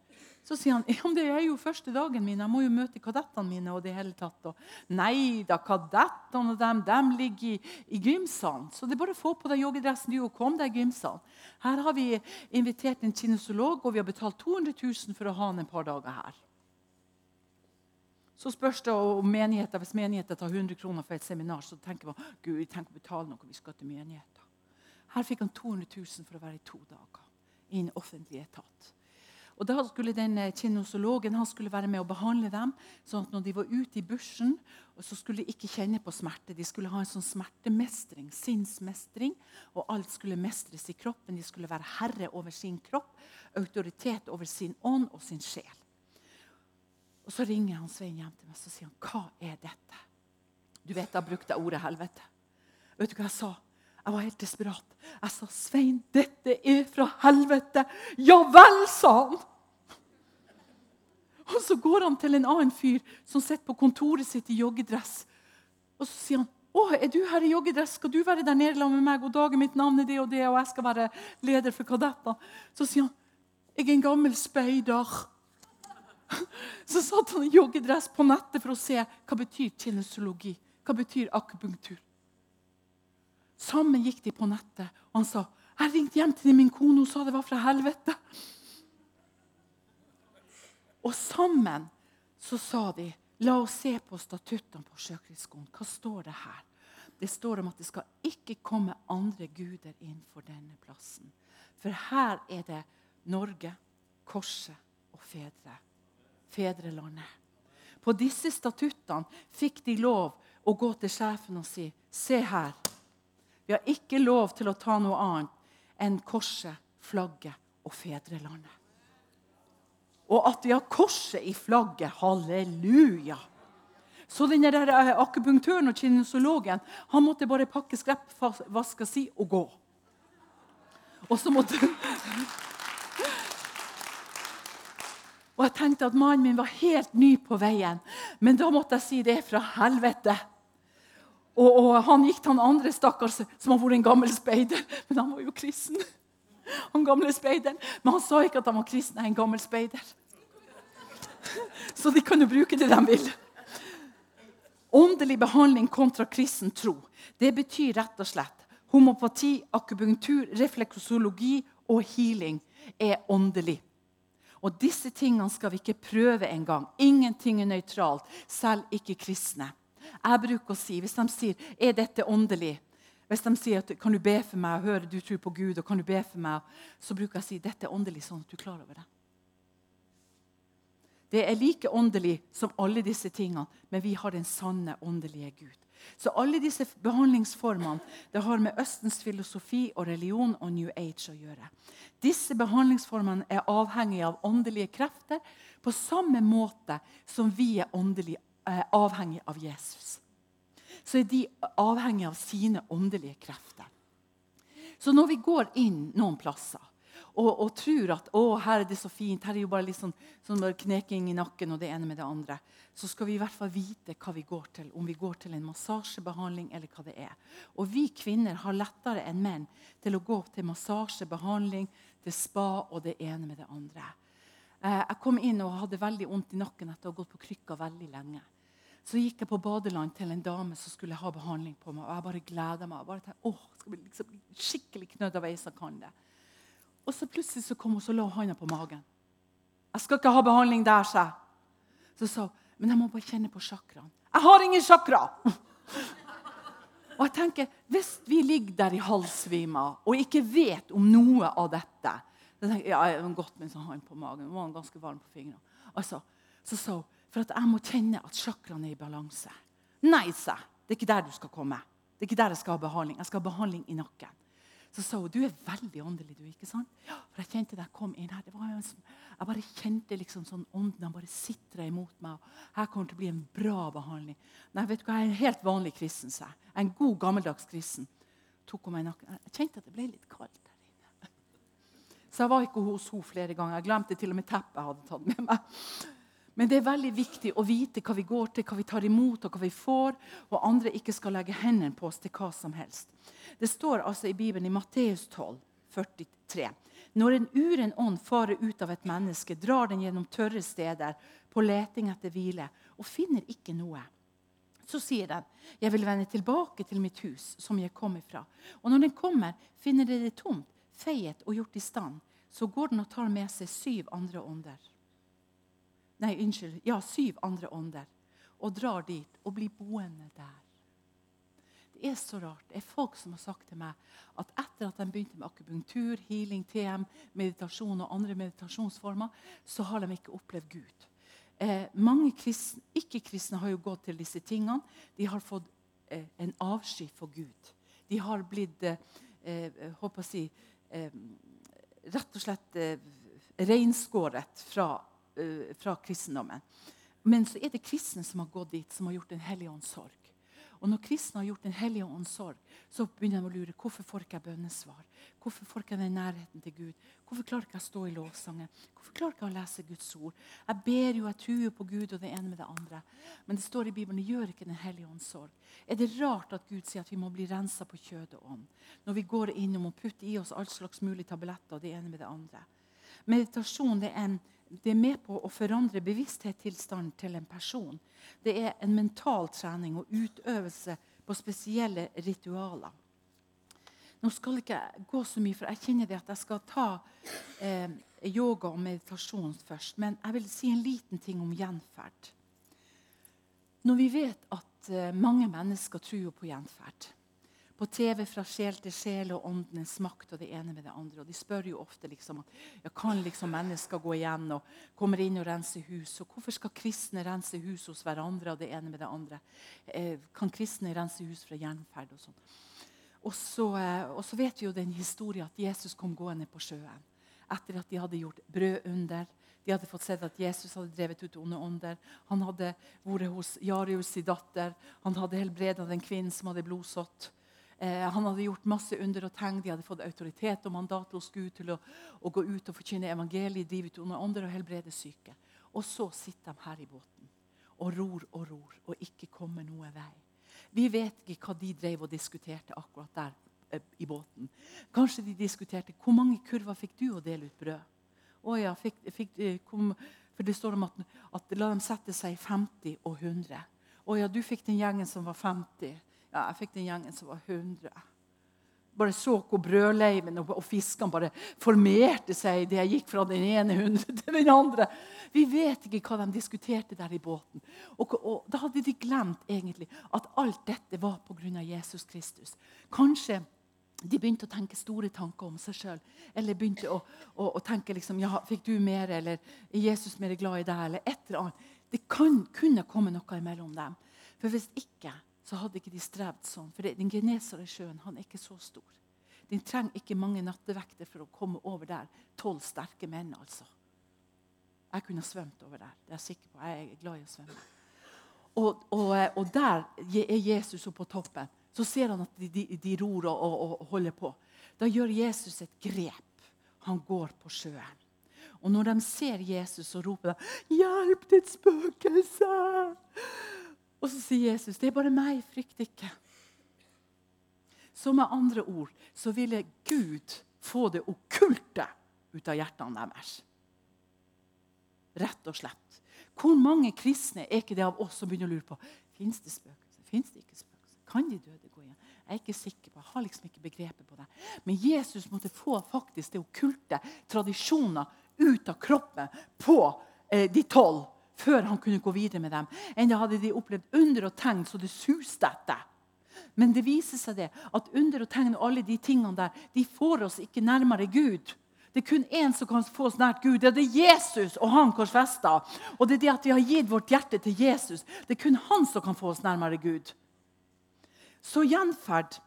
Så sier han ja, men det er jo første dagen min, jeg må jo møte kadettene mine. og det hele tatt. Og, nei da, kadettene og dem, dem ligger i, i gymsalen. Så det er bare å få på deg joggedressen du og kom deg i gymsalen. Her har vi invitert en kinesolog, og vi har betalt 200 000 for å ha han en par dager her. Så spørs det om menigheter, Hvis menigheter tar 100 kroner for et seminar, så tenker man Gud, tenk å betale noe vi skal til menigheter. Her fikk han 200 000 for å være i to dager i en offentlig etat. Og da skulle den kinosologen han skulle være med å behandle dem. sånn at når de var ute i bushen, så skulle de ikke kjenne på smerte. De skulle ha en sånn smertemestring, sinnsmestring. Og alt skulle mestres i kroppen. De skulle være herre over sin kropp, autoritet over sin ånd og sin sjel. Og Så ringer han Svein hjem til meg og sier han, 'Hva er dette?' Du vet, Da brukte jeg ordet helvete. Vet du hva jeg sa? Jeg var helt desperat. Jeg sa, 'Svein, dette er fra helvete.' 'Ja vel', sa han. Og Så går han til en annen fyr som sitter på kontoret sitt i joggedress. Og så sier han, 'Å, er du her i joggedress? Skal du være der nede med meg?' 'God Dag, mitt navn er det og det, og jeg skal være leder for kadettene.' Så sier han, 'Jeg er en gammel speider.' Så satt han i joggedress på nettet for å se hva betyr kinesologi. Hva betyr akupunktur? Sammen gikk de på nettet, og han sa jeg ringte hjem til min kone og sa det var fra helvete. Og sammen så sa de la oss se på statuttene på Sjøkrigsskolen. Hva står det her? Det står om at det skal ikke komme andre guder inn for denne plassen. For her er det Norge, korset og fedre. Fedrelandet. På disse statuttene fikk de lov å gå til sjefen og si Se her. Vi har ikke lov til å ta noe annet enn korset, flagget og fedrelandet. Og at vi har korset i flagget. Halleluja! Så den der eh, akupunktøren og kinesologen han måtte bare pakke skreppvaska si og gå. Og så måtte Og jeg tenkte at mannen min var helt ny på veien. Men da måtte jeg si det er fra helvete. Og, og, han gikk til han andre stakkars som har vært en gammel speider. Men han var jo kristen. Han gamle speideren. Men han sa ikke at han var kristen. Jeg er en gammel speider. Så de kan jo bruke det de vil. Åndelig behandling kontra kristen tro. Det betyr rett og slett homopati, akupunktur, refleksologi og healing er åndelig. Og disse tingene skal vi ikke prøve engang. Ingenting er nøytralt, selv ikke kristne. Jeg bruker å si, Hvis de sier er dette åndelig, hvis de sier at, kan du be for meg, og høre du tror på Gud, og kan du be for meg, så bruker jeg å si dette er åndelig, sånn at du er klar over det. Det er like åndelig som alle disse tingene, men vi har den sanne åndelige Gud. Så alle disse behandlingsformene det har med Østens filosofi og religion og New Age å gjøre. Disse behandlingsformene er avhengige av åndelige krefter på samme måte som vi er åndelig eh, avhengige av Jesus. Så er de avhengig av sine åndelige krefter. Så når vi går inn noen plasser og, og, tror at å, her er det så fint, her er jo bare litt sånn, sånn kneking i nakken og det ene med det andre, så skal vi i hvert fall vite hva vi går til. Om vi går til en massasjebehandling eller hva det er. Og vi kvinner har lettere enn menn til å gå til massasjebehandling, til spa og det ene med det andre. Eh, jeg kom inn og hadde veldig vondt i nakken etter å ha gått på krykka veldig lenge. Så gikk jeg på badeland til en dame som skulle ha behandling på meg. og Jeg bare gleda meg. Jeg bare tenkte, åh, skal bli liksom skikkelig knødd av ei som kan det. Og så plutselig så kom hun og la hånda på magen. 'Jeg skal ikke ha behandling der', sa jeg. Så sa hun, 'Men jeg må bare kjenne på chakraen'. 'Jeg har ingen chakra!' Og jeg tenker, Hvis vi ligger der i halvsvima og ikke vet om noe av dette så tenker jeg, ja, jeg har gått med en sånn hånd på magen, var ganske varm på fingrene. Altså, så sa hun for at jeg må kjenne at chakraen er i balanse. Nei, sa jeg. Det er ikke der du skal komme. Det er ikke der jeg skal ha behandling. Jeg skal ha behandling i nakken. Så sa hun du er veldig åndelig. du, ikke sant? Ja, for Jeg kjente det jeg kom inn her. var jo Jeg bare kjente liksom sånn ånden bare sitter imot meg. og Her kommer det til å bli en bra behandling. Nei, vet du hva, Jeg er en helt vanlig kristen. sa jeg. En god, gammeldags kristen. Tok hun meg nakken. Jeg kjente at det ble litt kaldt der inne. Så jeg var ikke hos henne flere ganger. Jeg glemte til og med teppet jeg hadde tatt med meg. Men det er veldig viktig å vite hva vi går til, hva vi tar imot og hva vi får, og andre ikke skal legge hendene på oss til hva som helst. Det står altså i Bibelen i Matteus 12, 43. Når en uren ånd farer ut av et menneske, drar den gjennom tørre steder på leting etter hvile og finner ikke noe. Så sier den, 'Jeg vil vende tilbake til mitt hus, som jeg kom ifra.' Og når den kommer, finner den det tomt, feiet og gjort i stand. Så går den og tar med seg syv andre ånder. Nei, unnskyld. Ja, syv andre ånder. Og drar dit og blir boende der. Det er så rart. Det er folk som har sagt til meg at etter at de begynte med akupunktur, healing, TM, meditasjon og andre meditasjonsformer, så har de ikke opplevd Gud. Eh, mange ikke-kristne har jo gått til disse tingene. De har fått eh, en avsky for Gud. De har blitt eh, eh håper å si, eh, rett og slett eh, reinskåret fra fra kristendommen. Men så er det kristne som har gått dit, som har gjort en hellig ånds sorg. Og når kristne har gjort Den hellige ånds sorg, så begynner de å lure hvorfor får ikke jeg bønnesvar. Hvorfor får ikke jeg den nærheten til Gud? Hvorfor klarer ikke jeg å stå i lovsangen? Hvorfor klarer ikke jeg å lese Guds ord? Jeg ber jo, jeg truer på Gud og det ene med det andre. Men det står i Bibelen gjør ikke Den hellige ånds sorg. Er det rart at Gud sier at vi må bli rensa på kjød og ånd? Når vi går innom og putter i oss all slags mulige tabletter og det ene med det andre. Meditasjon det er en det er med på å forandre bevissthetstilstanden til en person. Det er en mental trening og utøvelse på spesielle ritualer. Nå skal jeg ikke gå så mye, for jeg kjenner det at jeg skal ta eh, yoga og meditasjon først. Men jeg vil si en liten ting om gjenferd. Når vi vet at eh, mange mennesker tror på gjenferd på TV fra sjel til sjel og åndenes makt og det ene med det andre. Og De spør jo ofte liksom, ja, kan liksom mennesker gå igjen og kommer inn og rense hus. Og hvorfor skal kristne rense hus hos hverandre og det ene med det andre? Eh, kan kristne rense hus fra jernferd og sånn? Og så, eh, og så, vet vi jo den historien at Jesus kom gående på sjøen etter at de hadde gjort brødunder. De hadde fått sett at Jesus hadde drevet ut onde ånder. Han hadde vært hos Jarius' datter. Han hadde helbredet en kvinnen som hadde blodsått. Eh, han hadde gjort masse under og tegn. De hadde fått autoritet og mandat hos Gud til å, å gå ut og forkynne evangeliet, drive ut under ånder og helbrede syke. Og så sitter de her i båten og ror og ror og ikke kommer noe vei. Vi vet ikke hva de drev og diskuterte akkurat der eh, i båten. Kanskje de diskuterte hvor mange kurver fikk du å dele ut brød. Å ja, fikk, fikk, eh, kom, for Det står om at, at la dem sette seg i 50 og 100. Å ja, du fikk den gjengen som var 50. Ja, jeg fikk den gjengen som var 100. Bare så hvor brødleiven og, og fiskene bare formerte seg idet jeg gikk fra den ene 100 til den andre. Vi vet ikke hva de diskuterte der i båten. Og, og Da hadde de glemt egentlig at alt dette var pga. Jesus Kristus. Kanskje de begynte å tenke store tanker om seg sjøl. Eller begynte å, å, å, tenke liksom, ja, 'Fikk du mer?' eller 'Er Jesus mer glad i deg?' eller et eller annet. Det kan, kunne komme noe imellom dem. For hvis ikke så hadde ikke de strevd sånn. For den Genesaretsjøen han er ikke så stor. Den trenger ikke mange nattevekter for å komme over der. Tolv sterke menn, altså. Jeg kunne svømt over der. Det er jeg sikker på. Jeg er glad i å svømme. Og, og, og der er Jesus oppe på toppen. Så ser han at de, de, de ror og, og holder på. Da gjør Jesus et grep. Han går på sjøen. Og når de ser Jesus, så roper de 'Hjelp, ditt spøkelse!' Og så sier Jesus, 'Det er bare meg, frykt ikke'. Så med andre ord så ville Gud få det okkulte ut av hjertene deres. Rett og slett. Hvor mange kristne er ikke det av oss som begynner å lure på Fins det spøkelser? Fins det ikke spøkelser? Kan de døde gå igjen? Jeg er ikke sikker på, jeg har liksom ikke begrepet på det. Men Jesus måtte få faktisk det okkulte, tradisjoner, ut av kroppen på eh, de tolv før han kunne gå videre med dem. Enda hadde de opplevd under og tegn så det suste etter. Men det viser seg det at under og tegn og alle de tingene der, de får oss ikke nærmere Gud. Det er kun én som kan få oss nært Gud. Det er det Jesus og han korsfesta. Og det er det at vi har gitt vårt hjerte til Jesus. Det er kun han som kan få oss nærmere Gud. Så gjenferd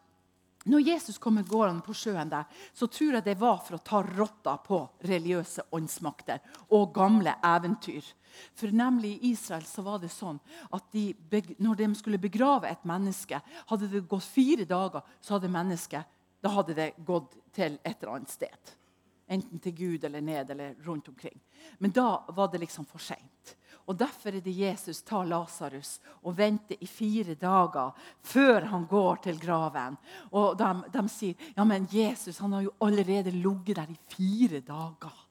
når Jesus kommer gående på sjøen der, så tror jeg det var for å ta rotta på religiøse åndsmakter og gamle eventyr. For nemlig I Israel så var det sånn at de, når de skulle begrave et menneske, hadde det gått fire dager, så hadde mennesket da hadde det gått til et eller annet sted. Enten til Gud eller ned eller rundt omkring. Men da var det liksom for seint. Og Derfor er det Jesus tar Lasarus og venter i fire dager før han går til graven. Og de, de sier ja, men Jesus han har jo allerede ligget der i fire dager.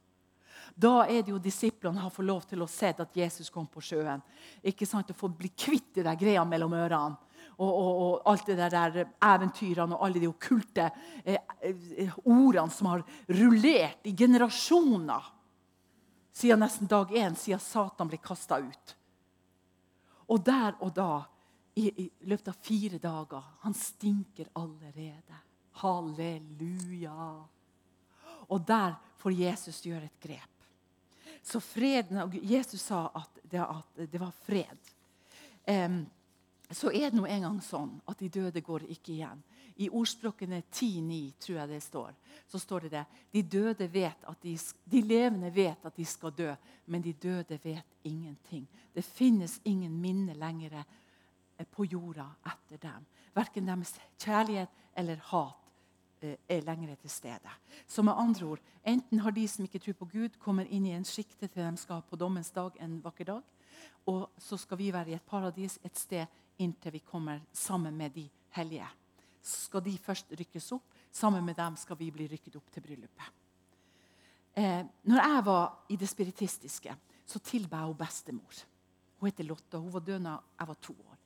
Da er det jo disiplene har fått lov til å se at Jesus kom på sjøen. Ikke sant? Å få bli kvitt de greia mellom ørene. Og, og, og, alt det der eventyrene og alle de okkulte eh, eh, ordene som har rullert i generasjoner siden nesten dag én, siden Satan ble kasta ut. Og der og da, i, i løpet av fire dager Han stinker allerede. Halleluja. Og der får Jesus gjøre et grep. Så freden, Jesus sa at det, at det var fred. Um, så er det nå engang sånn at de døde går ikke igjen. I ordspråkene 10-9, tror jeg det står, så står det det. De døde vet at de, de levende vet at de skal dø, men de døde vet ingenting. Det finnes ingen minne lenger eh, på jorda etter dem. Verken deres kjærlighet eller hat eh, er lenger til stede. Så med andre ord, Enten har de som ikke tror på Gud, kommer inn i en sjikte til de skal på dommens dag en vakker dag. Og så skal vi være i et paradis et sted inntil vi kommer sammen med de hellige. Skal de først rykkes opp, sammen med dem skal vi bli rykket opp til bryllupet. Eh, når jeg var i det spiritistiske, så tilba jeg bestemor. Hun heter Lotta. Hun var død da jeg var to år.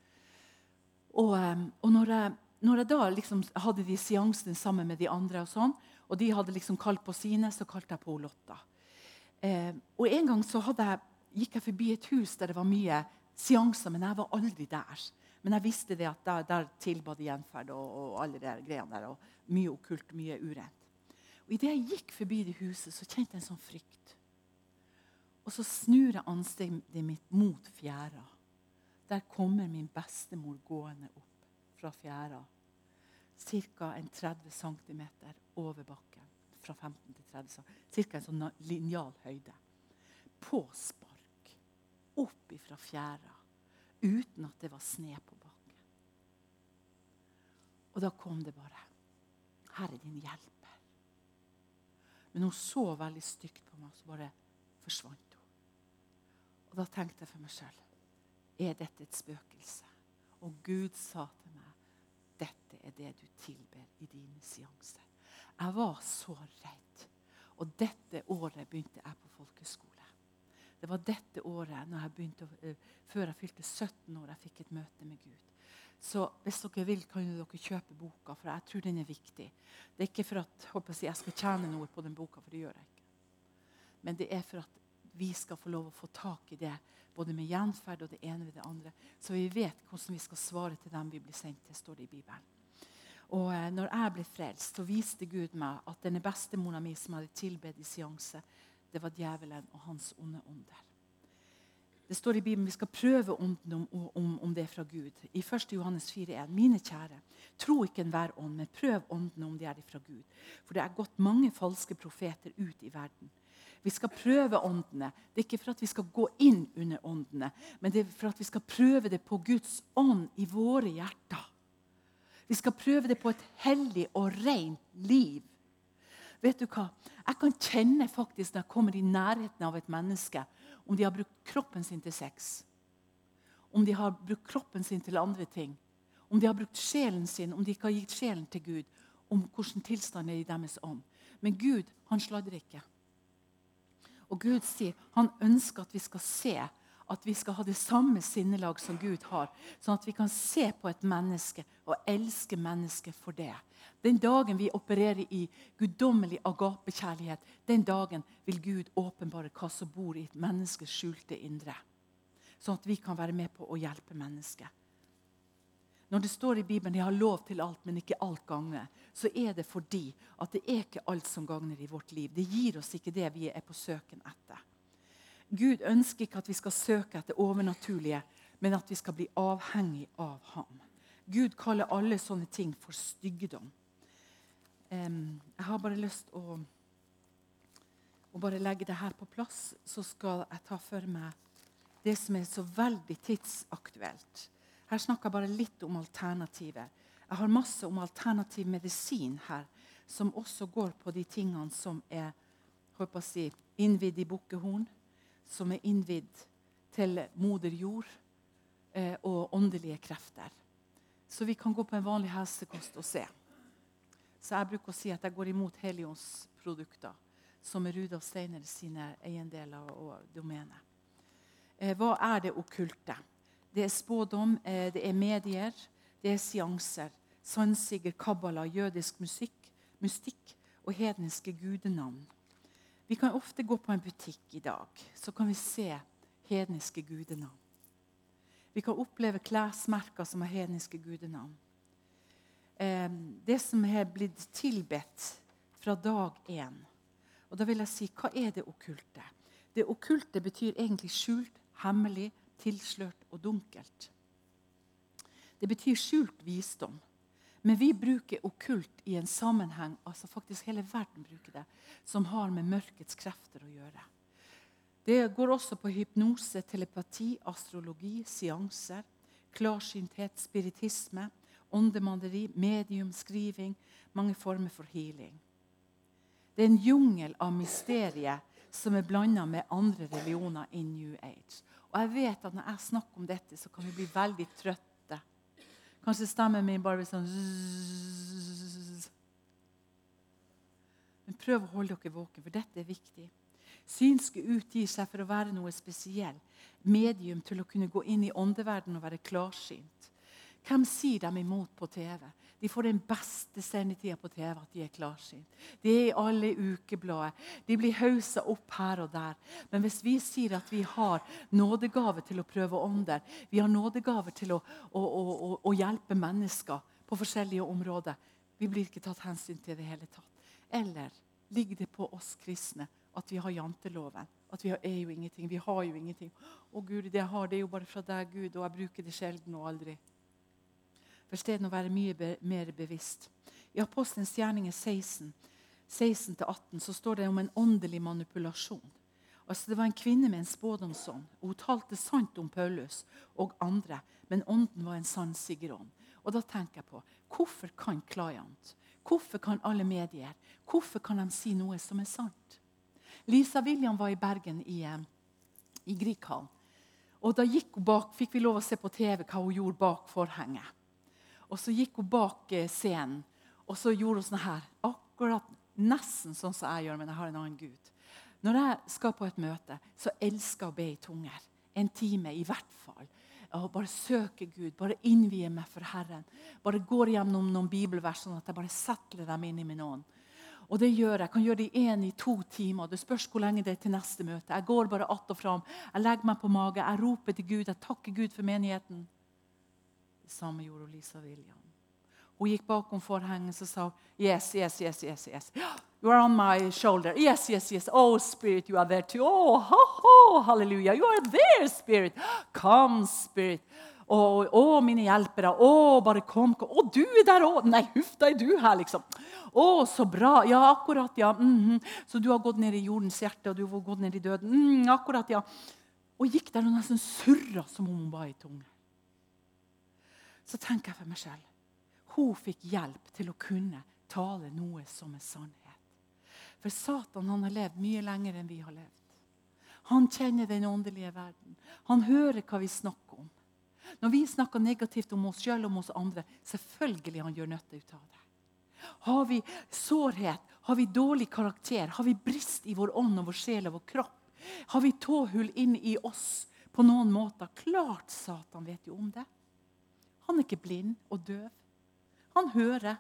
Og, eh, og når, jeg, når, jeg, da liksom hadde de seansene sammen med de andre, og sånn, og de hadde liksom kalt på sine, så kalte jeg på Lotta. Eh, og En gang så jeg, gikk jeg forbi et hus der det var mye seanser, men jeg var aldri der. Men jeg visste det at der, der tilba de gjenferd og, og, alle de greiene der. og Mye okkult, mye urent. Og Idet jeg gikk forbi det huset, så kjente jeg en sånn frykt. Og så snur jeg ansiktet mitt mot fjæra. Der kommer min bestemor gående opp fra fjæra. Ca. 30 cm over bakken. Fra 15 til 30 cm. Ca. en sånn linjal høyde. På spark. Opp ifra fjæra uten at det var sne på bakken. Og da kom det bare. Her er din hjelper. Men hun så veldig stygt på meg, og så bare forsvant hun. Og da tenkte jeg for meg sjøl Er dette et spøkelse? Og Gud sa til meg dette er det du tilber i dine seanser. Jeg var så redd. Og dette året begynte jeg på folkeskole. Det var dette året, jeg begynte, uh, før jeg fylte 17 år, jeg fikk et møte med Gud. Så hvis dere vil, kan dere kjøpe boka, for jeg tror den er viktig. Det er ikke for at jeg, jeg skal tjene noe på den boka, for det gjør jeg ikke. Men det er for at vi skal få lov å få tak i det, både med gjenferd og det ene ved det andre. Så vi vet hvordan vi skal svare til dem vi blir sendt til, står det i Bibelen. Og eh, når jeg ble frelst, så viste Gud meg at denne bestemora mi som hadde tilbedt i seanse, det var djevelen og hans onde ånder. Det står i Bibelen vi skal prøve ånden om, om, om, det er fra Gud. I 1. Johannes 4,1.: Mine kjære, tro ikke enhver ånd, men prøv ånden om det er fra Gud. For det er gått mange falske profeter ut i verden. Vi skal prøve åndene. Det er ikke for at vi skal gå inn under åndene, men det er for at vi skal prøve det på Guds ånd i våre hjerter. Vi skal prøve det på et hellig og rent liv. Vet du hva? Jeg kan kjenne faktisk når jeg kommer i nærheten av et menneske, om de har brukt kroppen sin til sex, om de har brukt kroppen sin til andre ting, om de har brukt sjelen sin, om de ikke har gitt sjelen til Gud, om hvordan tilstanden er i deres ånd. Men Gud han sladrer ikke. Og Gud sier han ønsker at vi skal se at vi skal ha det samme sinnelag som Gud har. Sånn at vi kan se på et menneske og elske mennesket for det. Den dagen vi opererer i guddommelig agapekjærlighet, den dagen vil Gud åpenbare hva som bor i et menneskes skjulte indre. Sånn at vi kan være med på å hjelpe mennesket. Når det står i Bibelen 'jeg har lov til alt, men ikke alt gagner', så er det fordi at det er ikke alt som gagner i vårt liv. Det gir oss ikke det vi er på søken etter. Gud ønsker ikke at vi skal søke etter overnaturlige, men at vi skal bli avhengig av ham. Gud kaller alle sånne ting for styggedom. Jeg har bare lyst å, å bare legge det her på plass, så skal jeg ta for meg det som er så veldig tidsaktuelt. Her snakker jeg bare litt om alternativet. Jeg har masse om alternativ medisin her, som også går på de tingene som er håper si, innvidd i bukkehorn, som er innvidd til moder jord eh, og åndelige krefter. Så vi kan gå på en vanlig helsekost og se. Så jeg bruker å si at jeg går imot helionsprodukter, som er Rudolf Steiner sine eiendeler og domene. Eh, hva er det okkulte? Det er spådom, eh, det er medier, det er seanser. Sannsiger, kabbala, jødisk musikk, mystikk og hedniske gudenavn. Vi kan ofte gå på en butikk i dag, så kan vi se hedniske gudenavn. Vi kan oppleve klesmerker som har hedniske gudenavn. Det som har blitt tilbedt fra dag én. Og da vil jeg si, Hva er det okkulte? Det okkulte betyr egentlig skjult, hemmelig, tilslørt og dunkelt. Det betyr skjult visdom. Men vi bruker okkult i en sammenheng altså faktisk hele verden bruker det, som har med mørkets krefter å gjøre. Det går også på hypnose, telepati, astrologi, seanser, klarsynthet, spiritisme, åndemanderi, mediumskriving, mange former for healing. Det er en jungel av mysterier som er blanda med andre religioner i New Age. Og jeg vet at når jeg snakker om dette, så kan vi bli veldig trøtte. Kanskje stemmen min bare blir sånn Men prøv å holde dere våkne, for dette er viktig. Synske utgir seg for å være noe spesielt. Medium til å kunne gå inn i åndeverdenen og være klarsynt. Hvem sier dem imot på TV? De får den beste sendetida på TV at de er klarsynt. De er i alle ukeblader. De blir hausa opp her og der. Men hvis vi sier at vi har nådegave til å prøve ånder, vi har nådegave til å, å, å, å hjelpe mennesker på forskjellige områder, vi blir ikke tatt hensyn til det hele tatt. Eller ligger det på oss kristne at vi har janteloven? At vi er jo ingenting. Vi har jo ingenting. Å Gud, det jeg har, det er jo bare fra deg, Gud, og jeg bruker det sjelden og aldri for stedet å være mye be mer bevisst. I Apostelens gjerninger 16, 16-18 så står det om en åndelig manipulasjon. Altså Det var en kvinne med en spådomsånd. Hun talte sant om Paulus og andre, men ånden var en sann siggerånd. Og da tenker jeg på hvorfor kan Client, hvorfor kan alle medier, hvorfor kan de si noe som er sant? Lisa William var i Bergen, i, eh, i Grieghallen. Og da gikk hun bak, fikk vi lov å se på TV hva hun gjorde bak forhenget. Og så gikk hun bak eh, scenen og så gjorde hun sånn her. Akkurat nesten sånn som jeg gjør, men jeg har en annen Gud. Når jeg skal på et møte, så elsker jeg å be i tunger. En time i hvert fall. Og bare søke Gud, bare innvie meg for Herren. Bare går gjennom noen bibelvers sånn at jeg bare setter dem inn i min ånd. Og det gjør jeg. Jeg kan gjøre det i én i to timer. Det spørs hvor lenge det er til neste møte. Jeg går bare att og fram. Jeg legger meg på mage. Jeg roper til Gud. Jeg takker Gud for menigheten. Samme gjorde Lisa William. Hun gikk bakom forhenget og sa yes, yes, yes, yes, yes. You are on my shoulder. Yes, yes, yes. Oh, Spirit, you are there too. Oh, ho, ho, hallelujah. You are there, Spirit. Come, Spirit. Å, oh, oh, mine hjelpere. Å, oh, bare kom. Å, oh, du er der òg. Nei, huff, da er du her, liksom. Å, så bra. Ja, akkurat, ja. Mm -hmm. Så du har gått ned i jordens hjerte, og du har gått ned i døden. Mm, akkurat, ja. Og gikk der og nesten surra som om hun var i tunge så tenker jeg for meg selv hun fikk hjelp til å kunne tale noe som er sannhet. For Satan han har levd mye lenger enn vi har levd. Han kjenner den åndelige verden. Han hører hva vi snakker om. Når vi snakker negativt om oss sjøl og om oss andre, selvfølgelig han gjør nytte ut av det. Har vi sårhet, har vi dårlig karakter, har vi brist i vår ånd og vår sjel og vår kropp, har vi tåhull inn i oss på noen måter Klart Satan vet jo om det. Han er ikke blind og døv. Han hører.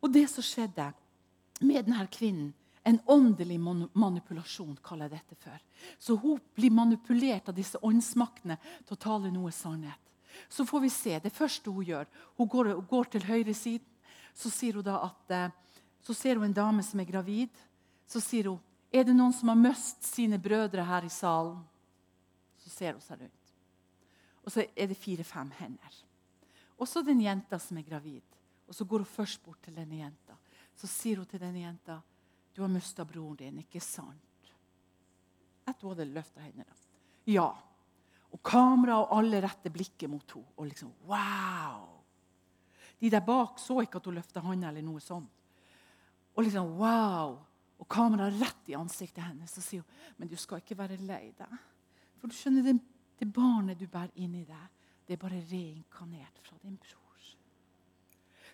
Og det som skjedde med denne kvinnen En åndelig manipulasjon, kaller jeg dette for. Så hun blir manipulert av disse åndsmaktene til å tale noe sannhet. Så får vi se. Det første hun gjør, hun går, går til høyresiden. Så sier hun da at eh, så ser hun en dame som er gravid. Så sier hun er det noen som har møst sine brødre her i salen. Så ser hun seg rundt. Og så er det fire-fem hender. Og så den jenta som er gravid. Og så går hun først bort til denne jenta. Så sier hun til denne jenta du har mista broren din, ikke sant? Etter hun hadde løfta hendene. Ja. Og kamera og alle retter blikket mot henne. Og liksom wow! De der bak så ikke at hun løfta hånda eller noe sånt. Og liksom wow! Og kameraet rett i ansiktet hennes. Så sier hun men du skal ikke være lei deg. For du skjønner, det, det barnet du bærer inni deg, det er bare reinkarnert fra din bror.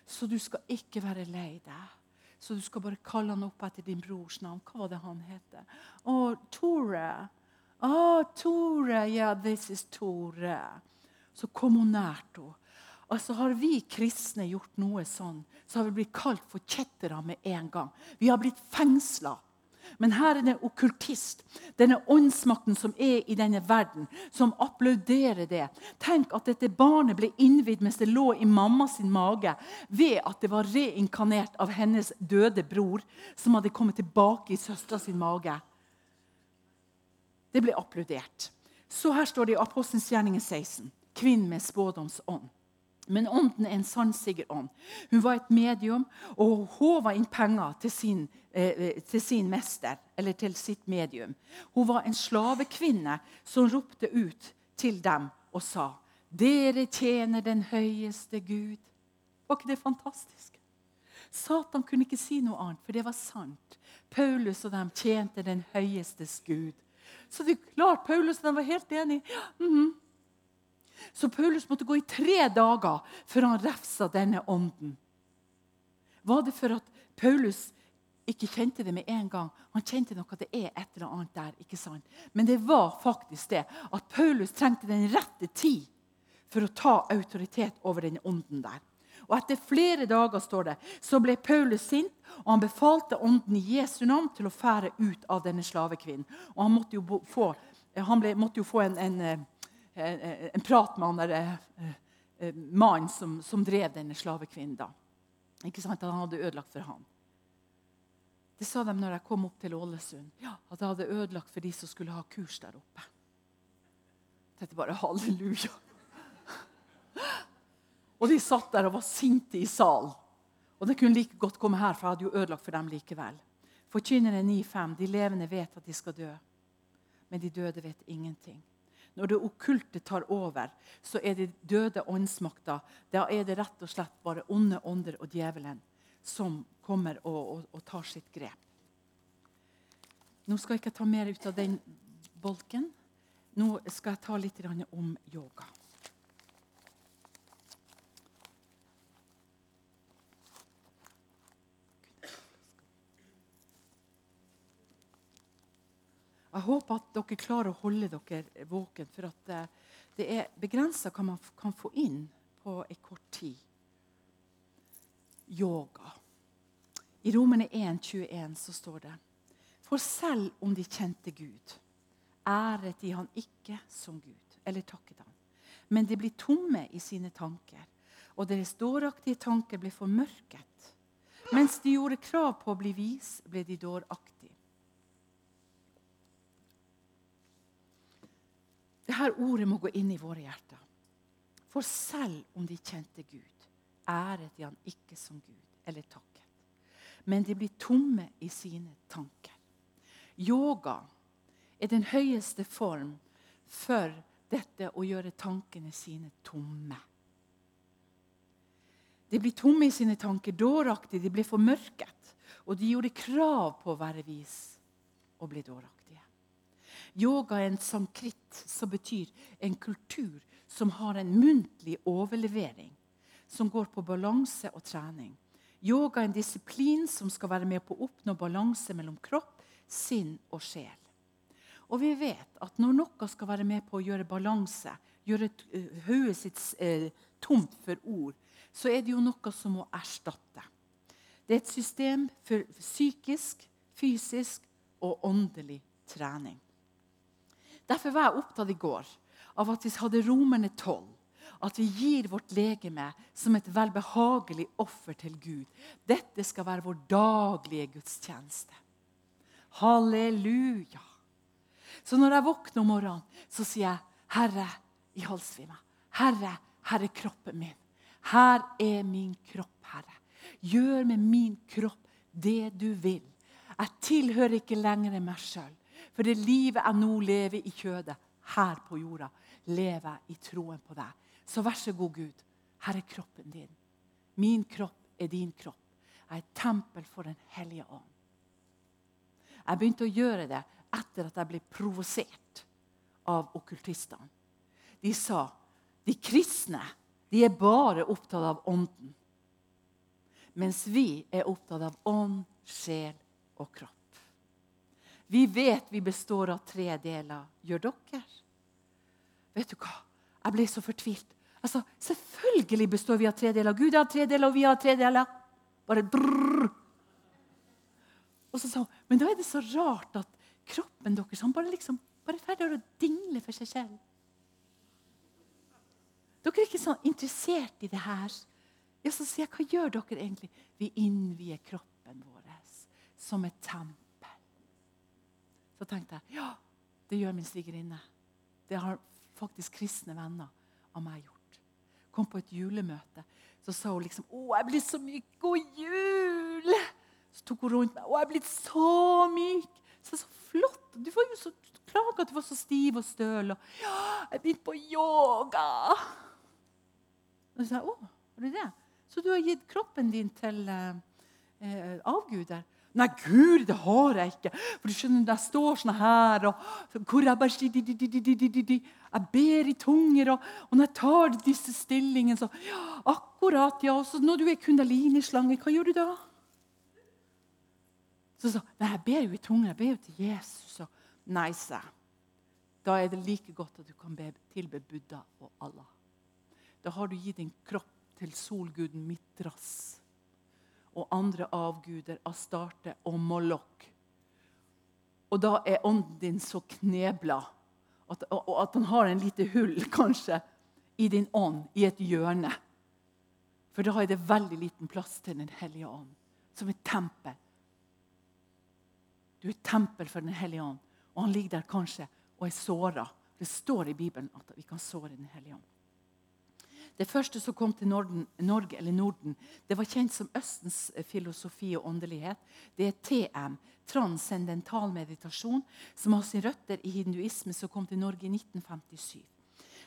Så du skal ikke være lei deg. Så du skal bare kalle han opp etter din brors navn. Hva var det han het? Å, Tore. Å, Tore. Ja, yeah, this is Tore. Så kom hun nært henne. Altså Har vi kristne gjort noe sånn, så har vi blitt kalt for kjettere med en gang. Vi har blitt fengsla. Men her er det okkultist, denne åndsmakten som er i denne verden, som applauderer det. Tenk at dette barnet ble innvidd mens det lå i mamma sin mage, ved at det var reinkarnert av hennes døde bror, som hadde kommet tilbake i søstera sin mage. Det ble applaudert. Så her står det i Apostelens gjerninger 16. Kvinnen med spådomsånd. Men ånden er en sannsikker ånd. Hun var et medium, og hun håva inn penger til sin, til sin, mester, eller til sitt medium. Hun var en slavekvinne som ropte ut til dem og sa dere tjener den høyeste Gud. Var ikke det fantastisk? Satan kunne ikke si noe annet, for det var sant. Paulus og dem tjente den høyestes Gud. Så det er klart, Paulus og dem var helt enige. Mm -hmm. Så Paulus måtte gå i tre dager før han refsa denne ånden. Var det for at Paulus ikke kjente det med en gang? Han kjente nok at det er et eller annet der. ikke sant? Men det var faktisk det at Paulus trengte den rette tid for å ta autoritet over den ånden der. Og Etter flere dager står det, så ble Paulus sint, og han befalte ånden i Jesu navn til å fære ut av denne slavekvinnen. Og Han måtte jo få, ble, måtte jo få en, en eh, Eh, eh, en prat med han der, mannen som, som, drev denne slavekvinnen. da. Ikke sant? Han hadde ødelagt for han. Det sa de når jeg kom opp til Ålesund. Ja, at jeg hadde ødelagt for de som skulle ha kurs der oppe. Dette bare halleluja. Og de satt der og var sinte i salen. Og det kunne like godt komme her, for jeg hadde jo ødelagt for dem likevel. Forkynnere 9,5. De levende vet at de skal dø, men de døde vet ingenting. Når det okkulte tar over, så er det døde åndsmakter. Da er det rett og slett bare onde ånder og djevelen som kommer og, og, og tar sitt grep. Nå skal jeg ikke ta mer ut av den bolken. Nå skal jeg ta litt om yoga. Jeg håper at dere klarer å holde dere våken, for at eh, det er begrensa hva man kan få inn på en kort tid. Yoga. I Romene 1,21 så står det For selv om de kjente Gud, æret de han ikke som Gud, eller takket han. Men de blir tomme i sine tanker, og deres dåraktige tanker ble formørket. Mens de gjorde krav på å bli vis, ble de dåraktige. Dette ordet må gå inn i våre hjerter. For selv om de kjente Gud, æret de han ikke som Gud eller takket. Men de blir tomme i sine tanker. Yoga er den høyeste form for dette å gjøre tankene sine tomme. De blir tomme i sine tanker, dåraktige, de blir formørket. Og de gjorde krav på å være vis og bli dåraktige. Yoga er en sankrit, som betyr en kultur som har en muntlig overlevering, som går på balanse og trening. Yoga er en disiplin som skal være med på å oppnå balanse mellom kropp, sinn og sjel. Og vi vet at når noe skal være med på å gjøre balanse, gjøre eh, hodet sitt eh, tomt for ord, så er det jo noe som må erstatte. Det er et system for psykisk, fysisk og åndelig trening. Derfor var jeg opptatt i går av at vi hadde Romerne 12. at vi gir vårt legeme som et velbehagelig offer til Gud. Dette skal være vår daglige gudstjeneste. Halleluja. Så når jeg våkner om morgenen, så sier jeg, 'Herre, i halsvima. Herre, her er kroppen min. Her er min kropp, Herre. Gjør med min kropp det du vil. Jeg tilhører ikke lenger meg sjøl. For det livet jeg nå lever i kjødet, her på jorda, lever jeg i troen på deg. Så vær så god, Gud. Her er kroppen din. Min kropp er din kropp. Jeg er et tempel for Den hellige ånd. Jeg begynte å gjøre det etter at jeg ble provosert av okkultistene. De sa de kristne de er bare opptatt av ånden. Mens vi er opptatt av ånd, sjel og kropp. Vi vet vi består av tre deler. Gjør dere? Vet du hva? Jeg ble så fortvilt. Altså, Selvfølgelig består vi av tre deler. Gud har tre deler, og vi har tre deler. Bare brrr. Og så sa hun, Men da er det så rart at kroppen deres han bare liksom, bare ferdig å dingle for seg selv. Dere er ikke så interessert i det her. Ja, så sier jeg, Hva gjør dere egentlig? Vi innvier kroppen vår som et tempel. Så tenkte jeg ja, det gjør min svigerinne. Det har faktisk kristne venner av meg gjort. Kom på et julemøte. Så sa hun liksom 'Å, jeg er blitt så myk. God jul!' Så tok hun rundt meg. 'Å, jeg er blitt så myk.' Så så flott. Du var jo så klaga at du var så stiv og støl. Og 'Ja, jeg begynte på yoga.' Og så sa jeg 'Å, har du det?' Så du har gitt kroppen din til eh, eh avguder? Nei, Gud, det har jeg ikke. For du skjønner, Jeg står sånn her og Jeg ber i tunger. Og, og når jeg tar disse stillingene, så ja, Akkurat, ja. Og så når du er kundalinislange, hva gjør du da? Så sa Nei, jeg ber jo i tunger. Jeg ber jo til Jesus. Og, nei, sa jeg. Da er det like godt at du kan be, tilbe Buddha og Allah. Da har du gitt din kropp til solguden Mitras og andre avguder, Astarte og Moloch. Og da er ånden din så knebla at, og at han har en lite hull, kanskje, i din ånd, i et hjørne. For da er det veldig liten plass til Den hellige ånd, som et tempel. Du er et tempel for Den hellige ånd, og han ligger der kanskje og er såra. Det står i Bibelen at vi kan såre Den hellige ånd. Det første som kom til Norden, Norge, eller Norden, det var kjent som Østens eh, filosofi og åndelighet. Det er TM, transcendental meditasjon, som har sin røtter i hinduisme, som kom til Norge i 1957.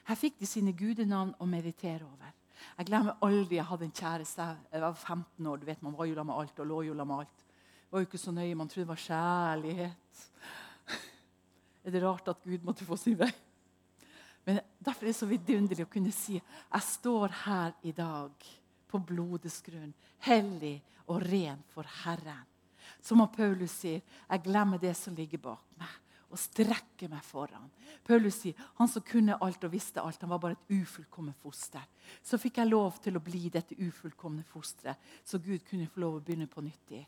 Her fikk de sine gudenavn å meditere over. Jeg glemmer aldri jeg hadde en kjæreste. Jeg var 15 år. du vet, Man var jo med alt og lå jo med alt. Det var jo ikke så nøye. Man trodde det var kjærlighet. Er det rart at Gud måtte få sin vei? Men Derfor er det så vidunderlig å kunne si jeg står her i dag på blodets grunn, hellig og ren for Herren. Som Paulus sier, jeg glemmer det som ligger bak meg, og strekker meg foran. Paulus sier han som kunne alt og visste alt, han var bare et ufullkomment foster. Så fikk jeg lov til å bli dette ufullkomne fosteret, så Gud kunne få lov å begynne på nytt i.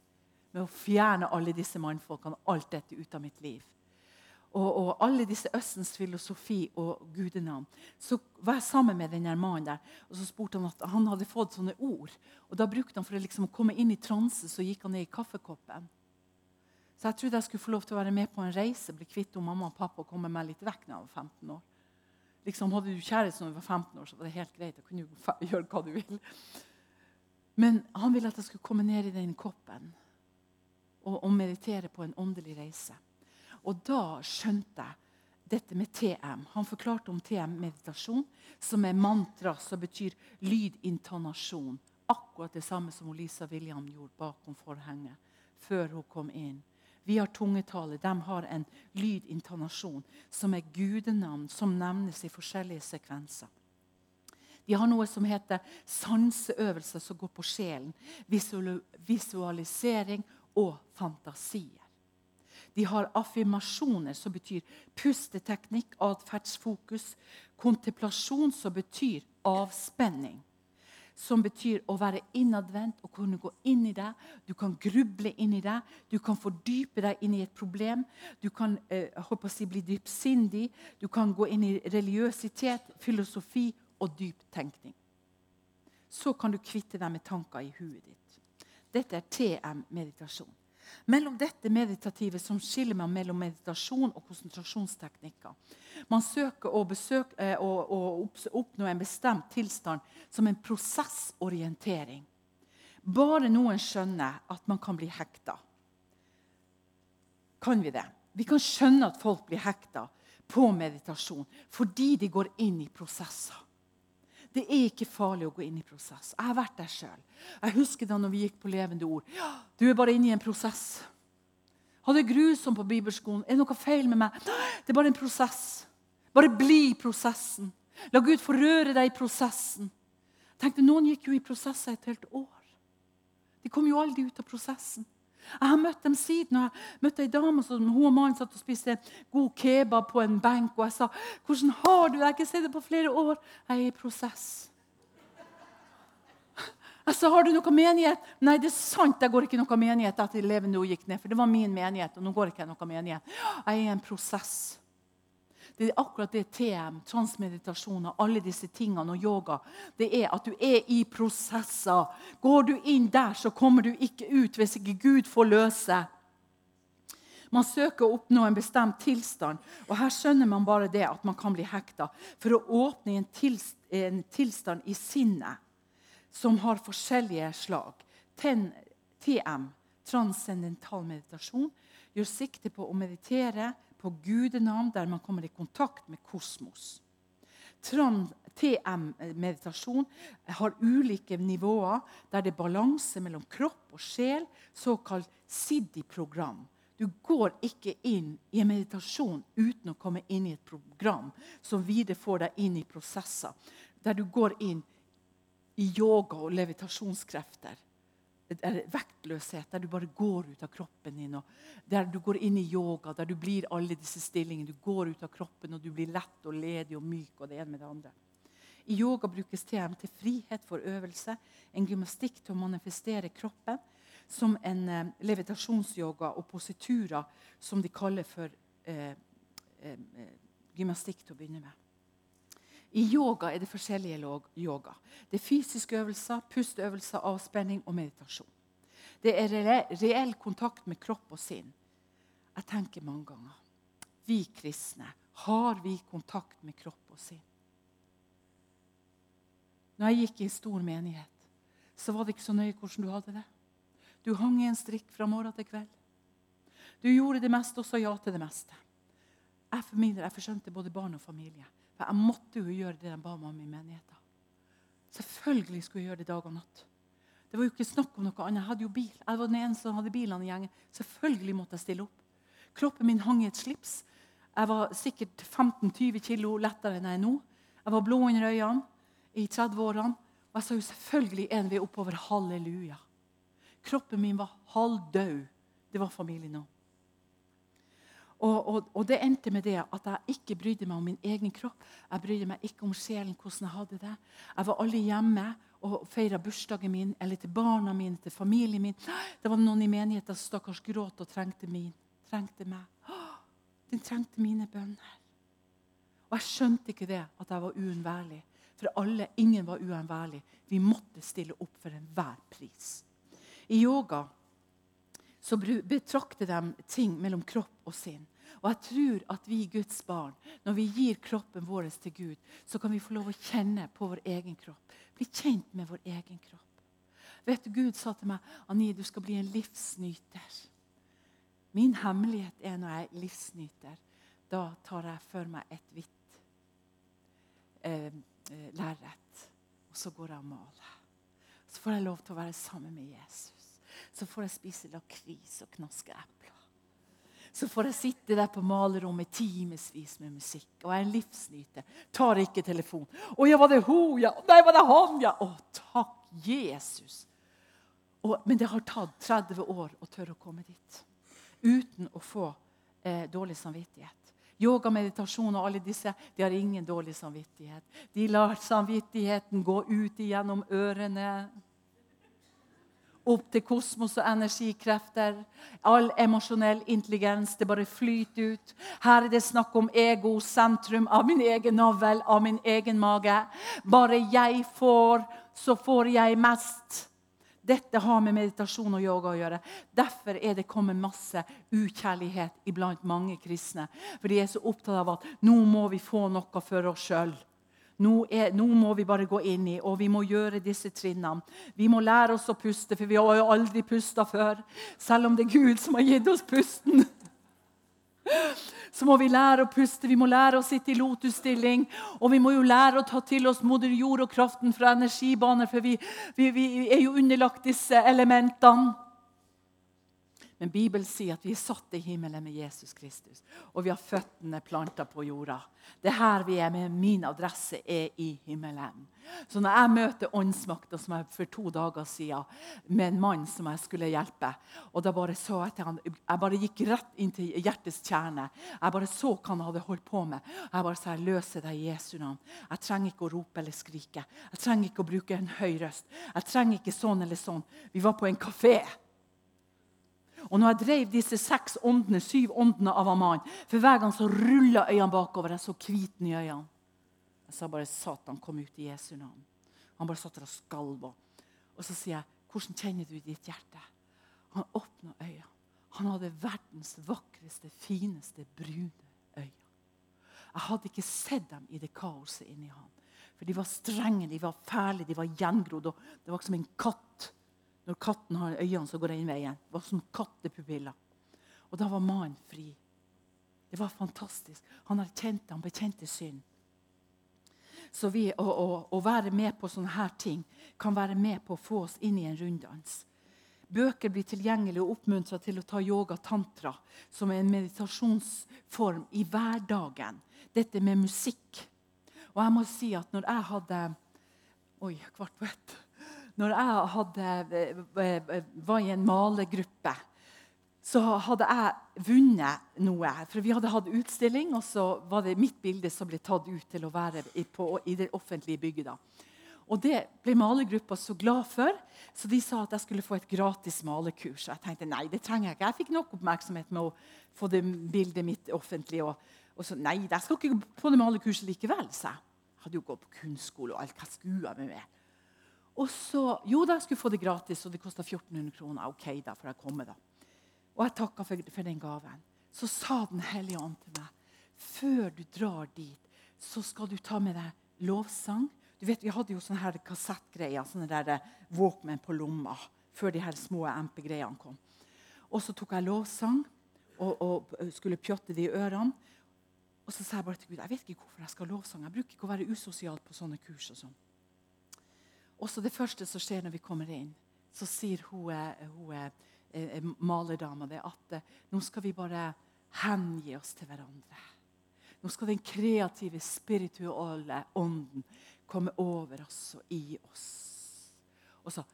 Med å fjerne alle disse mannfolkene, alt dette ut av mitt liv og, og, alle disse Østens filosofi og gudenavn, så var jeg sammen med denne mannen der, og så spurte han at han hadde fått sånne ord. Og da brukte han For å liksom komme inn i transe så gikk han ned i kaffekoppen. Så jeg trodde jeg skulle få lov til å være med på en reise, bli kvitt om mamma og pappa og komme meg litt vekk når jeg var 15 år. Liksom, hadde du kjæreste når du var 15 år, så var det helt greit. Da kunne du gjøre hva du vil. Men han ville at jeg skulle komme ned i den koppen og, og meditere på en åndelig reise. Og da skjønte jeg dette med TM. Han forklarte om TM-meditasjon, som er mantra, som betyr lydintonasjon. Akkurat det samme som Lisa William gjorde bakom forhenget før hun kom inn. Vi har tungetale. De har en lydintonasjon som er gudenavn, som nevnes i forskjellige sekvenser. De har noe som heter sanseøvelser som går på sjelen. Visualisering og fantasier. De har affirmasjoner, som betyr pusteteknikk, atferdsfokus. Kontemplasjon, som betyr avspenning. Som betyr å være innadvendt og kunne gå inn i det. Du kan gruble inn i det. Du kan fordype deg inn i et problem. Du kan eh, si, bli dypsindig. Du kan gå inn i religiøsitet, filosofi og dyp tenkning. Så kan du kvitte deg med tanker i huet ditt. Dette er TM-meditasjon. Mellom dette meditative som skiller meg mellom meditasjon og konsentrasjonsteknikker. Man søker å, besøke, eh, å, å oppnå en bestemt tilstand som en prosessorientering. Bare noen skjønner at man kan bli hekta. Kan vi det? Vi kan skjønne at folk blir hekta på meditasjon fordi de går inn i prosesser. Det er ikke farlig å gå inn i prosess. Jeg har vært der sjøl. Jeg husker da når vi gikk på Levende Ord. Du er bare inne i en prosess. Ha det grusomt på bibelskolen. Er det noe feil med meg? Det er bare en prosess. Bare bli i prosessen. La Gud få røre deg i prosessen. Tenkte, Noen gikk jo i prosesser et helt år. De kom jo aldri ut av prosessen. Jeg har møtt dem siden. og Jeg møtte ei dame som hun og mannen satt og spiste god kebab på en benk. Og jeg sa, 'Hvordan har du det?' 'Jeg har ikke sett det på flere år.' 'Jeg er i prosess.' Jeg sa, 'Har du noe menighet?' 'Nei, det er sant, jeg går ikke noe menighet etter Levende Ord gikk ned.' For det var min menighet, og nå går ikke jeg noe menighet. Jeg er i en prosess. Det er akkurat det TM, transmeditasjon og alle disse tingene og yoga. Det er at du er i prosesser. Går du inn der, så kommer du ikke ut hvis ikke Gud får løse. Man søker å oppnå en bestemt tilstand. og Her skjønner man bare det at man kan bli hekta. For å åpne en, tilst, en tilstand i sinnet som har forskjellige slag. TEN, TM, transcendental meditasjon, gjør sikte på å meditere på gudenavn, der man kommer i kontakt med kosmos. TM-meditasjon har ulike nivåer der det er balanse mellom kropp og sjel, såkalt SIDI-program. Du går ikke inn i en meditasjon uten å komme inn i et program som videre får deg inn i prosesser, der du går inn i yoga og levitasjonskrefter er vektløshet, der du bare går ut av kroppen din. der du går inn i yoga, der du blir alle disse stillingene. Du går ut av kroppen, og du blir lett og ledig og myk. og det ene med det andre. I yoga brukes TM til frihet for øvelse, en gymnastikk til å manifestere kroppen, som en eh, levitasjonsyoga og positurer som de kaller for eh, eh, gymnastikk til å begynne med. I yoga er det forskjellige yoga. Det er fysiske øvelser, pusteøvelser, avspenning og meditasjon. Det er reell kontakt med kropp og sinn. Jeg tenker mange ganger Vi kristne, har vi kontakt med kropp og sinn? Når jeg gikk i en stor menighet, så var det ikke så nøye hvordan du hadde det. Du hang i en strikk fra morgen til kveld. Du gjorde det meste og sa ja til det meste. Jeg for min jeg forskjønte både barn og familie. For jeg måtte jo gjøre det de ba meg om i menigheten. Selvfølgelig skulle jeg gjøre det dag og natt. Det var jo ikke snakk om noe annet. Jeg hadde jo bil. Jeg var den eneste som hadde bilene i gjengen. Selvfølgelig måtte jeg stille opp. Kroppen min hang i et slips. Jeg var sikkert 15-20 kilo lettere enn jeg er nå. Jeg var blå under øynene i 30-årene. Og jeg sa jo selvfølgelig en vei oppover. Halleluja. Kroppen min var halvdød. Det var familien nå. Og, og, og, det endte med det at jeg ikke brydde meg om min egen kropp. Jeg brydde meg ikke om sjelen, hvordan jeg hadde det. Jeg var aldri hjemme og feira bursdagen min eller til barna mine, til familien min. Det var noen i menigheten som stakkars gråt og trengte, min, trengte meg. Den trengte mine bønner. Og jeg skjønte ikke det, at jeg var uunnværlig. For alle, ingen var uunnværlig. Vi måtte stille opp for enhver pris. I yoga så betrakter de ting mellom kropp og sinn. Og jeg tror at vi Guds barn, når vi gir kroppen vår til Gud, så kan vi få lov å kjenne på vår egen kropp. Bli kjent med vår egen kropp. Vet du, Gud sa til meg Annie, du skal bli en livsnyter. Min hemmelighet er når jeg er livsnyter. Da tar jeg for meg et hvitt eh, eh, lerret, og så går jeg og maler. Så får jeg lov til å være sammen med Jesus. Så får jeg spise lakris og knaske epler så får jeg sitte der på malerommet timevis med musikk. Og jeg er en livsnyter. Tar ikke telefon. 'Å ja, var det hun, ja?' 'Nei, var det han, ja?' Å, takk, Jesus. Og, men det har tatt 30 år å tørre å komme dit. Uten å få eh, dårlig samvittighet. Yoga, meditasjon og alle disse de har ingen dårlig samvittighet. De lar samvittigheten gå ut igjennom ørene opp til kosmos og energikrefter. All emosjonell intelligens. Det bare flyter ut. Her er det snakk om ego, sentrum av min egen navl, av min egen mage. Bare jeg får, så får jeg mest. Dette har med meditasjon og yoga å gjøre. Derfor er det kommet masse ukjærlighet iblant mange kristne. For de er så opptatt av at nå må vi få noe for oss sjøl. Nå, er, nå, må vi bare gå inn i, og vi må gjøre disse trinnene. Vi må lære oss å puste, for vi har jo aldri pusta før. Selv om det er Gud som har gitt oss pusten. Så må vi lære å puste, vi må lære å sitte i lotusstilling. Og vi må jo lære å ta til oss moder jord og kraften fra energibaner, for vi, vi, vi er jo underlagt disse elementene. Men Bibelen sier at vi er satt i himmelen med Jesus Kristus. Og vi har føttene planta på jorda. Det er her vi er med min adresse er i himmelen. Så når jeg møter åndsmakta som jeg for to dager siden med en mann som jeg skulle hjelpe og da bare så jeg, til han, jeg bare gikk rett inn til hjertets kjerne. Jeg bare så hva han hadde holdt på med. Jeg bare sa jeg løser deg i Jesu navn. Jeg trenger ikke å rope eller skrike. Jeg trenger ikke å bruke en høy røst. Jeg trenger ikke sånn eller sånn. Vi var på en kafé. Og når jeg drev disse seks åndene, syv åndene av Aman For hver gang så rulla øynene bakover. Jeg så hviten i øynene. Jeg sa bare 'Satan, kom ut i Jesu navn'. Han bare satt der og skalv. Og så sier jeg, 'Hvordan kjenner du ditt hjerte?' Han åpna øynene. Han hadde verdens vakreste, fineste, brune øyne. Jeg hadde ikke sett dem i det kaoset inni han. For de var strenge, de var fæle, de var gjengrodd. Det var som en katt når katten har øynene som går den veien. Det var som kattepupiller. Og da var mannen fri. Det var fantastisk. Han erkjente, han bekjente synd. Så vi, å, å, å, være med på sånne her ting kan være med på å få oss inn i en runddans. Bøker blir tilgjengelige og oppmuntra til å ta yoga tantra som er en meditasjonsform i hverdagen. Dette med musikk. Og jeg må si at når jeg hadde Oi, kvart på ett når jeg hadde, eh, eh, var i en malergruppe, så hadde jeg vunnet noe. For Vi hadde hatt utstilling, og så var det mitt bilde som ble tatt ut til å være i, på, i det offentlige bygget. da. Og Det ble malergruppa så glad for, så de sa at jeg skulle få et gratis malekurs. Jeg tenkte nei, det trenger jeg ikke. Jeg fikk nok oppmerksomhet med å få det bildet mitt offentlig. Og, og så nei, jeg skal ikke på det malerkurset likevel, sa jeg. Hadde jo gått på kunstskole og alt. Hva skulle jeg med? Og så, Jo da, jeg skulle få det gratis, og det kosta 1400 kroner. Ok, da får jeg komme, da. Og jeg takka for, for, den gaven. Så sa Den hellige ånd til meg før du drar dit, så skal du ta med deg lovsang. Du vet, Vi hadde jo sånne her kassettgreier, sånne der eh, Walkman på lomma, før de her små MP-greiene kom. Og så tok jeg lovsang og, og skulle pjotte det i ørene. Og så sa jeg bare til Gud jeg vet ikke hvorfor jeg skal lovsang. Jeg bruker ikke å være usosial på sånne kurs. og sånn. Også det første som skjer når vi kommer inn, så sier hun, eh, hun eh, eh, malerdama at nå skal vi bare hengi oss til hverandre. Nå skal den kreative, spirituelle ånden komme over oss og i oss. Og så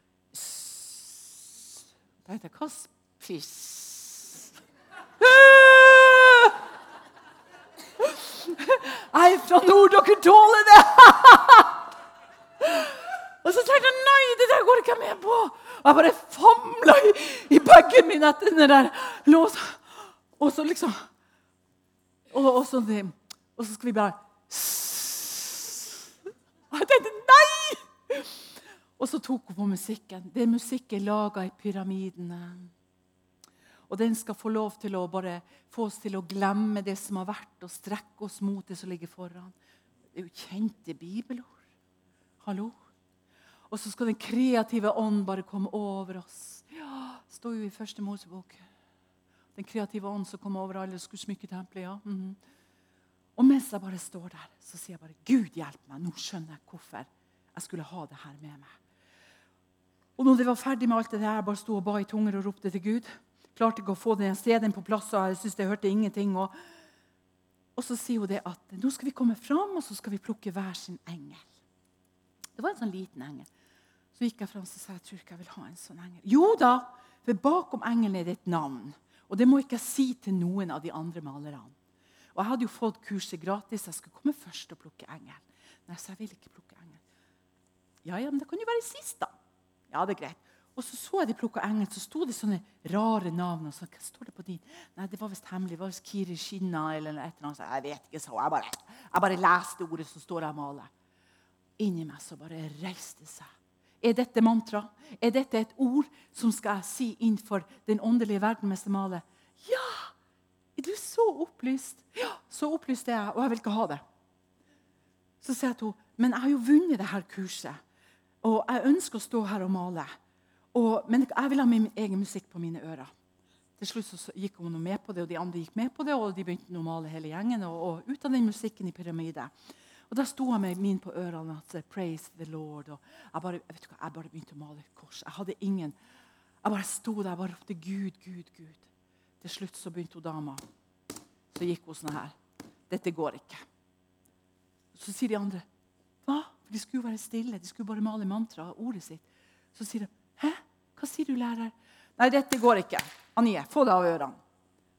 Da heter det Hva spiss? Jeg er fra nord, dere tåler det! Og så tenkte jeg nei, det der går ikke jeg med på. Og jeg bare famla i, i bagen min etter den der låsa. Og så liksom og, og, så, og, så, skal vi bare Og jeg tenkte nei! Og så tok hun på musikken. Det er musikk er laga i pyramidene. Og den skal få lov til å bare få oss til å glemme det som har vært, og strekke oss mot det som ligger foran. Det er jo kjente bibelord. Hallo? Og så skal den kreative ånd bare komme over oss. Ja, står jo i første Mosebok. Den kreative ånd som kom over alle skulle smykke tempelet. ja. Mm -hmm. Og mens jeg bare står der, så sier jeg bare 'Gud, hjelp meg'. Nå skjønner jeg hvorfor jeg skulle ha det her med meg. Og når det var ferdig med alt det der, jeg bare sto og ba i tunger og ropte til Gud. Klarte ikke å få den steden på plass, og jeg syntes jeg hørte ingenting. Og, og så sier hun det at nå skal vi komme fram, og så skal vi plukke hver sin engel. Det var en sånn liten engel. Så gikk jeg fram og sa jeg tror ikke jeg vil ha en sånn engel. Jo da, for bakom engelen er det et navn. Og det må ikke jeg si til noen av de andre malerne. Og Jeg hadde jo fått kurset gratis. Jeg skulle komme først og plukke engel. Nei, så jeg vil ikke plukke engel. Ja, ja, men det kan jo være sist, da. Ja, det er greit. Og så så jeg de plukka engel, så sto det sånne rare navn. og så, hva står det på din? Nei, Det var visst hemmelig. Det var visst Kiri Skinna eller et eller annet. Så jeg vet ikke, så jeg bare, bare leste ordet som står der og maler. Inni meg så bare reiste seg. Er dette mantra? Er dette et ord som skal jeg si innenfor den åndelige verden mens jeg maler? Ja! Er du så opplyst? Ja, så opplyst er jeg, og jeg vil ikke ha det. Så sier jeg til henne, men jeg har jo vunnet dette kurset. Og jeg ønsker å stå her og male. Og, men jeg vil ha min egen musikk på mine ører. Til slutt så gikk hun med på det, og de andre gikk med på det. Og de begynte å male hele gjengen. Og, og ut av den musikken i pyramide. Og Da sto jeg med min på ørene og 'Praise the Lord'. Og jeg bare, vet hva, jeg bare begynte å male et kors. Jeg hadde ingen, jeg bare sto der og ropte 'Gud, Gud, Gud'. Til slutt så begynte hun dama. Så gikk hun sånn her. 'Dette går ikke.' Så sier de andre 'Hva?' For De skulle jo være stille. De skulle bare male mantra, ordet sitt. Så sier de 'Hæ? Hva sier du, lærer?' 'Nei, dette går ikke. Anie, få det av ørene.'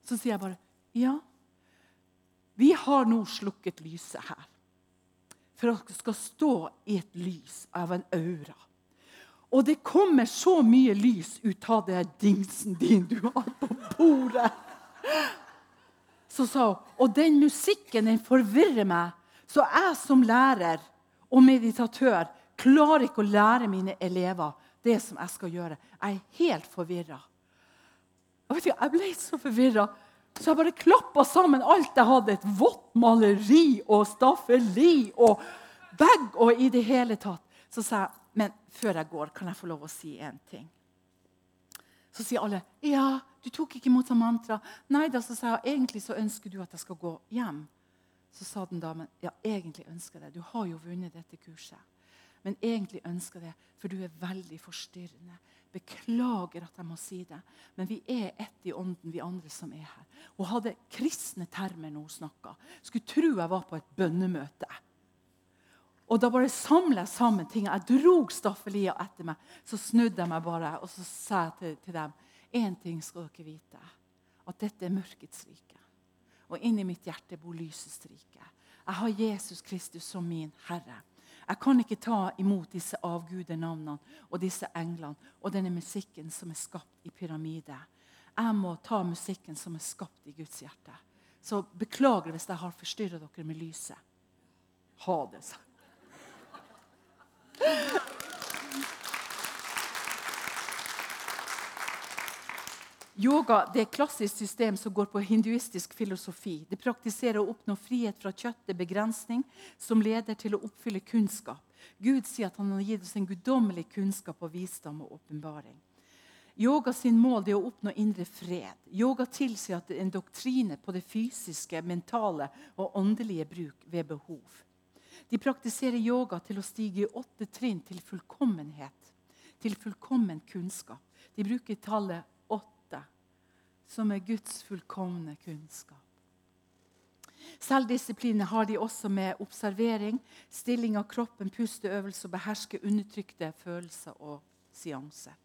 Så sier jeg bare 'Ja, vi har nå slukket lyset her.' For dere skal stå i et lys av en aura. Og det kommer så mye lys ut av den dingsen din du har på bordet. Så sa hun, Og den musikken den forvirrer meg. Så jeg som lærer og meditatør klarer ikke å lære mine elever det som jeg skal gjøre. Jeg er helt forvirra. Jeg ble så forvirra. Så jeg bare klappa sammen alt jeg hadde. Et vått maleri og staffeli og bag og i det hele tatt. Så sa jeg, men før jeg går, kan jeg få lov å si en ting? Så sier alle ja, du tok ikke imot mantra. Nei da, så sa jeg egentlig så ønsker du at jeg skal gå hjem. Så sa den damen ja, egentlig ønsker jeg det. Du har jo vunnet dette kurset. Men egentlig ønsker jeg det, for du er veldig forstyrrende. Beklager at jeg må si det, men vi er ett i ånden, vi andre som er her. Hun hadde kristne termer når hun snakka. Skulle tro jeg var på et bønnemøte. Og da bare samla jeg sammen ting. Jeg drog staffelia etter meg. Så snudde jeg meg bare og så sa jeg til, til dem én ting skal dere vite. At dette er mørkets rike. Og inni mitt hjerte bor lysets rike. Jeg har Jesus Kristus som min Herre. Jeg kan ikke ta imot disse avgudenavnene og disse englene og denne musikken som er skapt i pyramide. Jeg må ta musikken som er skapt i Guds hjerte. Så beklager hvis jeg har forstyrra dere med lyset. Ha det. sånn. Yoga det er et klassisk system som går på hinduistisk filosofi. Det praktiserer å oppnå frihet fra kjøttet, begrensning, som leder til å oppfylle kunnskap. Gud sier at han har gitt oss en guddommelig kunnskap og visdom og åpenbaring. Yoga sin mål er å oppnå indre fred. Yoga tilsier at det er en doktrine på det fysiske, mentale og åndelige bruk ved behov. De praktiserer yoga til å stige i åtte trinn til fullkommenhet. Til fullkommen kunnskap. De bruker tallet som er Guds fullkomne kunnskap. Selvdisipline har de også med observering, stilling av kroppen, pusteøvelse og beherske undertrykte følelser og seanser.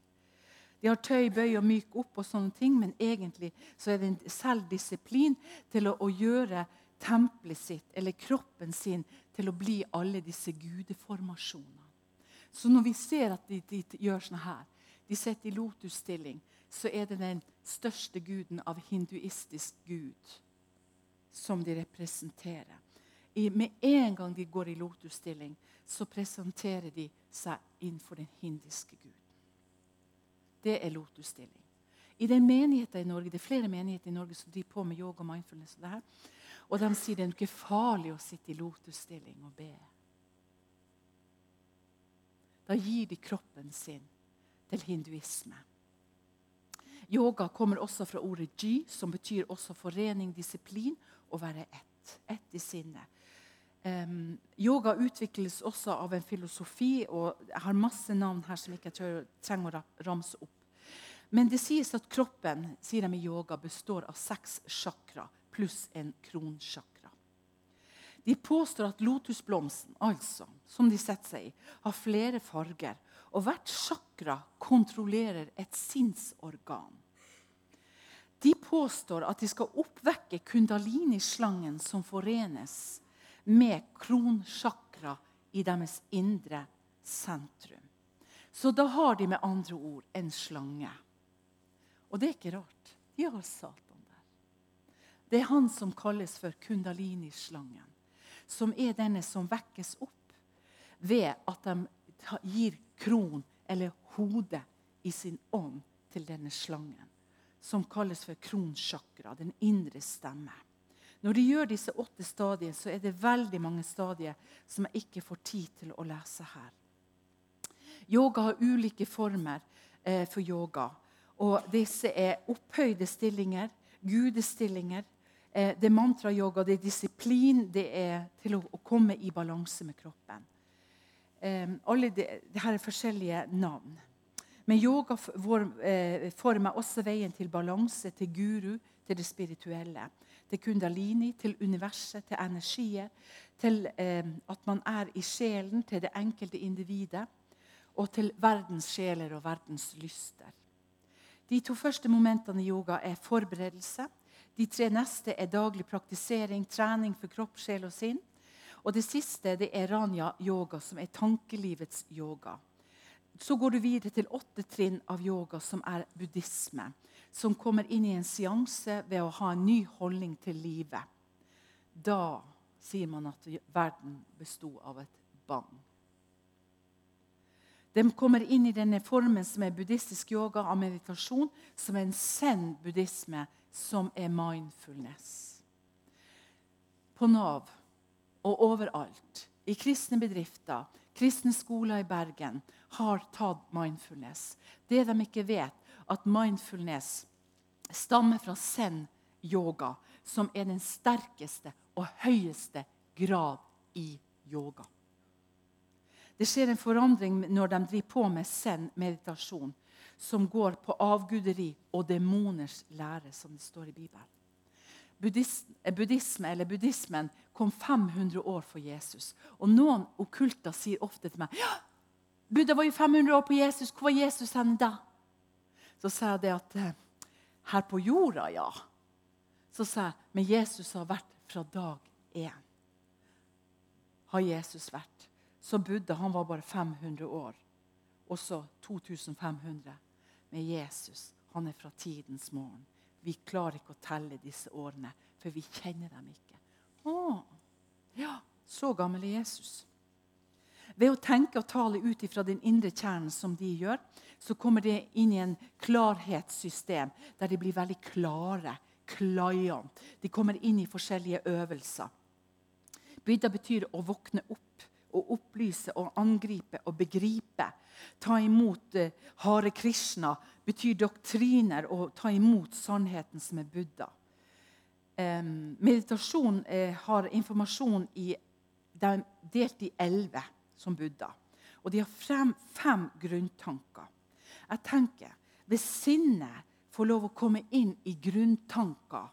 De har tøy, bøy og myk opp, og sånne ting, men egentlig så er det en selvdisiplin til å, å gjøre tempelet sitt eller kroppen sin til å bli alle disse gudeformasjonene. Så når vi ser at de, de gjør sånn her, de sitter i lotusstilling, så er det den største guden av hinduistisk gud som de representerer. I, med en gang de går i lotusstilling, så presenterer de seg innenfor den hindiske guden. Det er lotusstilling. I den menigheten i Norge, Det er flere menigheter i Norge som driver på med yoga og mindfulness. Og det her. Og de sier det er ikke farlig å sitte i lotusstilling og be. Da gir de kroppen sin til hinduisme. Yoga kommer også fra ordet ji, som betyr også forening, disiplin og være ett. Ett i sinnet. Um, yoga utvikles også av en filosofi, og jeg har masse navn her som jeg ikke trenger å ramse opp. Men det sies at kroppen sier de i yoga, består av seks chakra pluss en kronchakra. De påstår at lotusblomsten, altså, som de setter seg i, har flere farger. Og hvert chakra kontrollerer et sinnsorgan. De påstår at de skal oppvekke kundalini-slangen som forenes med kronsjakra i deres indre sentrum. Så da har de med andre ord en slange. Og det er ikke rart. De har Satan der. Det er han som kalles for kundalini-slangen. Som er denne som vekkes opp ved at de gir kron eller hode i sin ånd til denne slangen. Som kalles for kronsjakra, den indre stemme. Når de gjør disse åtte stadiene, så er det veldig mange stadier som jeg ikke får tid til å lese her. Yoga har ulike former eh, for yoga. Og disse er opphøyde stillinger, gudestillinger. Eh, det er mantrayoga, det er disiplin, det er til å, å komme i balanse med kroppen. Eh, alle det, de her er forskjellige navn. Men yoga for, eh, former også veien til balanse, til guru, til det spirituelle. Til kundalini, til universet, til energiet. Til eh, at man er i sjelen, til det enkelte individet og til verdens sjeler og verdens lyster. De to første momentene i yoga er forberedelse. De tre neste er daglig praktisering, trening for kropp, sjel og sinn. Og det siste det er ranya yoga, som er tankelivets yoga. Så går du videre til åtte trinn av yoga, som er buddhisme. Som kommer inn i en seanse ved å ha en ny holdning til livet. Da sier man at verden besto av et bang. De kommer inn i denne formen som er buddhistisk yoga av meditasjon, som er en zen-buddhisme, som er mindfulness. På Nav og overalt, i kristne bedrifter, kristne skoler i Bergen, har tatt mindfulness. Det de ikke vet, at mindfulness stammer fra zen-yoga, som er den sterkeste og høyeste grad i yoga. Det skjer en forandring når de driver på med zen-meditasjon, som går på avguderi og demoners lære, som det står i Bibelen. Eh, buddhisme, eller Buddhismen kom 500 år for Jesus. Og Noen okkulter sier ofte til meg ja, Buddha var jo 500 år på Jesus. Hvor var Jesus hen da? Så sa jeg det at eh, her på jorda, ja. Så sa jeg men Jesus har vært fra dag én. Har Jesus vært. Så Buddha han var bare 500 år. Også 2500. Men Jesus, han er fra tidens morgen. Vi klarer ikke å telle disse årene, for vi kjenner dem ikke. Å, ja, så gammel er Jesus. Ved å tenke og tale ut fra den indre kjernen som de gjør, så kommer de inn i en klarhetssystem der de blir veldig klare. Client. De kommer inn i forskjellige øvelser. Buddha betyr å våkne opp å opplyse og angripe og begripe. Ta imot eh, Hare Krishna betyr doktriner og ta imot sannheten som er Buddha. Meditasjon eh, har informasjon i De er delt i elleve som Buddha. Og de har frem fem grunntanker. Jeg tenker, Hvis sinnet får lov å komme inn i grunntanker,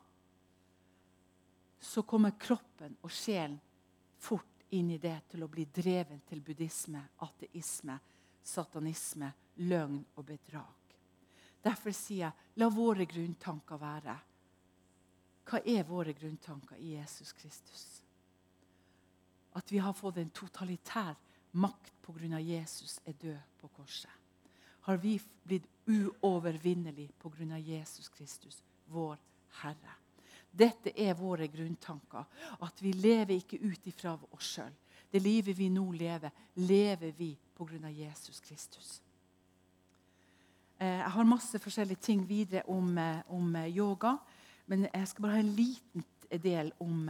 så kommer kroppen og sjelen fort inn i det til å bli dreven til buddhisme, ateisme, satanisme, løgn og bedrag. Derfor sier jeg la våre grunntanker være. Hva er våre grunntanker i Jesus Kristus? At vi har fått en totalitær makt pga. Jesus er død på korset. Har vi blitt uovervinnelige pga. Jesus Kristus, vår Herre? Dette er våre grunntanker. At vi lever ikke ut ifra oss sjøl. Det livet vi nå lever, lever vi pga. Jesus Kristus. Eh, jeg har masse forskjellige ting videre om, eh, om, eh, yoga. Men jeg skal bare ha en liten del om,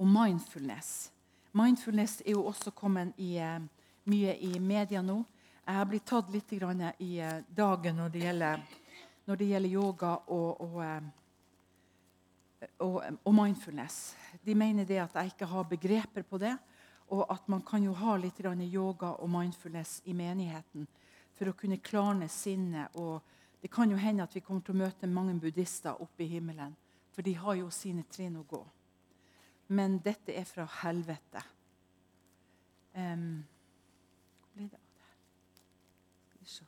om mindfulness. Mindfulness er jo også kommet i, mye i media nå. Jeg har blitt tatt litt i dagen når det gjelder, når det gjelder yoga og, og og, og, mindfulness. De mener det at jeg ikke har begreper på det. Og at man kan jo ha litt yoga og mindfulness i menigheten for å kunne klarne sinnet. Og det kan jo hende at vi kommer til å møte mange buddhister oppe i himmelen. For de har jo sine trinn å gå. Men dette er fra helvete. Um, hvor ble det av det? Skal vi se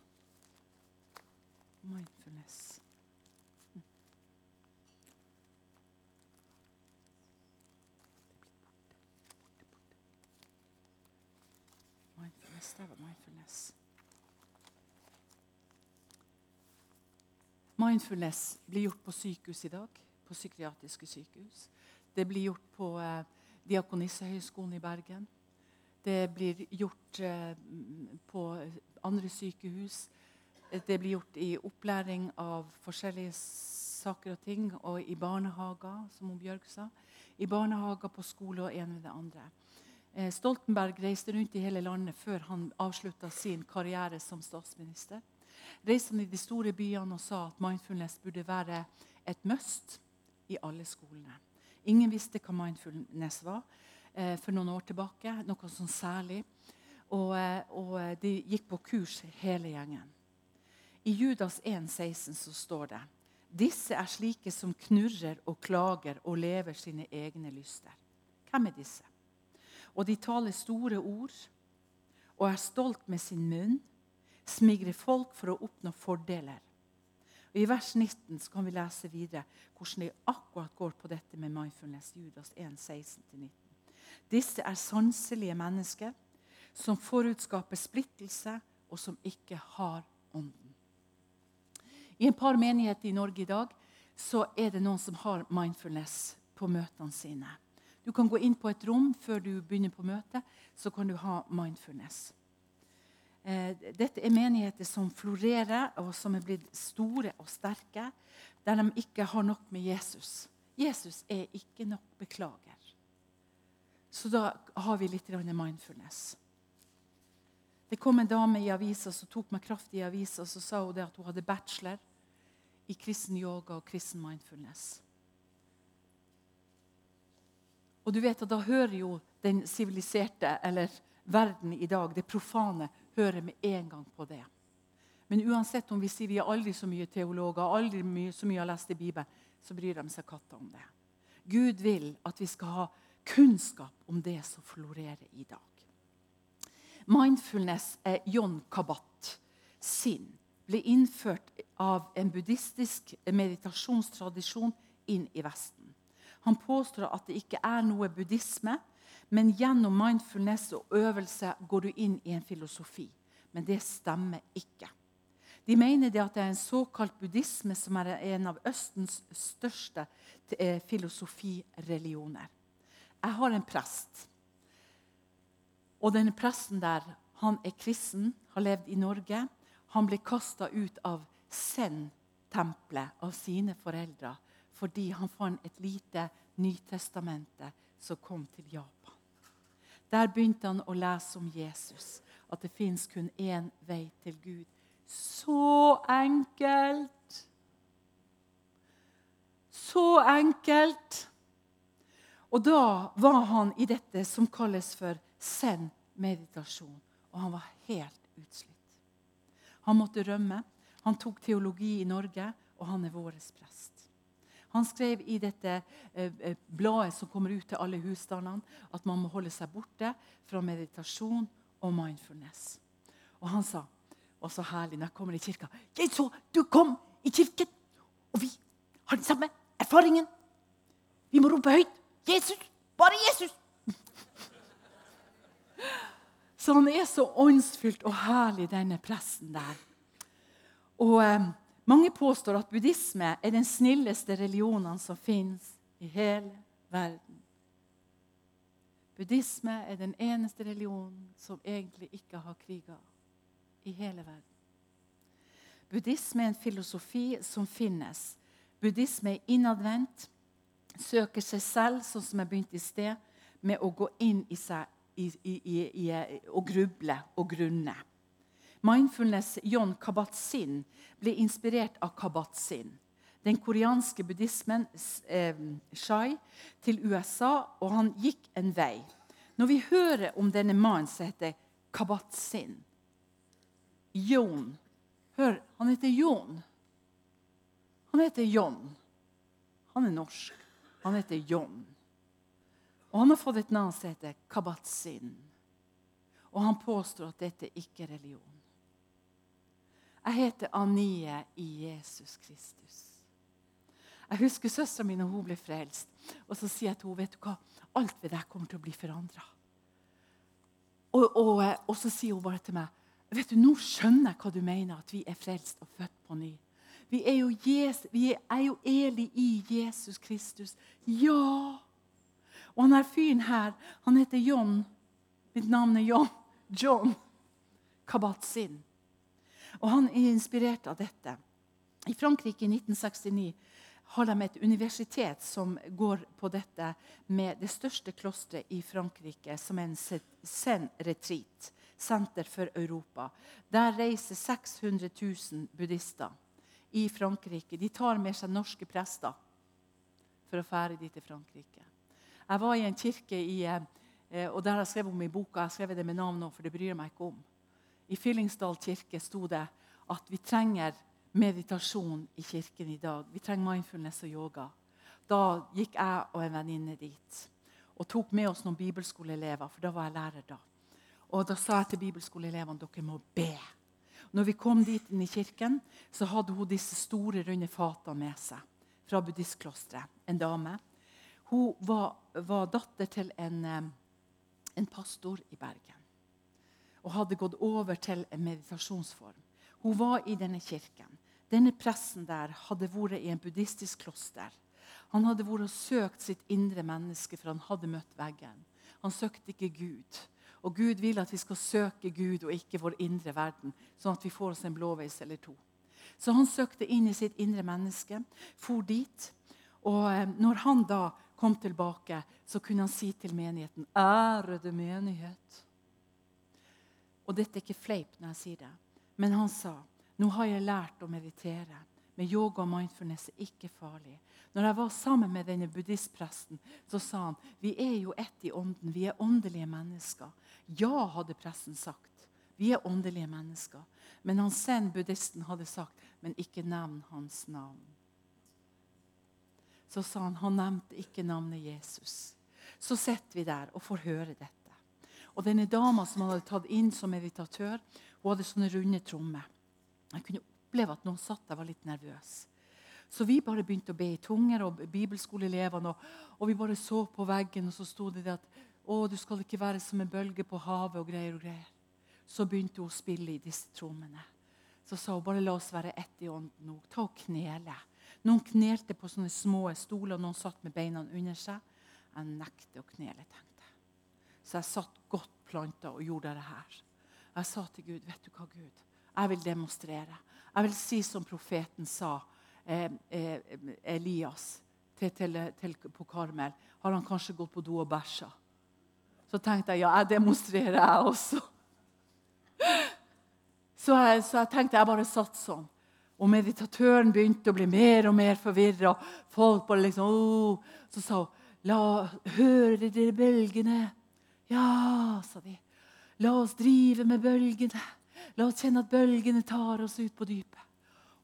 Mindfulness. mindfulness. Der var mindfulness. Mindfulness blir gjort på sykehus i dag. På psykiatriske sykehus. Det blir gjort på eh, Diakonissehøgskolen i Bergen. Det blir gjort eh, på andre sykehus. Det blir gjort i opplæring av forskjellige saker og ting, og i barnehager, som Bjørg sa. I barnehager, på skole og en ved det andre. Eh, Stoltenberg reiste rundt i hele landet før han avslutta sin karriere som statsminister. Reiste han i de store byene og sa at mindfulness burde være et must i alle skolene. Ingen visste hva mindfulness var eh, for noen år tilbake. Noe sånn særlig. Og, eh, og, eh, de gikk på kurs, hele gjengen. I Judas 1,16 så står det disse er slike som knurrer og klager og lever sine egne lyster. Hvem er disse? Og de taler store ord og er stolt med sin munn, smigrer folk for å oppnå fordeler. Og I vers 19 kan vi lese videre hvordan det akkurat går på dette med mindfulness. Judas 1, 16-19. Disse er sanselige mennesker som forutskaper splittelse, og som ikke har ånden. I en par menigheter i Norge i dag så er det noen som har mindfulness på møtene sine. Du kan gå inn på et rom før du begynner på møtet, så kan du ha mindfulness. Eh, dette er menigheter som florerer, og som er blitt store og sterke, der de ikke har nok med Jesus. Jesus er ikke nok beklager. Så da har vi litt mindfulness. Det kom en dame i avisa som tok meg kraftig i avisa, og så sa hun at hun hadde bachelor i kristen yoga og kristen mindfulness. Og du vet at Da hører jo den siviliserte eller verden i dag, det profane, hører med en gang på det. Men uansett om vi sier vi er aldri så mye teologer, aldri mye, så mye har lest i Bibelen, så bryr de seg katta om det. Gud vil at vi skal ha kunnskap om det som florerer i dag. Mindfulness er John Kabat sin. Ble innført av en buddhistisk meditasjonstradisjon inn i Vesten. Han påstår at det ikke er noe buddhisme, men gjennom mindfulness og øvelse går du inn i en filosofi. Men det stemmer ikke. De mener det at det er en såkalt buddhisme som er en av Østens største eh, filosofireligioner. Jeg har en prest. Og denne presten der, han er kristen, har levd i Norge. Han ble kasta ut av Zen-tempelet av sine foreldre fordi han fant et lite Nytestamente som kom til Japan. Der begynte han å lese om Jesus, at det fins kun én vei til Gud. Så enkelt! Så enkelt! Og da var han i dette som kalles for zen-meditasjon. Og han var helt utslitt. Han måtte rømme. Han tok teologi i Norge, og han er vår prest. Han skrev i dette eh, eh, bladet som kommer ut til alle husstandene, at man må holde seg borte fra meditasjon og mindfulness. Og han sa, og så herlig når jeg kommer i kirka Jeg så du kom i kirken, og vi har den samme erfaringen. Vi må rope høyt. Jesus! Bare Jesus! Så han er så åndsfylt og herlig, denne presten der. Og eh, mange påstår at buddhisme er den snilleste religionen som fins i hele verden. Buddhisme er den eneste religionen som egentlig ikke har kriger i hele verden. Buddhisme er en filosofi som finnes. Buddhisme er innadvendt, søker seg selv, sånn som jeg begynte i sted, med å gå inn i seg i, i, i, og gruble og grunne. Mindfulness John Kabat-Zinn ble inspirert av Kabat-Zinn. Den koreanske buddhismen eh, Shai til USA, og han gikk en vei. Når vi hører om denne mannen som heter Kabat-Zinn Jon Hør, han heter Jon. Han heter John. Han er norsk. Han heter John. Og han har fått et navn som heter Kabat-Zinn. Og han påstår at dette ikke er religion. Jeg heter Anie i Jesus Kristus. Jeg husker søstera mi når hun ble frelst. Og så sier jeg til henne vet du hva, alt ved deg kommer til å bli forandra. Og, og, eh, og, så sier hun bare til meg vet du, Nå skjønner jeg hva du mener, at vi er frelst og født på ny. Vi er jo, Jesus, vi er jo Eli i Jesus Kristus. Ja! Og han her fyren her, han heter John. Mitt navn er John. John Kabat-Zinn. Og han er inspirert av dette. I Frankrike i 1969 har de et universitet som går på dette med det største klosteret i Frankrike, som er en Zen-retreat. Senter for Europa. Der reiser 600 000 buddhister i Frankrike. De tar med seg norske prester for å fære dit til Frankrike. Jeg var i en kirke i, eh, og der har jeg skrevet om i boka. Jeg har skrevet det med navn nå, for det bryr jeg meg ikke om. I Fyllingsdal kirke sto det at vi trenger meditasjon i kirken i dag. Vi trenger mindfulness og yoga. Da gikk jeg og en venninne dit og tok med oss noen bibelskoleelever. for da var jeg lærer da. Og Da sa jeg til bibelskoleelevene dere må be. Når vi kom dit inn i kirken, så hadde hun disse store, runde fatene med seg fra buddhistklosteret. En dame. Hun var, var datter til en, eh, en pastor i Bergen og hadde gått over til en meditasjonsform. Hun var i denne kirken. Denne pressen der hadde vært i en buddhistisk kloster. Han hadde vært og søkt sitt indre menneske, for han hadde møtt veggen. Han søkte ikke Gud. Og Gud vil at vi skal søke Gud og ikke vår indre verden, sånn at vi får oss en blåveis eller to. Så han søkte inn i sitt indre menneske, for dit. Og eh, når han da kom tilbake, så kunne han si til menigheten, 'Ærede menighet'. Og dette er ikke fleip når jeg sier det. Men han sa nå har jeg lært å meditere. Men yoga og mindfulness er ikke farlig. Når jeg var sammen med denne buddhistpresten, så sa han vi er jo ett i ånden. Vi er åndelige mennesker. Ja, hadde presten sagt. Vi er åndelige mennesker. Men han sen buddhisten hadde sagt, men ikke nevn hans navn. Så sa han han nevnte ikke navnet Jesus. Så sitter vi der og får høre dette. Og denne dama som han hadde tatt inn som meditatør, hun hadde sånne runde trommer. Jeg kunne oppleve at noen satt der var litt nervøs. Så vi bare begynte å be i tunger, og bibelskoleelevene, og, og, vi bare så på veggen, og så sto det at å, du skal ikke være som en bølge på havet og greier og greier. Så begynte hun å spille i disse trommene. Så sa hun bare la oss være ett i ånden nå. Ta og knele. Noen knelte på sånne små stoler, noen satt med beina under seg. Jeg nekter å knele, tenkte. Så jeg satt godt planta og gjorde det her. Jeg sa til Gud, vet du hva, Gud? Jeg vil demonstrere. Jeg vil si som profeten sa, eh, eh, Elias til, til, til, på Karmel. Har han kanskje gått på do og bæsja? Så tenkte jeg ja, jeg demonstrerer, jeg også. Så jeg, så jeg tenkte jeg bare satt sånn. Og meditatøren begynte å bli mer og mer forvirra. Folk bare liksom oh. Så sa hun La høre dere bølgene. Ja, sa de. La oss drive med bølgene. La oss kjenne at bølgene tar oss ut på dypet.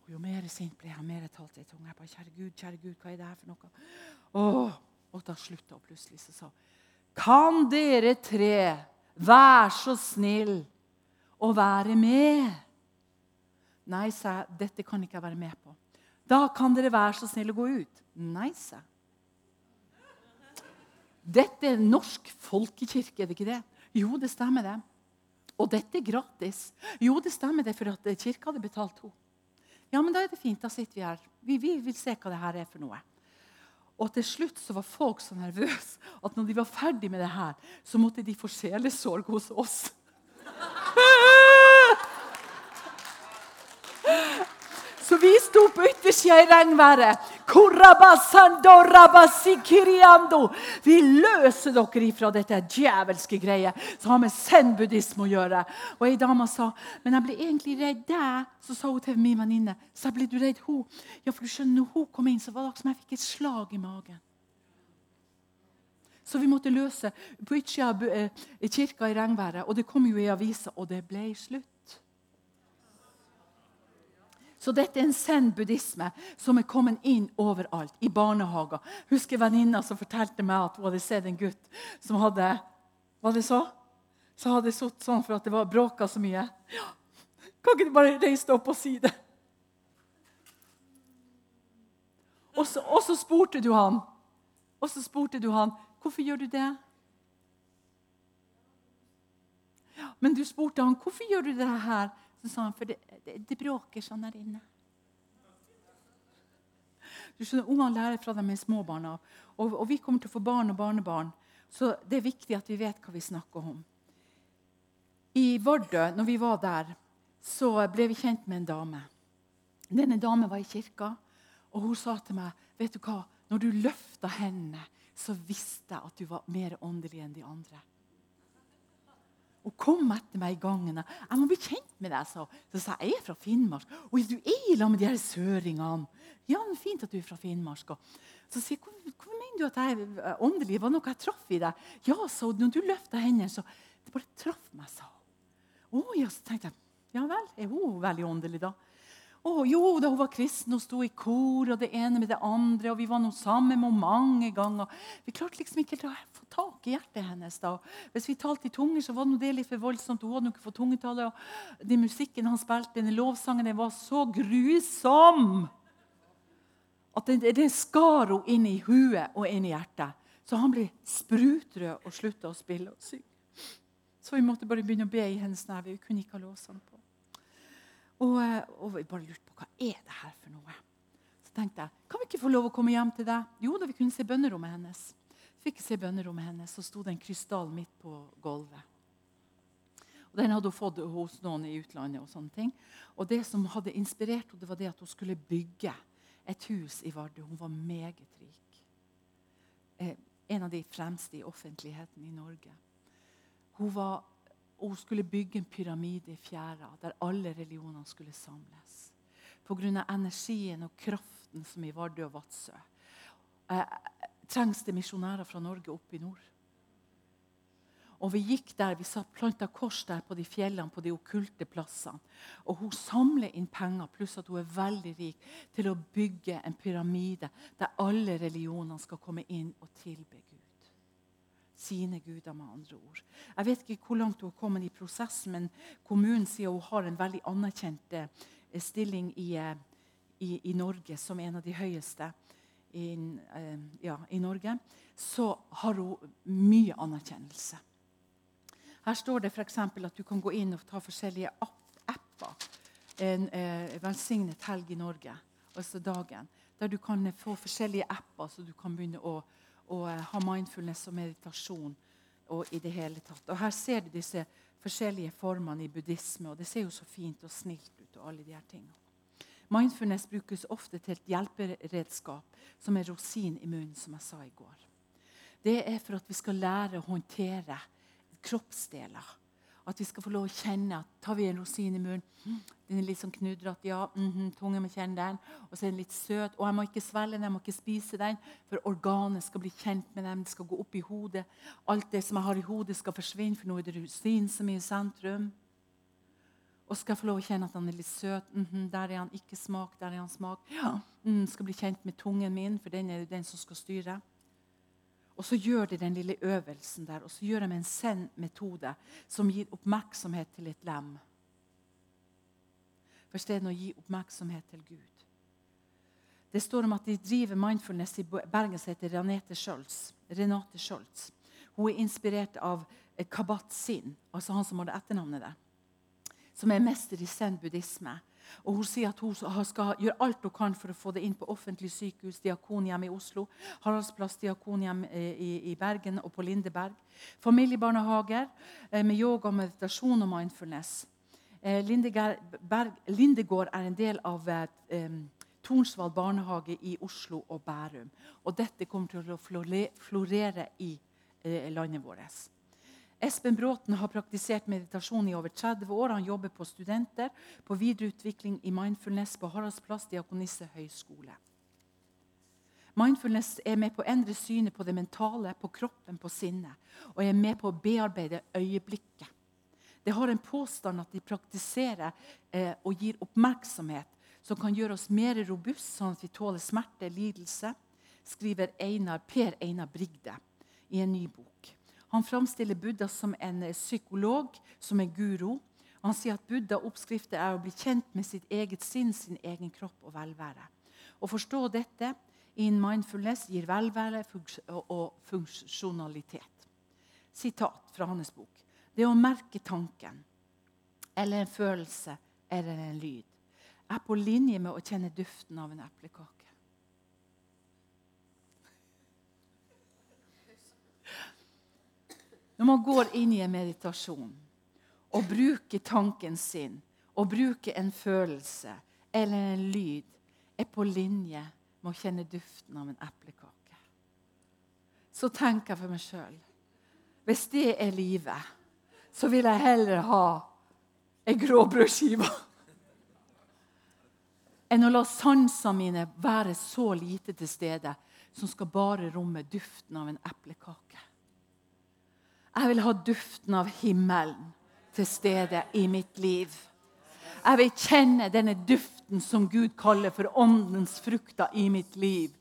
Og Jo mer sint ble jeg, mer jeg talte i tunga. Jeg bare, kjære Gud, kjære Gud, hva er det her for noe? Åh, og da slutta hun plutselig så sa Kan dere tre være så snill å være med? Nei, sa jeg, dette kan ikke jeg være med på. Da kan dere være så snill å gå ut. Nei, sa jeg. Dette er norsk folkekirke, er det ikke det? Jo, det stemmer, det. Og dette er gratis. Jo, det stemmer det, for at kirka hadde betalt henne. Ja, men da er det fint. Da sitter vi her. Vi, vi vil se hva det her er for noe. Og til slutt så var folk så nervøse at når de var ferdig med det her, så måtte de få sjelesorg hos oss. Så vi sto på yttersida i regnværet. Vi løser dere ifra dette djevelske greiet som har med zen-buddhisme å gjøre. Og ei dame sa men jeg ble egentlig redd deg. Så sa hun til min venninne så ble du redd hun. Ja, for du skjønner, når hun kom inn, så var det som jeg fikk et slag i magen. Så vi måtte løse på utsida av eh, kirka i regnværet. Og det kom jo i avisa, og det ble slutt. Så dette er en zen-buddhisme som er kommet inn overalt. I barnehager. Husker venninna som fortalte meg at hun hadde sett en gutt som hadde Var det så? Så hadde sittet sånn for at det var bråka så mye. Ja, kan ikke du bare reise deg opp og si det? Og så, og så spurte du han. Og så spurte du han, hvorfor gjør du det? Men du spurte han, hvorfor gjør du det her. Så sa han, for det, det, det bråker sånn der inne. Du skjønner, Ungene lærer fra de er små av. Og, og, vi kommer til å få barn og barnebarn. Så det er viktig at vi vet hva vi snakker om. I Vardø, når vi var der, så ble vi kjent med en dame. Denne damen var i kirka, og hun sa til meg vet du hva, når du løfta hendene, så visste jeg at du var mer åndelig enn de andre. Hun kom etter meg i gangen. 'Jeg må bli kjent med deg', så, så sa jeg. 'Jeg er fra Finnmark.' 'Og du er i lag med de her søringene.' 'Ja, men fint at du er fra Finnmark.' Så sier jeg, 'Hvorfor 'Hvor mener du at jeg er åndelig? Var det noe jeg traff i deg?' 'Ja, så når du løfta hendene, så Det bare traff meg', sa hun. Å, ja, så tenkte jeg, 'Ja vel, er hun veldig åndelig, da?' Oh, jo, da hun var kristen og sto i kor og det ene med det andre. og Vi var nå sammen med henne mange ganger. Vi klarte liksom ikke å få tak i hjertet hennes. da. Hvis vi talte i tunger, så var det litt for voldsomt. Hun hadde ikke fått tungetale. og Den musikken han spilte, den lovsangen, den var så grusom at det, det skar henne inn i huet og inn i hjertet. Så han ble sprutrød og slutta å spille og synge. Så vi måtte bare begynne å be i hennes nærvær. Vi kunne ikke ha lovsang på. Og, eh, og vi bare lurte på hva er det her for noe. Så tenkte jeg kan vi ikke få lov å komme hjem til deg? Jo da, vi kunne se bønnerommet hennes. Fikk se bønnerommet hennes, så sto det en krystall midt på gulvet. Og Den hadde hun fått hos noen i utlandet. Og sånne ting. Og det som hadde inspirert henne, det var det at hun skulle bygge et hus i Vardø. Hun var meget rik. Eh, en av de fremste i offentligheten i Norge. Hun var og hun skulle bygge en pyramide i fjæra der alle religionene skulle samles. Pga. energien og kraften som i Vardø og Vadsø eh, trengs det misjonærer fra Norge opp i nord. Og Vi gikk der, vi satt planta kors der på de fjellene, på de okkulte plassene. Og Hun samler inn penger, pluss at hun er veldig rik, til å bygge en pyramide der alle religionene skal komme inn og tilbe Gud sine guder, med andre ord. Jeg vet ikke hvor langt hun har kommet i prosessen, men kommunen sier hun har en veldig anerkjent eh, stilling i, eh, i, i, Norge, som en av de høyeste i, eh, ja, i Norge. Så har hun mye anerkjennelse. Her står det f.eks. at du kan gå inn og ta forskjellige apper. En eh, velsignet helg i Norge, altså dagen, der du kan få forskjellige apper så du kan begynne å og eh, ha mindfulness og meditasjon. og i det hele tatt. Og Her ser du disse forskjellige formene i buddhisme, og det ser jo så fint og snilt ut. og alle de her tingene. Mindfulness brukes ofte til et hjelperedskap som er rosin i munnen, som jeg sa i går. Det er for at vi skal lære å håndtere kroppsdeler at vi skal få lov å kjenne at tar vi en rosin i munnen Den er litt sånn knudrete. Ja, mm -hmm, tunge må kjenne den. Og så er den litt søt. Og jeg må ikke svelge den, jeg må ikke spise den, for organet skal bli kjent med den. Det skal gå opp i hodet. Alt det som jeg har i hodet, skal forsvinne, for nå er det rusin som er i sentrum. Og skal jeg få lov å kjenne at han er litt søt. Mm -hmm, der er han ikke smak, der er han smak. Ja, mm, skal bli kjent med tungen min, for den er jo den som skal styre. Og så gjør de den lille øvelsen der, og så gjør de en send-metode som gir oppmerksomhet til et lem. For stedet å gi oppmerksomhet til Gud. Det står om at de driver mindfulness i Bergen som heter Renate Scholz. Renate Scholz. Hun er inspirert av Kabat Sin, altså han som har etternavnet der. Som er mester i zen-buddhisme. Og Hun sier at hun skal gjøre alt hun kan for å få det inn på offentlig sykehus, Diakonhjem i Oslo, Haraldsplass Diakonhjem eh, i, Bergen og på Lindeberg. Familiebarnehager eh, med yoga, meditasjon og mindfulness. Eh, Lindegård er en del av eh, Tornsvall barnehage i Oslo og Bærum. Og dette kommer til å florere i eh, landet vårt. Espen Bråten har praktisert meditasjon i over 30 år. Han jobber på studenter på videreutvikling i mindfulness på Haraldsplass Diakonisse høgskole. Mindfulness er med på å endre synet på det mentale, på kroppen, på sinnet. Og er med på å bearbeide øyeblikket. Det har en påstand at de praktiserer eh, og gir oppmerksomhet som kan gjøre oss mer robuste, sånn at vi tåler smerte, lidelse, skriver Einar, Per Einar Brigde i en ny bok. Han framstiller Buddha som en eh, psykolog, som en guru. Han sier at Buddha-oppskriften er å bli kjent med sitt eget sinn, sin egen kropp og velvære. Å forstå dette in mindfulness gir velvære og funksjonalitet. Sitat fra hans bok. Det å merke tanken eller en følelse eller en lyd er på linje med å kjenne duften av en eplekake. Når man går inn i en meditasjon og bruker tanken sin og bruker en følelse eller en lyd, er på linje med å kjenne duften av en eplekake. Så tenker jeg for meg sjøl hvis det er livet, så vil jeg heller ha ei gråbrødskive enn å la sansene mine være så lite til stede som skal bare romme duften av en eplekake. Jeg vil ha duften av himmelen til stede i mitt liv. Jeg vil kjenne denne duften som Gud kaller for åndens frukter i mitt liv.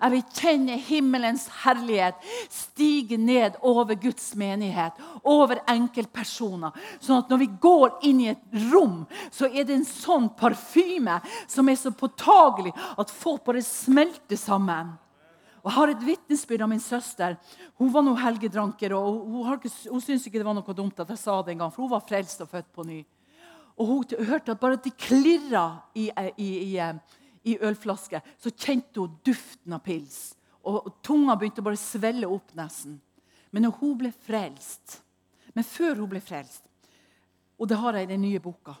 Jeg vil kjenne himmelens herlighet stige ned over Guds menighet, over enkeltpersoner. Sånn at når vi går inn i et rom, så er det en sånn parfyme som er så påtagelig at folk bare smelter sammen. Og Jeg har et vitnesbyrd av min søster. Hun var noe helgedranker. og Hun, hun syntes ikke det var noe dumt at jeg sa det en gang, for hun var frelst og født på ny. Og Hun hørte at bare at de klirra i, i, i, i ølflaske, så kjente hun duften av pils. Og tunga begynte å bare svelle opp nesten. Men når hun ble frelst Men før hun ble frelst, og det har jeg i den nye boka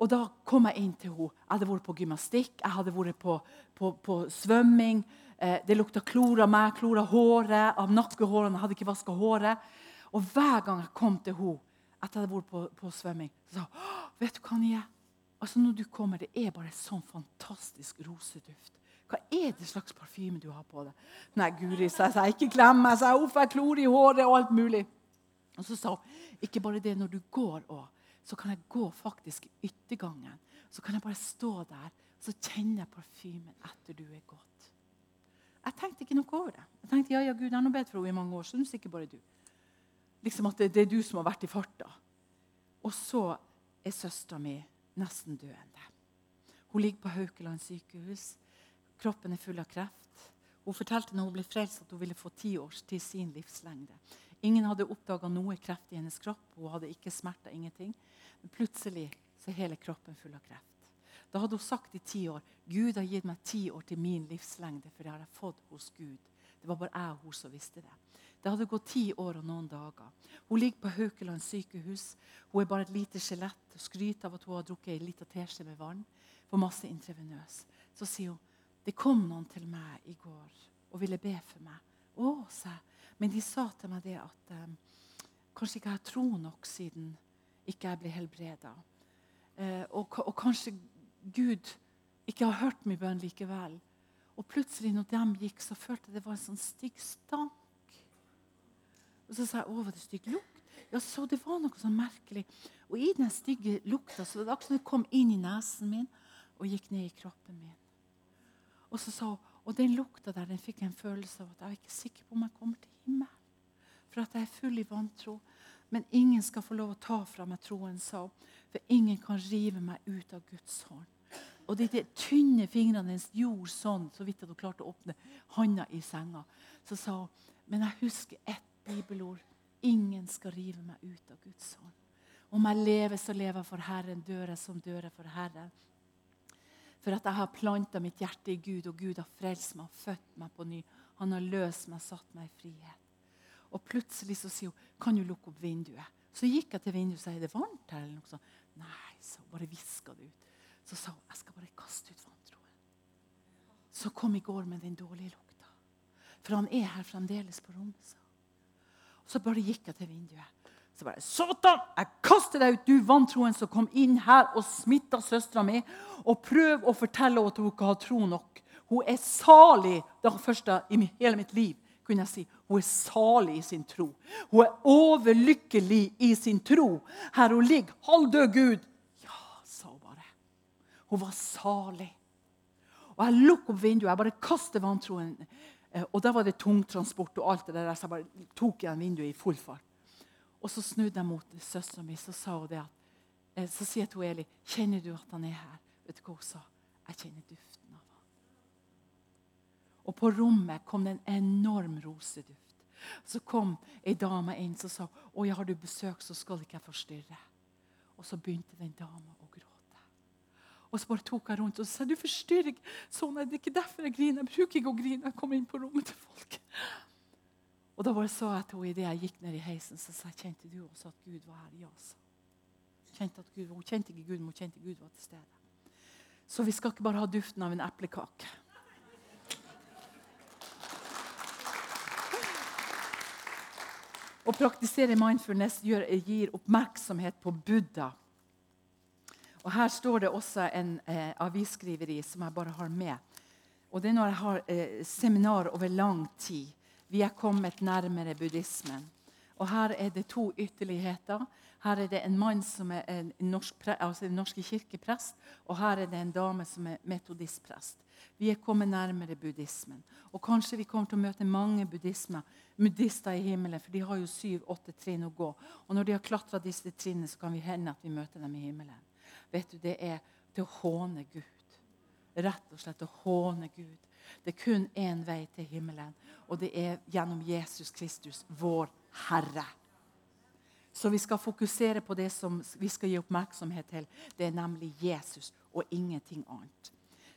og Da kom jeg inn til henne. Jeg hadde vært på gymnastikk, jeg hadde vært på, på, på svømming. Eh, det lukta klor av meg, klor av håret, av nakkehårene. Jeg hadde ikke vaska håret. Og hver gang jeg kom til henne etter jeg hadde vært på, på svømming, så sa hun vet du hva, Nye? Altså Når du kommer, det er bare sånn fantastisk roseduft. Hva er det slags parfyme du har på deg? Nei, Guri, sa jeg. sa Ikke klem meg. sa jeg. Uff, jeg klor i håret og alt mulig. Og så sa hun ikke bare det. Når du går òg, så kan jeg gå faktisk yttergangen. Så kan jeg bare stå der, så kjenner jeg parfymen etter du er gått. Jeg tenkte ikke noe over det. Jeg tenkte, ja, ja, Gud, jeg har bedt for henne i mange år, så syns ikke bare du. Liksom at det, det, er du som har vært i farta. Og så er søstera mi nesten døende. Hun ligger på Haukeland sykehus. Kroppen er full av kreft. Hun fortalte når hun ble frelst at hun ville få ti år til sin livslengde. Ingen hadde oppdaga noe kreft i hennes kropp. Hun hadde ikke smerter, ingenting. Men plutselig så er hele kroppen full av kreft. Da hadde hun sagt i ti år Gud har gitt meg ti år til min livslengde, for det har jeg fått hos Gud. Det var bare jeg og hun som visste det. Det hadde gått ti år og noen dager. Hun ligger på Haukeland sykehus. Hun er bare et lite skjelett skryter av at hun har drukket en liten teskje med vann. For masse intravenøs. Så sier hun det kom noen til meg i går og ville be for meg. Å, sa jeg. Men de sa til meg det at um, kanskje ikke jeg har tro nok siden ikke jeg ble helbreda. Uh, og, og, kanskje Gud ikke har hørt min bønn likevel. Og plutselig når de gikk, så følte jeg det var en sånn stygg stank og så sa jeg å, var det stygg lukt? Ja, så det var noe sånn merkelig. Og i den stygge lukta så var det akkurat som det kom inn i nesen min og gikk ned i kroppen min. Og så sa hun, og den lukta der den fikk en følelse av at jeg er ikke sikker på om jeg kommer til himmelen. For at jeg er full i vantro. Men ingen skal få lov å ta fra meg troen, sa hun. For ingen kan rive meg ut av Guds hånd. Og de, de tynne fingrene hennes gjorde sånn, så vidt at hun klarte å åpne handa i senga. Så sa hun, men jeg husker ett bibelord. Ingen skal rive meg ut av Guds hånd. Om jeg lever, så lever jeg for Herren. Dør jeg, som dør jeg for Herren. For at jeg har planta mitt hjerte i Gud, og Gud har frelst meg og født meg på ny. Han har løst meg og satt meg i frihet. Og plutselig så sier hun kan du lukke opp vinduet. Så gikk jeg til vinduet og sa er det varmt her. eller noe sånt. Nei, så bare viska det ut. Så sa hun jeg skal bare kaste ut vantroen. Så kom i går med den dårlige lukta. For han er her fremdeles på rommet. Så. Bare gikk jeg til vinduet. Så bare Satan, jeg kaster deg ut, du vantroen som kom inn her og smitta søstera mi. Og prøv å fortelle henne at hun ikke har tro nok. Hun er salig. Det første i hele mitt liv kunne jeg si. Hun er salig i sin tro. Hun er overlykkelig i sin tro. Her hun ligger, halvdød Gud. Ja, sa hun bare. Hun var salig. Og jeg lukker opp vinduet. Jeg bare kaster vantroen og da var det tungtransport og alt det der, så jeg bare tok igjen vinduet i full fart. Og så snudde jeg mot søstera mi så sa hun det at, eh, så sier jeg til Eli kjenner du at han er her. Vet du hva hun sa? Jeg kjenner duften av han. Og på rommet kom det en enorm roseduft. Så kom ei dame inn som sa å, ja, har du besøk, så skal ikke jeg forstyrre. Og så begynte den dama. Og så bare tok jeg rundt og sa du forstyrrer ikke. det er ikke derfor jeg griner. Jeg bruker ikke å grine. Jeg kommer inn på rommet til folk. Og da bare så jeg til henne idet jeg gikk ned i heisen, så sa jeg, kjente du også at Gud var her? Ja, sa kjente at Gud, Hun kjente ikke Gud, men hun kjente Gud var til stede. Så vi skal ikke bare ha duften av en eplekake. Å praktisere mindfulness gir oppmerksomhet på Buddha. Og Her står det også en eh, avisskriveri som jeg bare har med. Og Det er når jeg har eh, seminar over lang tid. Vi er kommet nærmere buddhismen. Og Her er det to ytterligheter. Her er det en mann som er en norsk, altså en norske kirkeprest, og her er det en dame som er metodistprest. Vi er kommet nærmere buddhismen. Og kanskje vi kommer til å møte mange buddhister i himmelen, for de har jo syv-åtte trinn å gå. Og når de har klatra disse trinnene, så kan vi hende at vi møter dem i himmelen. Vet du, Det er til å håne Gud. Rett og slett å håne Gud. Det er kun én vei til himmelen, og det er gjennom Jesus Kristus, vår Herre. Så vi skal fokusere på det som vi skal gi oppmerksomhet til. Det er nemlig Jesus og ingenting annet.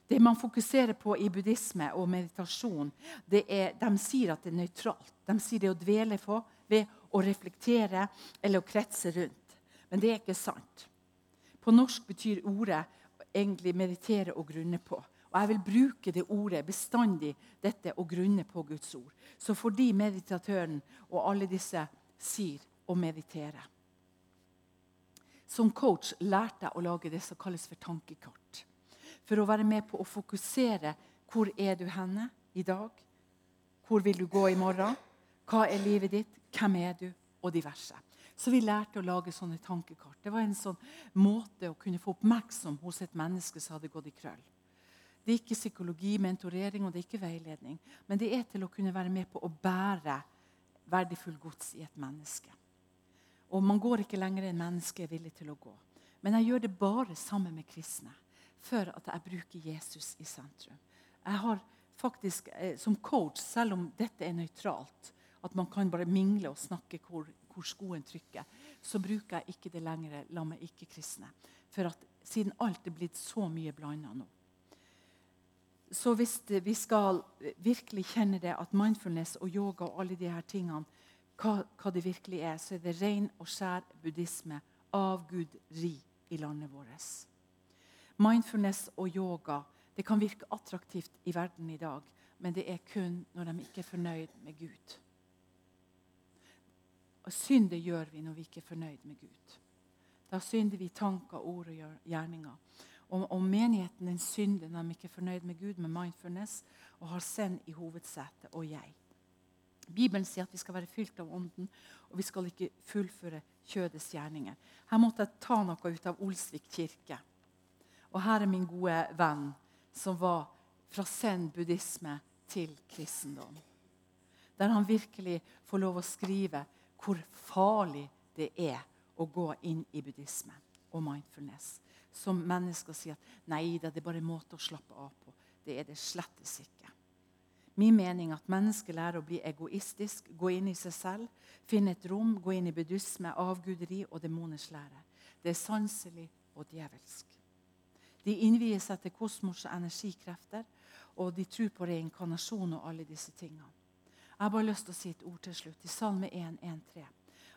Det man fokuserer på i buddhisme og meditasjon, er, de sier at det er nøytralt. De sier det å dvele på ved å reflektere eller å kretse rundt. Men det er ikke sant. På norsk betyr ordet egentlig meditere og grunne på. Og Jeg vil bruke det ordet bestandig, dette å grunne på Guds ord. Så fordi meditatøren og alle disse sier å meditere. Som coach lærte jeg å lage det som kalles for tankekart. For å være med på å fokusere hvor er du henne i dag? Hvor vil du gå i morgen? Hva er livet ditt? Hvem er du? Og diverse. Så vi lærte å lage sånne tankekart. Det var en sånn måte å kunne få oppmerksom hos et menneske som hadde gått i krøll. Det er ikke psykologi, mentorering og det er ikke veiledning. Men det er til å kunne være med på å bære verdifull gods i et menneske. Og man går ikke lenger enn mennesket er villig til å gå. Men jeg gjør det bare sammen med kristne. For at jeg bruker Jesus i sentrum. Jeg har faktisk, eh, Som coach, selv om dette er nøytralt, at man kan bare mingle og snakke hvor, hvor skoen trykker, så bruker jeg ikke det lenger la meg ikke-kristne. For at siden alt er blitt så mye blanda nå. Så hvis vi skal virkelig kjenne det at mindfulness og yoga og alle de her tingene hva, hva, det virkelig er, så er det ren og skjær buddhisme, av Gud ri i landet vårt. Mindfulness og yoga det kan virke attraktivt i verden i dag, men det er kun når de ikke er fornøyd med Gud. Og Synd gjør vi når vi ikke er fornøyd med Gud. Da synder vi tanker, ord og gjerninger. Og, og menigheten den synder når de ikke er fornøyd med Gud, med mindfulness, og har send i hovedsetet og jeg. Bibelen sier at vi skal være fylt av Ånden, og vi skal ikke fullføre kjødets gjerninger. Her måtte jeg ta noe ut av Olsvik kirke. Og her er min gode venn, som var fra zen buddhisme til kristendom. Der han virkelig får lov å skrive hvor farlig det er å gå inn i buddhisme og mindfulness. Som mennesker sier at nei, det er bare en måte å slappe av på. Det er det slettes ikke min mening er at mennesker lærer å bli egoistisk, gå inn i seg selv, finne et rom, gå inn i buddhisme, avguderi og demoners lære. Det er sanselig og djevelsk. De innvier seg til kosmos og energikrefter, og de tror på reinkarnasjon og alle disse tingene. Jeg har bare lyst til å si et ord til slutt, i Salme 1.1.3.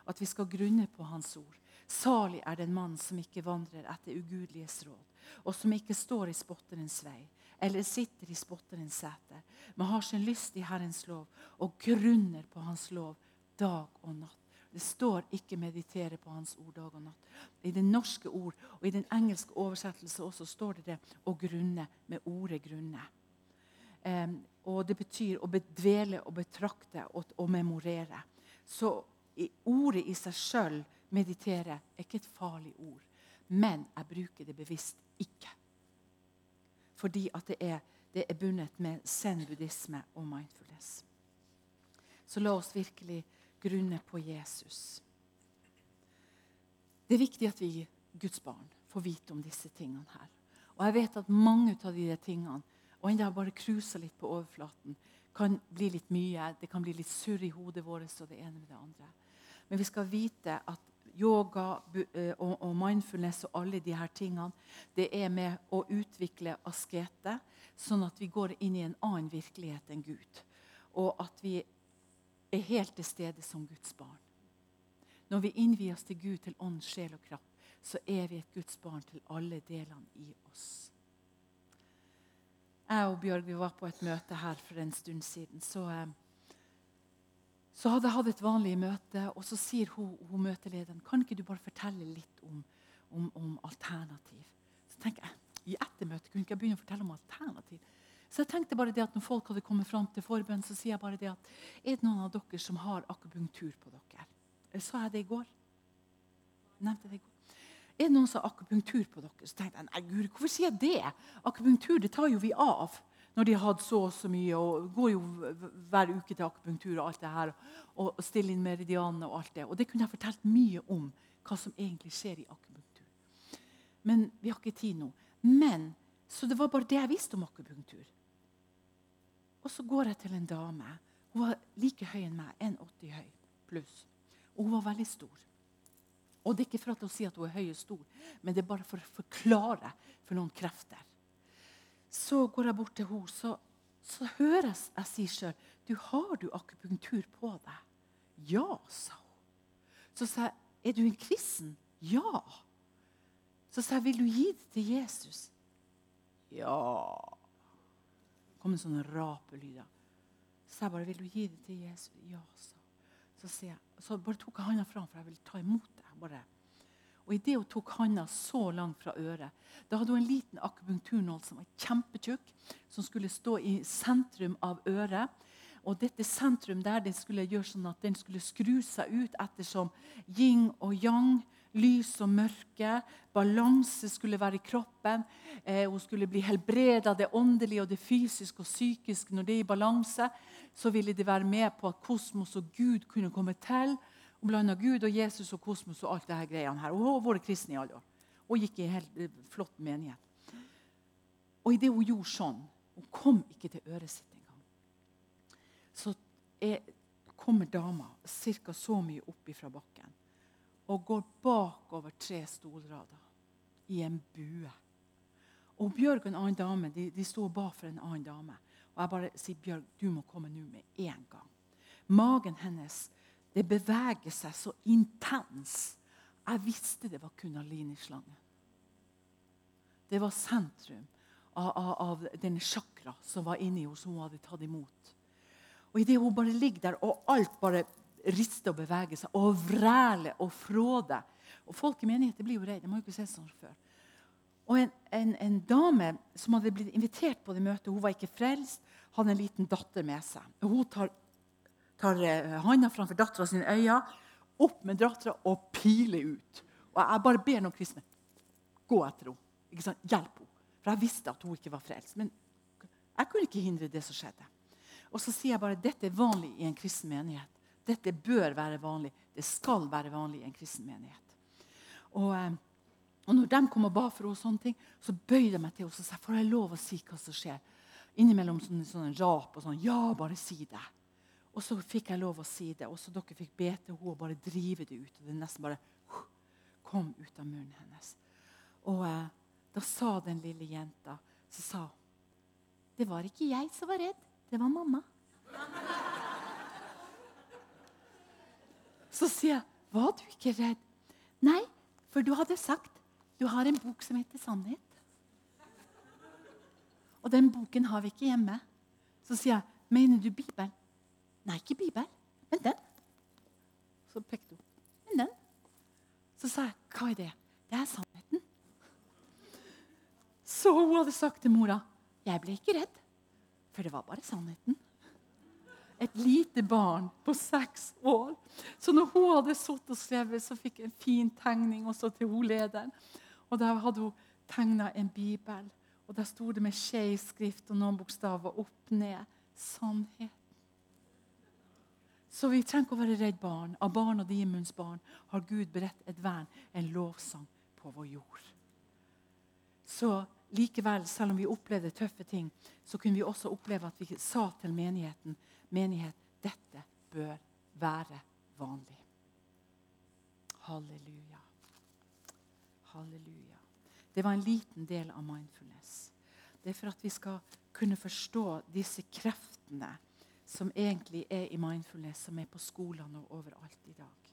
At vi skal grunne på Hans ord. Salig er den mann som ikke vandrer etter ugudeliges råd, og som ikke står i spotterens vei, eller sitter i spotterens sete, men har sin lyst i Herrens lov og grunner på Hans lov dag og natt. Det står ikke 'meditere på Hans ord dag og natt'. I det norske ord og i den engelske oversettelse også står det det 'å grunne' med ordet 'grunne'. Um, og Det betyr å bedvele og betrakte og, og memorere. Så i ordet i seg sjøl, 'meditere', er ikke et farlig ord. Men jeg bruker det bevisst ikke fordi at det er, det er bundet med zen-buddhisme og mindfulness. Så la oss virkelig grunne på Jesus. Det er viktig at vi Guds barn får vite om disse tingene her. Og jeg vet at mange av de tingene og enda bare cruiser litt på overflaten, kan bli litt mye. Det kan bli litt surr i hodet vårt og det ene med det andre. Men vi skal vite at yoga eh, og mindfulness og alle de her tingene, det er med å utvikle askete, sånn at vi går inn i en annen virkelighet enn Gud. Og at vi er helt til stede som Guds barn. Når vi innvier oss til Gud, til ånd, sjel og kraft, så er vi et Guds barn til alle delene i oss. Jeg og Bjørg vi var på et møte her for en stund siden. så... Eh, så hadde jeg hatt et vanlig møte, og så sier hun, hun møtelederen kan ikke du bare fortelle litt om, om, om alternativ. Så tenker jeg, I ettermøtet kunne ikke jeg begynne å fortelle om alternativ. Så jeg tenkte bare det at Når folk hadde kommet fram til forbønn, så sier jeg bare det at er det noen av dere som har akupunktur på dere? Eller sa jeg det i går? Nevnte det i går. Er det noen som har akupunktur på dere? Så tenkte jeg nei, gud, hvorfor sier jeg det? Akupunktur det tar jo vi av når de har hatt så og så mye. og Går jo hver uke til akupunktur og alt det her, og, og stiller inn meridianene og alt det. Og det kunne jeg fortalt mye om, hva som egentlig skjer i akupunktur. Men vi har ikke tid nå. Men, Så det var bare det jeg visste om akupunktur. Og så går jeg til en dame. Hun var like høy enn meg, 1,80 høy pluss. Og hun var veldig stor. Og det er ikke for å si at hun er høy og stor, men det er bare for å forklare for noen krefter så går jeg bort til henne, så, så hører jeg jeg si sjøl du, 'Har du akupunktur på deg?' 'Ja', sa hun. Så sa jeg, 'Er du en kristen?' 'Ja'. Så sa jeg, 'Vil du gi det til Jesus?' 'Ja' kom en sånn rapelyder. Så jeg bare 'Vil du gi det til Jesus?' 'Ja', sa. Så, så bare tok jeg hånda fram, for jeg ville ta imot det. Bare og Idet hun tok handa så langt fra øret, da hadde hun en liten akupunkturnål som var kjempetjukk, som skulle stå i sentrum av øret. Og dette sentrum der den skulle gjøre sånn at den skulle skru seg ut ettersom yin og yang, lys og mørke, balanse skulle være i kroppen. Eh, hun skulle bli helbreda, det åndelige og det fysiske og psykiske. Når det er i balanse, så ville de være med på at kosmos og Gud kunne komme til hun blanda Gud og Jesus og kosmos og alt det her greiene her. Og hun har vært kristen i alle år. Og gikk i en helt eh, flott menighet. Og idet hun gjorde sånn Hun kom ikke til øret sitt engang. Så er, kommer dama ca. så mye opp fra bakken og går bakover tre stolrader i en bue. Og Bjørg og en annen dame de, de sto og ba for en annen dame. Og jeg bare sier Bjørg, du må komme nå med en gang. Magen hennes det beveger seg så intens. Jeg visste det var kunalini-slangen. Det var sentrum av, av, av denne chakra som var inni henne, som hun hadde tatt imot. Og Idet hun bare ligger der, og alt bare rister og beveger seg, og vræler og fråder Og Folk i menigheten blir jo redde. De har jo ikke sett sånn før. Og en, en, en, dame som hadde blitt invitert på det møtet, hun var ikke frelst, hadde en liten datter med seg. Hun tar tar eh, handa framfor dattera sine øyne, opp med dattera og piler ut. Og Jeg bare ber noen kristne gå etter henne. Ikke sant? Hjelp henne. For jeg visste at hun ikke var frelst. Men jeg kunne ikke hindre det som skjedde. Og så sier jeg bare dette er vanlig i en kristen menighet. Dette bør være vanlig. Det skal være vanlig i en kristen menighet. Og, eh, og når de kom og ba for henne, sånne ting, så bøyde jeg meg til henne og sa får jeg lov å si hva som skjer. Innimellom sånne, sånne rap og sånn. Ja, bare si det. Og så fikk jeg lov å si det, og så dere fikk be til henne og bare drive det ut. Og det nesten bare kom ut av munnen hennes. Og eh, da sa den lille jenta så sa hun, Det var ikke jeg som var redd, det var mamma. Så sier jeg, 'Var du ikke redd?' 'Nei, for du hadde sagt du har en bok som heter 'Sannhet'. Og den boken har vi ikke hjemme. Så sier jeg, 'Mener du Bibelen?' Nei, ikke Bibel, men den. Så pekte hun. Men den. Så sa jeg, hva er det? Det er sannheten. Så hun hadde sagt til mora, jeg ble ikke redd, for det var bare sannheten. Et lite barn på seks år. Så når hun hadde sittet og skrevet, så fikk jeg en fin tegning også til hun lederen. Og der hadde hun tegna en bibel, og der sto det med skeiv skrift og noen bokstaver opp ned. Sannhet. Så vi trenger ikke å være redd barn. Av barn og Dimunds barn har Gud beredt et vern, en lovsang, på vår jord. Så likevel, selv om vi opplevde tøffe ting, så kunne vi også oppleve at vi sa til menigheten menighet, dette bør være vanlig. Halleluja. Halleluja. Det var en liten del av mindfulness. Det er for at vi skal kunne forstå disse kreftene som egentlig er i mindfulness, som er på skolene og overalt i dag.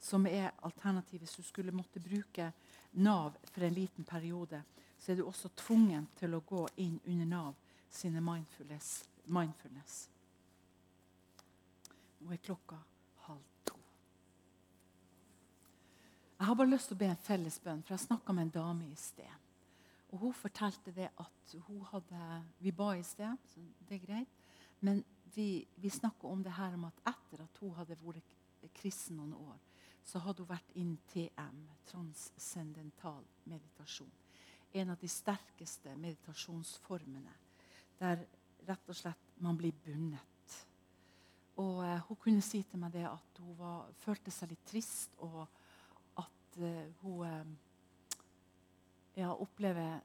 Som er alternativet. Hvis du skulle måtte bruke Nav for en liten periode, så er du også tvungen til å gå inn under Nav sine mindfulness. mindfulness. Nå er klokka halv to. Jeg har bare lyst til å be en felles bønn, for jeg snakka med en dame i sted. Og Hun fortalte det at hun hadde Vi ba i sted, så det er greit. Men vi, vi snakker om det her om at etter at hun hadde vært kristen noen år, så hadde hun vært inn TM, transcendental meditasjon. En av de sterkeste meditasjonsformene. Der rett og slett man blir bundet. Og eh, Hun kunne si til meg det at hun var, følte seg litt trist, og at eh, hun eh, ja, opplever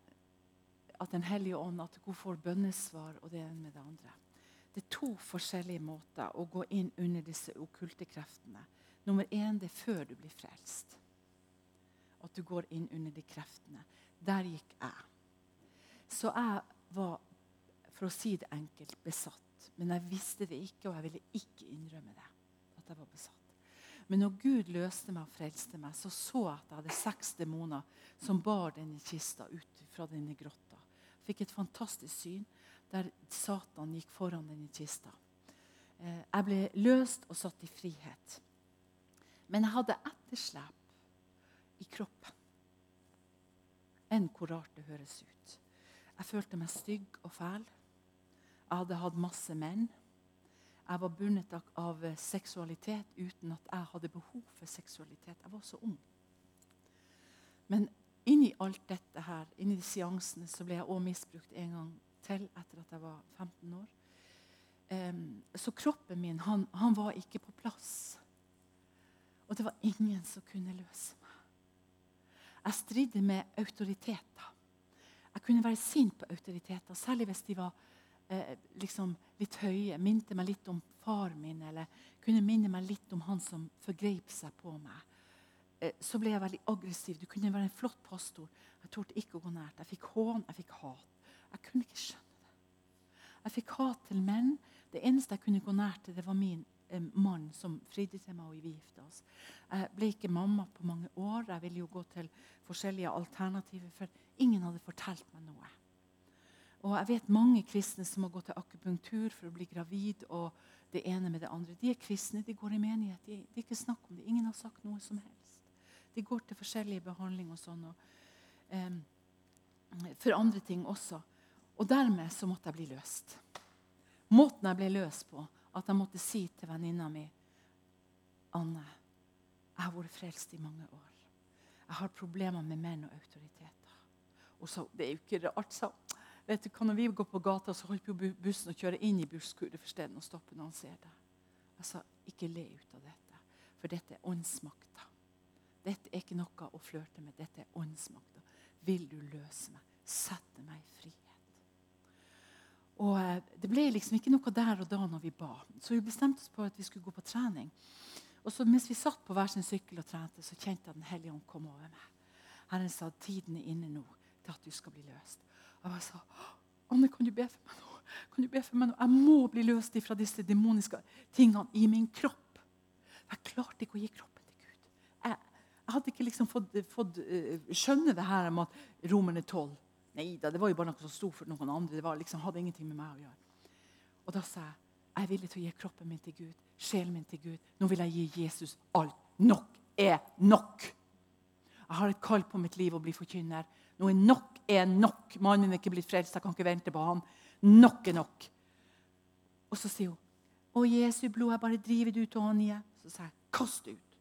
at Den hellige ånd at hun får bønnesvar og det ene med det andre. Det er to forskjellige måter å gå inn under disse okkulte kreftene. Nummer én det er før du blir frelst. At du går inn under de kreftene. Der gikk jeg. Så jeg var, for å si det enkelt, besatt. Men jeg visste det ikke, og jeg ville ikke innrømme det. At jeg var besatt. Men når Gud løste meg og frelste meg, så så jeg at jeg hadde seks demoner som bar denne kista ut fra denne grotta. Fikk et fantastisk syn der Satan gikk foran denne kista. Eh, jeg ble løst og satt i frihet. Men jeg hadde etterslep i kroppen. Enn hvor rart det høres ut. Jeg følte meg stygg og fæl. Jeg hadde hatt masse menn. Jeg var bundet av seksualitet uten at jeg hadde behov for seksualitet. Jeg var så ung. Men inni alt dette her, inni de seansene, så ble jeg òg misbrukt en gang til etter at jeg var 15 år. Um, så kroppen min, han, han, var ikke på plass. Og det var ingen som kunne løse meg. Jeg stridde med autoriteter. Jeg kunne være sint på autoriteter, særlig hvis de var eh, liksom litt høye. Minte meg litt om far min, eller kunne minne meg litt om han som forgrep seg på meg. Eh, så ble jeg veldig aggressiv. Du kunne være en flott pastor. Jeg torde ikke å gå nært. Jeg fikk hån, jeg fikk hat. Jeg kunne ikke skjønne det. Jeg fikk hat til menn. Det eneste jeg kunne gå nær til, det var min eh, mann som fridde til meg, og vi gifta oss. Jeg ble ikke mamma på mange år. Jeg ville jo gå til forskjellige alternativer, for ingen hadde fortalt meg noe. Og jeg vet mange kristne som har gått til akupunktur for å bli gravid. og det ene med det andre. De er kristne, de går i menighet. De, de ikke snakk om det. Ingen har sagt noe som helst. De går til forskjellige behandlinger og sånn. Og, um, for andre ting også. Og dermed så måtte jeg bli løst. Måten jeg ble løst på, at jeg måtte si til venninna mi Anne, jeg har vært frelst i mange år. Jeg har problemer med menn og autoriteter. Og så, Det er jo ikke rart, sa Vet du, Når vi går på gata, så holder bussen å kjøre inn i busskuret for stedet og stoppe når han ser deg. Jeg sa ikke le ut av dette, for dette er åndsmakta. Dette er ikke noe å flørte med. Dette er åndsmakta. Vil du løse meg? Sette meg i frihet. Og eh, Det ble liksom ikke noe der og da når vi ba. Så vi bestemte oss på at vi skulle gå på trening. Og så Mens vi satt på hver sin sykkel og trente, så kjente jeg Den hellige ånd komme over meg. Herren sa tiden er inne nå til at du skal bli løst. Og jeg sa Anne, kan du be for meg nå? Kan du be for meg nå? Jeg må bli løst fra disse demoniske tingene i min kropp. Jeg klarte ikke å gi kroppen til Gud. Jeg, jeg hadde ikke liksom fått, fått uh, skjønne det her med at romerne tolv Nei da, det var jo bare noe som sto for noen andre. Det var, liksom, hadde ingenting med meg å gjøre. Og da sa jeg jeg er villig til å gi kroppen min til Gud, sjelen min til Gud. Nå vil jeg gi Jesus alt. Nok er nok. Jeg har et kall på mitt liv å bli forkynner. Nå er nok er nok. Mannen er ikke blitt frelst, jeg kan ikke vente på ham. Nok er nok. Og så sier hun, 'Å, Jesu blod, jeg bare driver det ut av ånda.' Så sa jeg, 'Kast det ut.'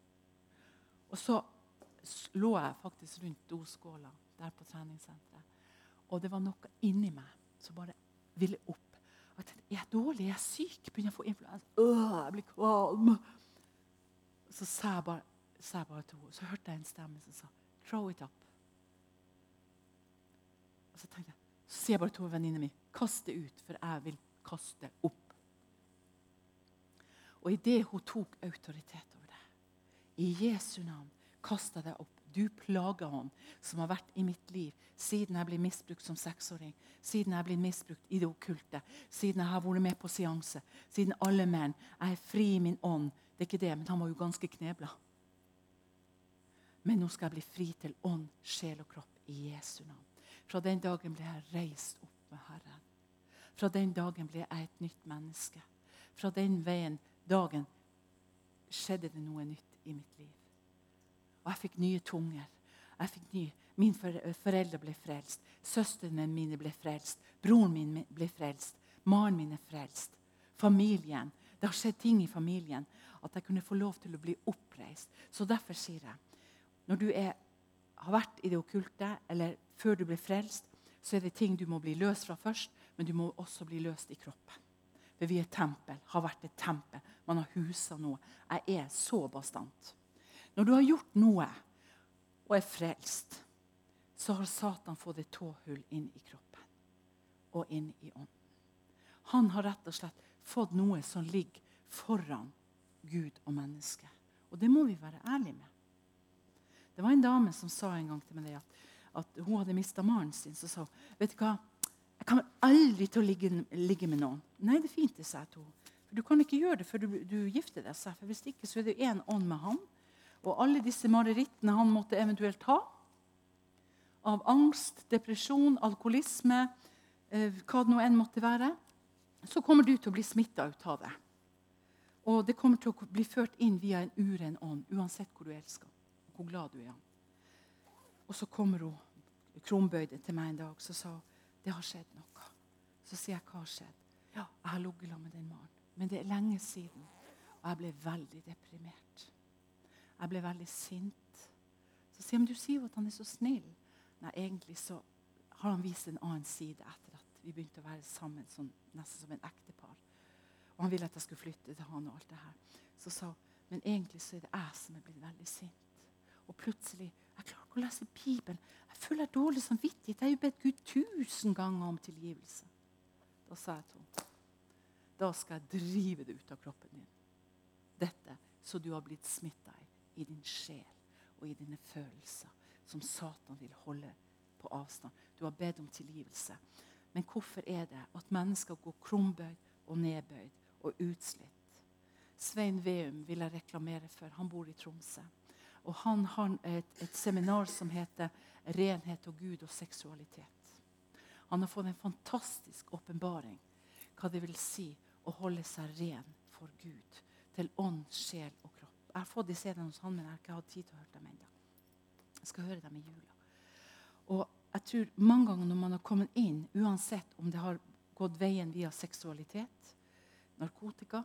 Og så lå jeg faktisk rundt doskåla der på treningssenteret. Og det var noe inni meg som bare ville opp. Jeg tenkte, er jeg dårlig? Er jeg syk? Begynner jeg å få influensa? Øh, jeg blir kvalm. Så sa jeg bare, sa jeg bare til henne, så hørte jeg en stemme som sa 'throw it up'. Og så tenkte jeg, så sier jeg bare til venninna mi kast det ut, for jeg vil kaste opp. Og idet hun tok autoritet over det, i Jesu navn, kasta det opp. Du plager ham som har vært i mitt liv siden jeg ble misbrukt som seksåring, siden jeg ble misbrukt i det okkulte, siden jeg har vært med på seanse, siden alle menn. Jeg er fri i min ånd. Det er ikke det, men han var jo ganske knebla. Men nå skal jeg bli fri til ånd, sjel og kropp i Jesu navn. Fra den dagen ble jeg reist opp med Herren. Fra den dagen ble jeg et nytt menneske. Fra den veien, dagen skjedde det noe nytt i mitt liv. Og jeg fikk nye tunger. Jeg fikk nye. Min foreldre ble frelst. Søstrene mine ble frelst. Broren min ble frelst. Maren min er frelst. Familien. Det har skjedd ting i familien. At jeg kunne få lov til å bli oppreist. Så derfor sier jeg når du er, har vært i det okkulte, eller før du ble frelst, så er det ting du må bli løst fra først, men du må også bli løst i kroppen. For vi er tempel, har vært et tempel. Man har husa noe. Jeg er så bastant. Når du har gjort noe og er frelst, så har Satan fått et tåhull inn i kroppen og inn i ånden. Han har rett og slett fått noe som ligger foran Gud og mennesket. Og det må vi være ærlige med. Det var en dame som sa en gang til meg at, at hun hadde mista mannen sin. Så sa hun vet du hva, jeg kommer aldri til å ligge, ligge, med noen. Nei, det er fint, det, sa jeg hun. For du kan ikke gjøre det før du, du gifter deg. For hvis ikke så er det én ånd med han og alle disse marerittene han måtte eventuelt ha, av angst, depresjon, alkoholisme, eh, hva det nå enn måtte være, så kommer du til å bli smitta ut av det. Og det kommer til å bli ført inn via en uren ånd, uansett hvor du elsker hvor glad du er. Og så kommer hun krumbøyde til meg en dag så sa hun, det har skjedd noe. Så sier jeg hva har skjedd? Ja, jeg har ligget med den mannen. Men det er lenge siden, og jeg ble veldig deprimert. Jeg ble veldig sint. Så sier han du sier jo at han er så snill. Nei, egentlig så har han vist en annen side etter at vi begynte å være sammen sånn, nesten som en ektepar. Og han ville at jeg skulle flytte til han og alt det her. Så sa men egentlig så er det jeg som er blitt veldig sint. Og plutselig Jeg klarer ikke å lese Bibelen. Jeg føler dårlig samvittighet. Jeg har jo bedt Gud tusen ganger om tilgivelse. Da sa jeg til henne da skal jeg drive det ut av kroppen din. Dette så du har blitt smitta i din sjel og i dine følelser som Satan vil holde på avstand. Du har bedt om tilgivelse. Men hvorfor er det at mennesker går krumbøyd og nedbøyd og utslitt? Svein Veum vil jeg reklamere for. Han bor i Tromsø. Og Han har et, et seminar som heter 'Renhet og Gud og seksualitet'. Han har fått en fantastisk åpenbaring hva det vil si å holde seg ren for Gud. Til ånd, sjel og jeg har fått de CD-ene hos han, men jeg har ikke hatt tid til å høre dem ennå. Jeg skal høre dem i jula. Og jeg tror mange ganger når man har kommet inn, uansett om det har gått veien via seksualitet, narkotika,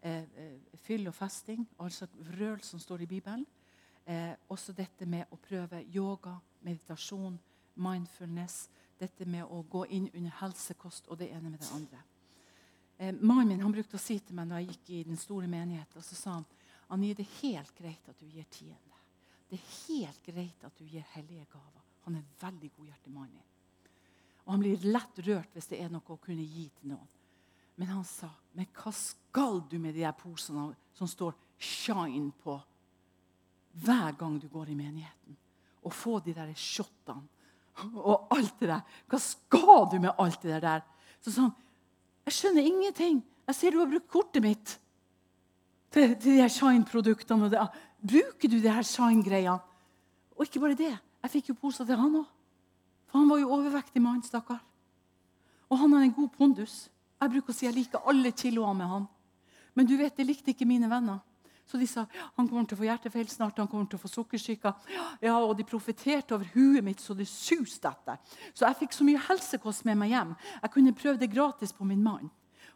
eh, eh, fyll og festing, altså vrøl som står i Bibelen, eh, også dette med å prøve yoga, meditasjon, mindfulness, dette med å gå inn under helsekost og det ene med det andre. Eh, Mannen min han brukte å si til meg når jeg gikk i den store menigheten, og så sa han Annie, det er helt greit at du gir tiende. Det er helt greit at du gir hellige gaver. Han er veldig godhjertig mann. Og han blir lett rørt hvis det er noe å kunne gi til noen. Men han sa, 'Men hva skal du med de der posene som står 'Shine' på hver gang du går i menigheten?' Og få de der shotene og alt det der. Hva skal du med alt det der? Så sa han, 'Jeg skjønner ingenting. Jeg ser du har brukt kortet mitt.' Til, til de her Shine-produktene. Bruker du de her Shine-greiene? Og ikke bare det. Jeg fikk jo poser til han òg. For han var jo overvektig mann, stakkar. Og han har en god pondus. Jeg bruker å si jeg liker alle kiloene med han. Men du vet, det likte ikke mine venner. Så de sa han kommer til å få hjertefeil snart, han kommer til å få sukkersyke. Ja, og de profeterte over huet mitt så det suste etter. Så jeg fikk så mye helsekost med meg hjem. Jeg kunne prøve det gratis på min mann.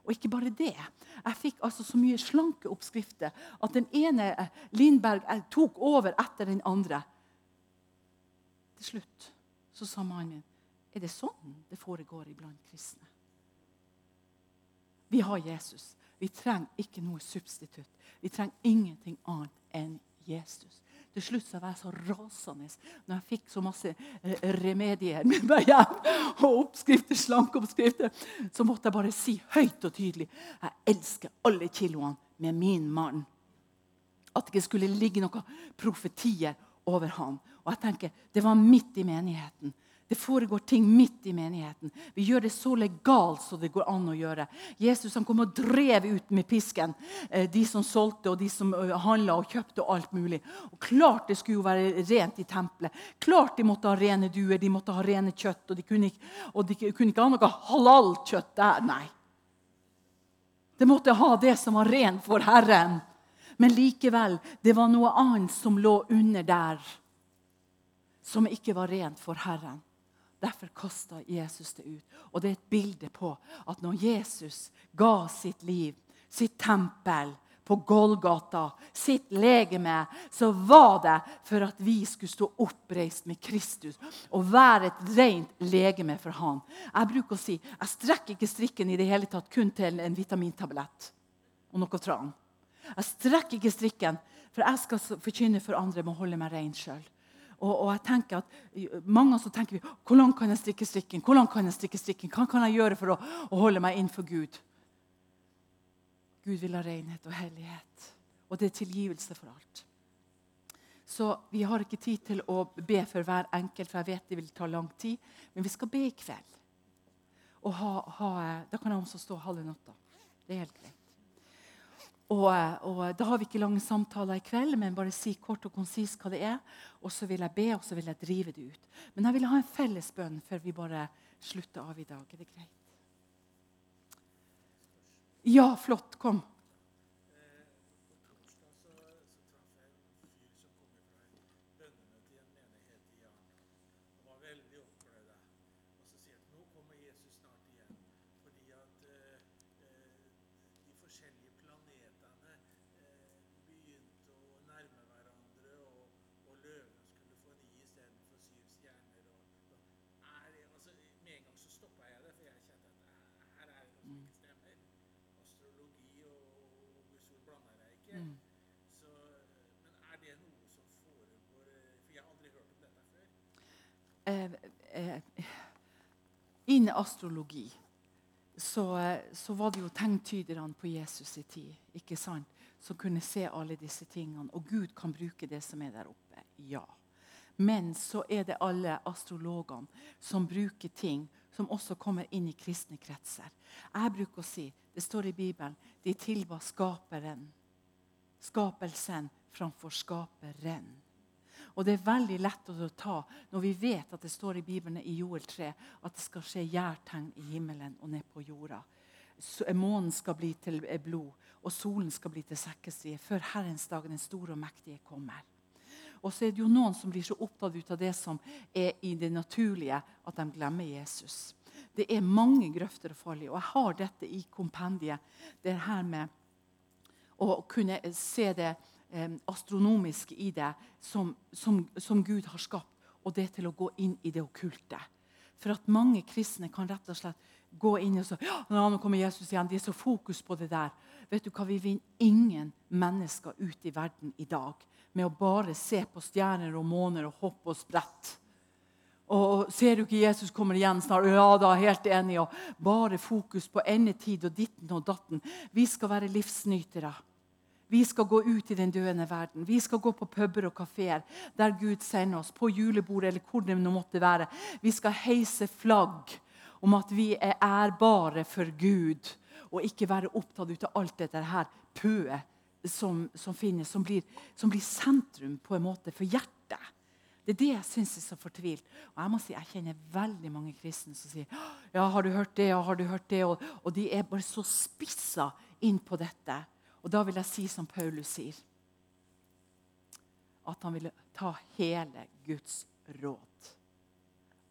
Og ikke bare det. Jeg fikk altså så mye slanke oppskrifter at den ene eh, Lindberg eh, tok over etter den andre. Til slutt så sa mannen min er det sånn det foregår iblant kristne. Vi har Jesus. Vi trenger ikke noe substitutt. Vi trenger ingenting annet enn Jesus. Til slutt så var jeg så rasende når jeg fikk så masse eh, remedier med meg hjem. Og oppskrifter, slankeoppskrifter. Så måtte jeg bare si høyt og tydelig jeg elsker alle kiloene med min mann. At det ikke skulle ligge noen profetier over ham. Og jeg tenker, Det var midt i menigheten. Det foregår ting midt i menigheten. Vi gjør det så legalt som det går an å gjøre. Jesus han kom og drev ut med pisken eh, de som solgte, og de som handla og kjøpte. og alt mulig. Og Klart det skulle jo være rent i tempelet. Klart de måtte ha rene duer, de måtte ha rene kjøtt. Og de kunne ikke, de kunne ikke ha noe halal-kjøtt der. Nei. De måtte ha det som var rent for Herren. Men likevel, det var noe annet som lå under der, som ikke var rent for Herren. Derfor kasta Jesus det ut. Og det er et bilde på at når Jesus ga sitt liv, sitt tempel på Golgata, sitt legeme, så var det for at vi skulle stå oppreist med Kristus og være et rent legeme for Han. Jeg bruker å si jeg strekker ikke strikken i det hele tatt kun til en vitamintablett og noe tran. Jeg strekker ikke strikken, for jeg skal forkynne for andre med å holde meg ren sjøl. Og, og, jeg tenker at Mange så tenker vi langt kan jeg strikke strikken? Langt kan jeg strikke strikken? Hva kan jeg gjøre for å, å holde meg innenfor Gud? Gud vil ha renhet og hellighet. Og det er tilgivelse for alt. Så vi har ikke tid til å be for hver enkelt, for jeg vet det vil ta lang tid. Men vi skal be i kveld. Og ha, ha, da kan jeg også stå halve natta. Det er helt greit. Og, og, Da har vi ikke lange samtaler i kveld, men bare si kort og konsist hva det er. Og så vil jeg be, og så vil jeg drive det ut. Men jeg vil ha en felles bønn før vi bare slutter av i dag. Er det greit? Ja, flott. Kom. Astrologi så, så, var det jo tegntyderne på Jesus' i tid ikke sant? som kunne se alle disse tingene. Og Gud kan bruke det som er der oppe. Ja. Men så er det alle astrologene som bruker ting som også kommer inn i kristne kretser. Jeg bruker å si, Det står i Bibelen de tilba skaperen. Skapelsen framfor skaperen. Og det er veldig lett å ta når vi vet at det står i Bibelen i Joel 3 at det skal skje gjærtegn i himmelen og ned på jorda. Månen skal bli til blod, og solen skal bli til sekkestrie før Herrens dag, den store og mektige, kommer. Og så er det jo noen som blir så opptatt ut av det som er i det naturlige, at de glemmer Jesus. Det er mange grøfter falle i. Og jeg har dette i kompendiet. Det her med å kunne se det astronomiske i det som, som, som, Gud har skapt, og det til å gå inn i det okkulte. For at mange kristne kan rett og slett gå inn og så, ja, nå kommer Jesus igjen, De er så fokus på det der. Vet du hva, Vi vinner ingen mennesker ut i verden i dag med å bare se på stjerner og måner og hoppe og sprette. Og Ser du ikke Jesus kommer igjen snart? Ja, da, helt enig. Og bare fokus på endetid og ditten og datten. Vi skal være livsnytere. Vi skal gå ut i den døende verden. Vi skal gå på puber og kafeer der Gud sender oss, på julebordet eller hvor det måtte være. Vi skal heise flagg om at vi er ærbare for Gud, og ikke være opptatt av alt dette her pøet som, som, finnes, som blir, som blir, sentrum på en måte for hjertet. Det er det jeg syns er så fortvilt. Og Jeg må si, jeg kjenner veldig mange kristne som sier ja, har du hørt det, ja, har du hørt det? Og, og de er bare så spissa inn på dette. Og da vil jeg si som Paulus sier, at han ville ta hele Guds råd.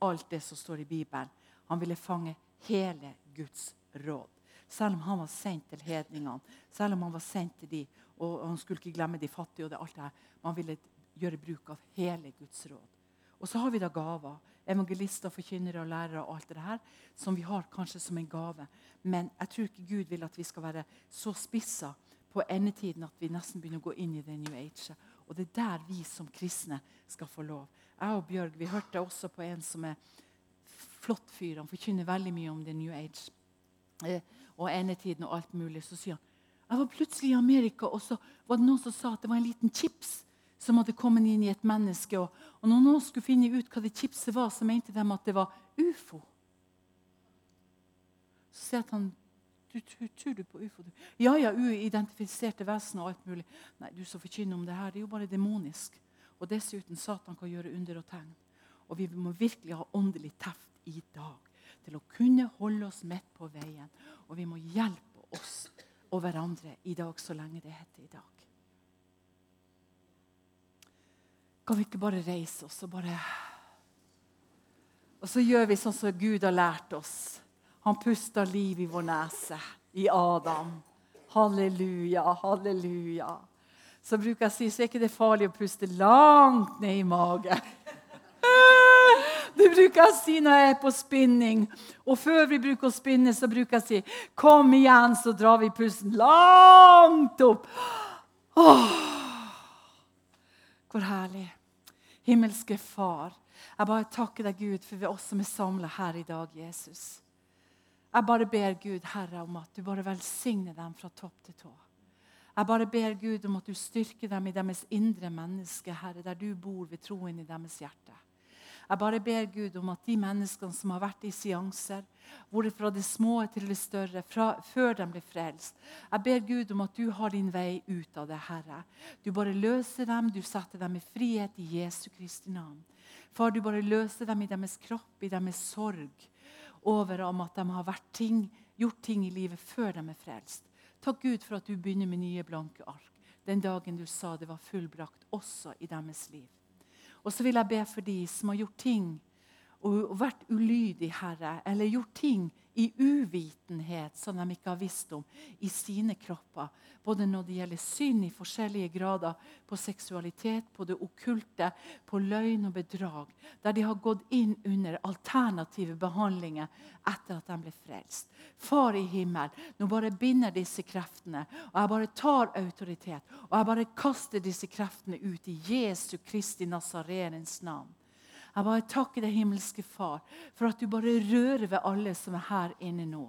Alt det som står i Bibelen. Han ville fange hele Guds råd. Selv om han var sendt til hedningene, selv om han var sendt til de, og han skulle ikke glemme de fattige. og det, alt det her. Man ville gjøre bruk av hele Guds råd. Og så har vi da gaver. Evangelister, forkynnere og lærere og alt det her, som vi har kanskje som en gave. Men jeg tror ikke Gud vil at vi skal være så spissa på endetiden at vi nesten begynner å gå inn i det New Age Og det er der vi som kristne skal få lov. Jeg og Bjørg vi hørte også på en som er flott fyr. Han forkynner veldig mye om the new age eh, og endetiden og alt mulig. Så sier han jeg var plutselig i Amerika, og så var det noen som sa at det var en liten chips som hadde kommet inn i et menneske. Og, og når noen skulle finne ut hva det chipset var, så mente de at det var ufo. Så sier han du, tror, tror du på ufo? Du? Ja, ja, uidentifiserte vesener og alt mulig. Nei, du som forkynner om det her, det er jo bare demonisk. Og dessuten, Satan kan gjøre under og tegn. Og vi må virkelig ha åndelig teft i dag til å kunne holde oss midt på veien. Og vi må hjelpe oss og hverandre i dag, så lenge det heter i dag. Kan vi ikke bare reise oss og bare Og så gjør vi sånn som Gud har lært oss. Han puster liv i vår nese, i Adam. Halleluja, halleluja. Så bruker jeg å si så er ikke det farlig å puste langt ned i magen. Det bruker jeg å si når jeg er på spinning. Og før vi bruker å spinne, så bruker jeg å si Kom igjen, så drar vi pusten langt opp. Åh, hvor herlig. Himmelske Far, jeg bare takker deg, Gud, for vi oss som er samla her i dag, Jesus. Jeg bare ber Gud, Herre, om at du bare velsigner dem fra topp til tå. Jeg bare ber Gud om at du styrker dem i deres indre menneske, Herre, der du bor ved troen i deres hjerte. Jeg bare ber Gud om at de menneskene som har vært i seanser, hvor det fra det små til det større, fra, før de blir frelst Jeg ber Gud om at du har din vei ut av det, Herre. Du bare løser dem, du setter dem i frihet i Jesu Kristi navn. Far, du bare løser dem i deres kropp, i deres sorg, over om at de har ting, gjort ting i livet før de er frelst. Takk Gud for at du begynner med nye blanke ark den dagen du sa det var fullbrakt også i deres liv. Og så vil jeg be for de som har gjort ting og vært ulydig, Herre, eller gjort ting i uvitenhet som de ikke har visst om, i sine kropper. Både når det gjelder synd i forskjellige grader, på seksualitet, på det okkulte, på løgn og bedrag. Der de har gått inn under alternative behandlinger etter at de ble frelst. Far i himmel, nå bare binder disse kreftene. Og jeg bare tar autoritet. Og jeg bare kaster disse kreftene ut i Jesu Kristi Nazareens navn. Jeg bare takker deg, himmelske Far, for at du bare rører ved alle som er her inne nå.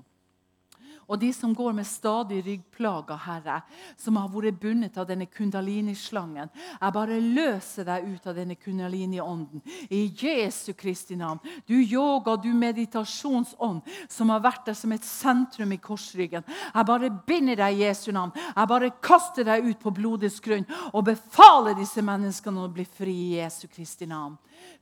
Og de som går med stadig ryggplager, Herre, som har vært bundet av denne kundalini-slangen. Jeg bare løser deg ut av denne kundalini-ånden. I Jesu Kristi navn. Du yoga, du meditasjonsånd, som har vært der som et sentrum i korsryggen. Jeg bare binder deg i Jesu navn. Jeg bare kaster deg ut på blodets grunn og befaler disse menneskene å bli fri i Jesu Kristi navn.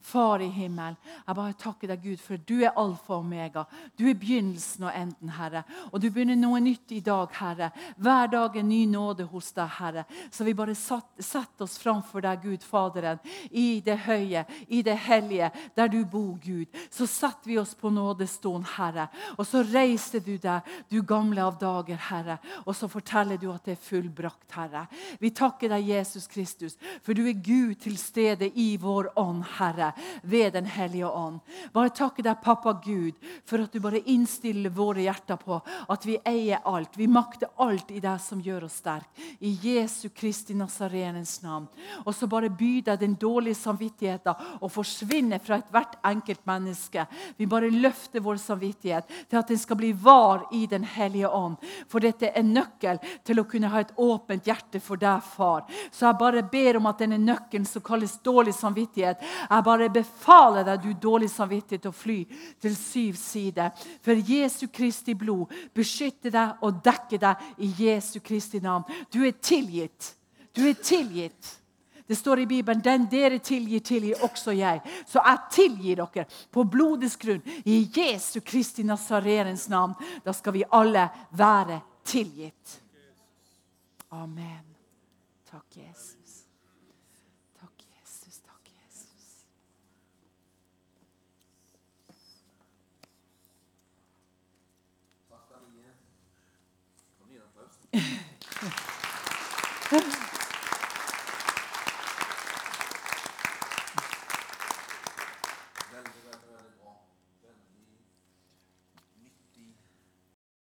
Far i himmelen, jeg bare takker deg, Gud, for du er alfa og omega. Du er begynnelsen og enden, Herre. Og du begynner noe nytt i dag, Herre. Hver dag en ny nåde hos deg, Herre. Så vi bare setter oss framfor deg, Gud Faderen, i det høye, i det hellige, der du bor, Gud. Så setter vi oss på nådestolen, Herre. Og så reiser du deg, du gamle av dager, Herre. Og så forteller du at det er fullbrakt, Herre. Vi takker deg, Jesus Kristus, for du er Gud til stede i vår ånd, Herre, ved Den hellige ånd. Bare takke deg, pappa Gud, for at du bare innstiller våre hjerter på at vi eier alt. Vi makter alt i det som gjør oss sterke. I Jesu Kristi Nazarenens navn. Og så bare by deg den dårlige samvittigheten og forsvinne fra ethvert enkelt menneske. Vi bare løfter vår samvittighet til at den skal bli var i Den hellige ånd. For dette er nøkkel til å kunne ha et åpent hjerte for deg, far. Så jeg bare ber om at denne nøkkelen som kalles dårlig samvittighet, jeg bare befaler deg, du dårlig samvittighet, å fly til syv sider. For Jesu Kristi blod beskytter deg og dekker deg i Jesu Kristi navn. Du er tilgitt. Du er tilgitt. Det står i Bibelen den dere tilgir, tilgir også jeg. Så jeg tilgir dere på blodets grunn i Jesu Kristi Nazarerens navn. Da skal vi alle være tilgitt. Amen. Takk, Jesus.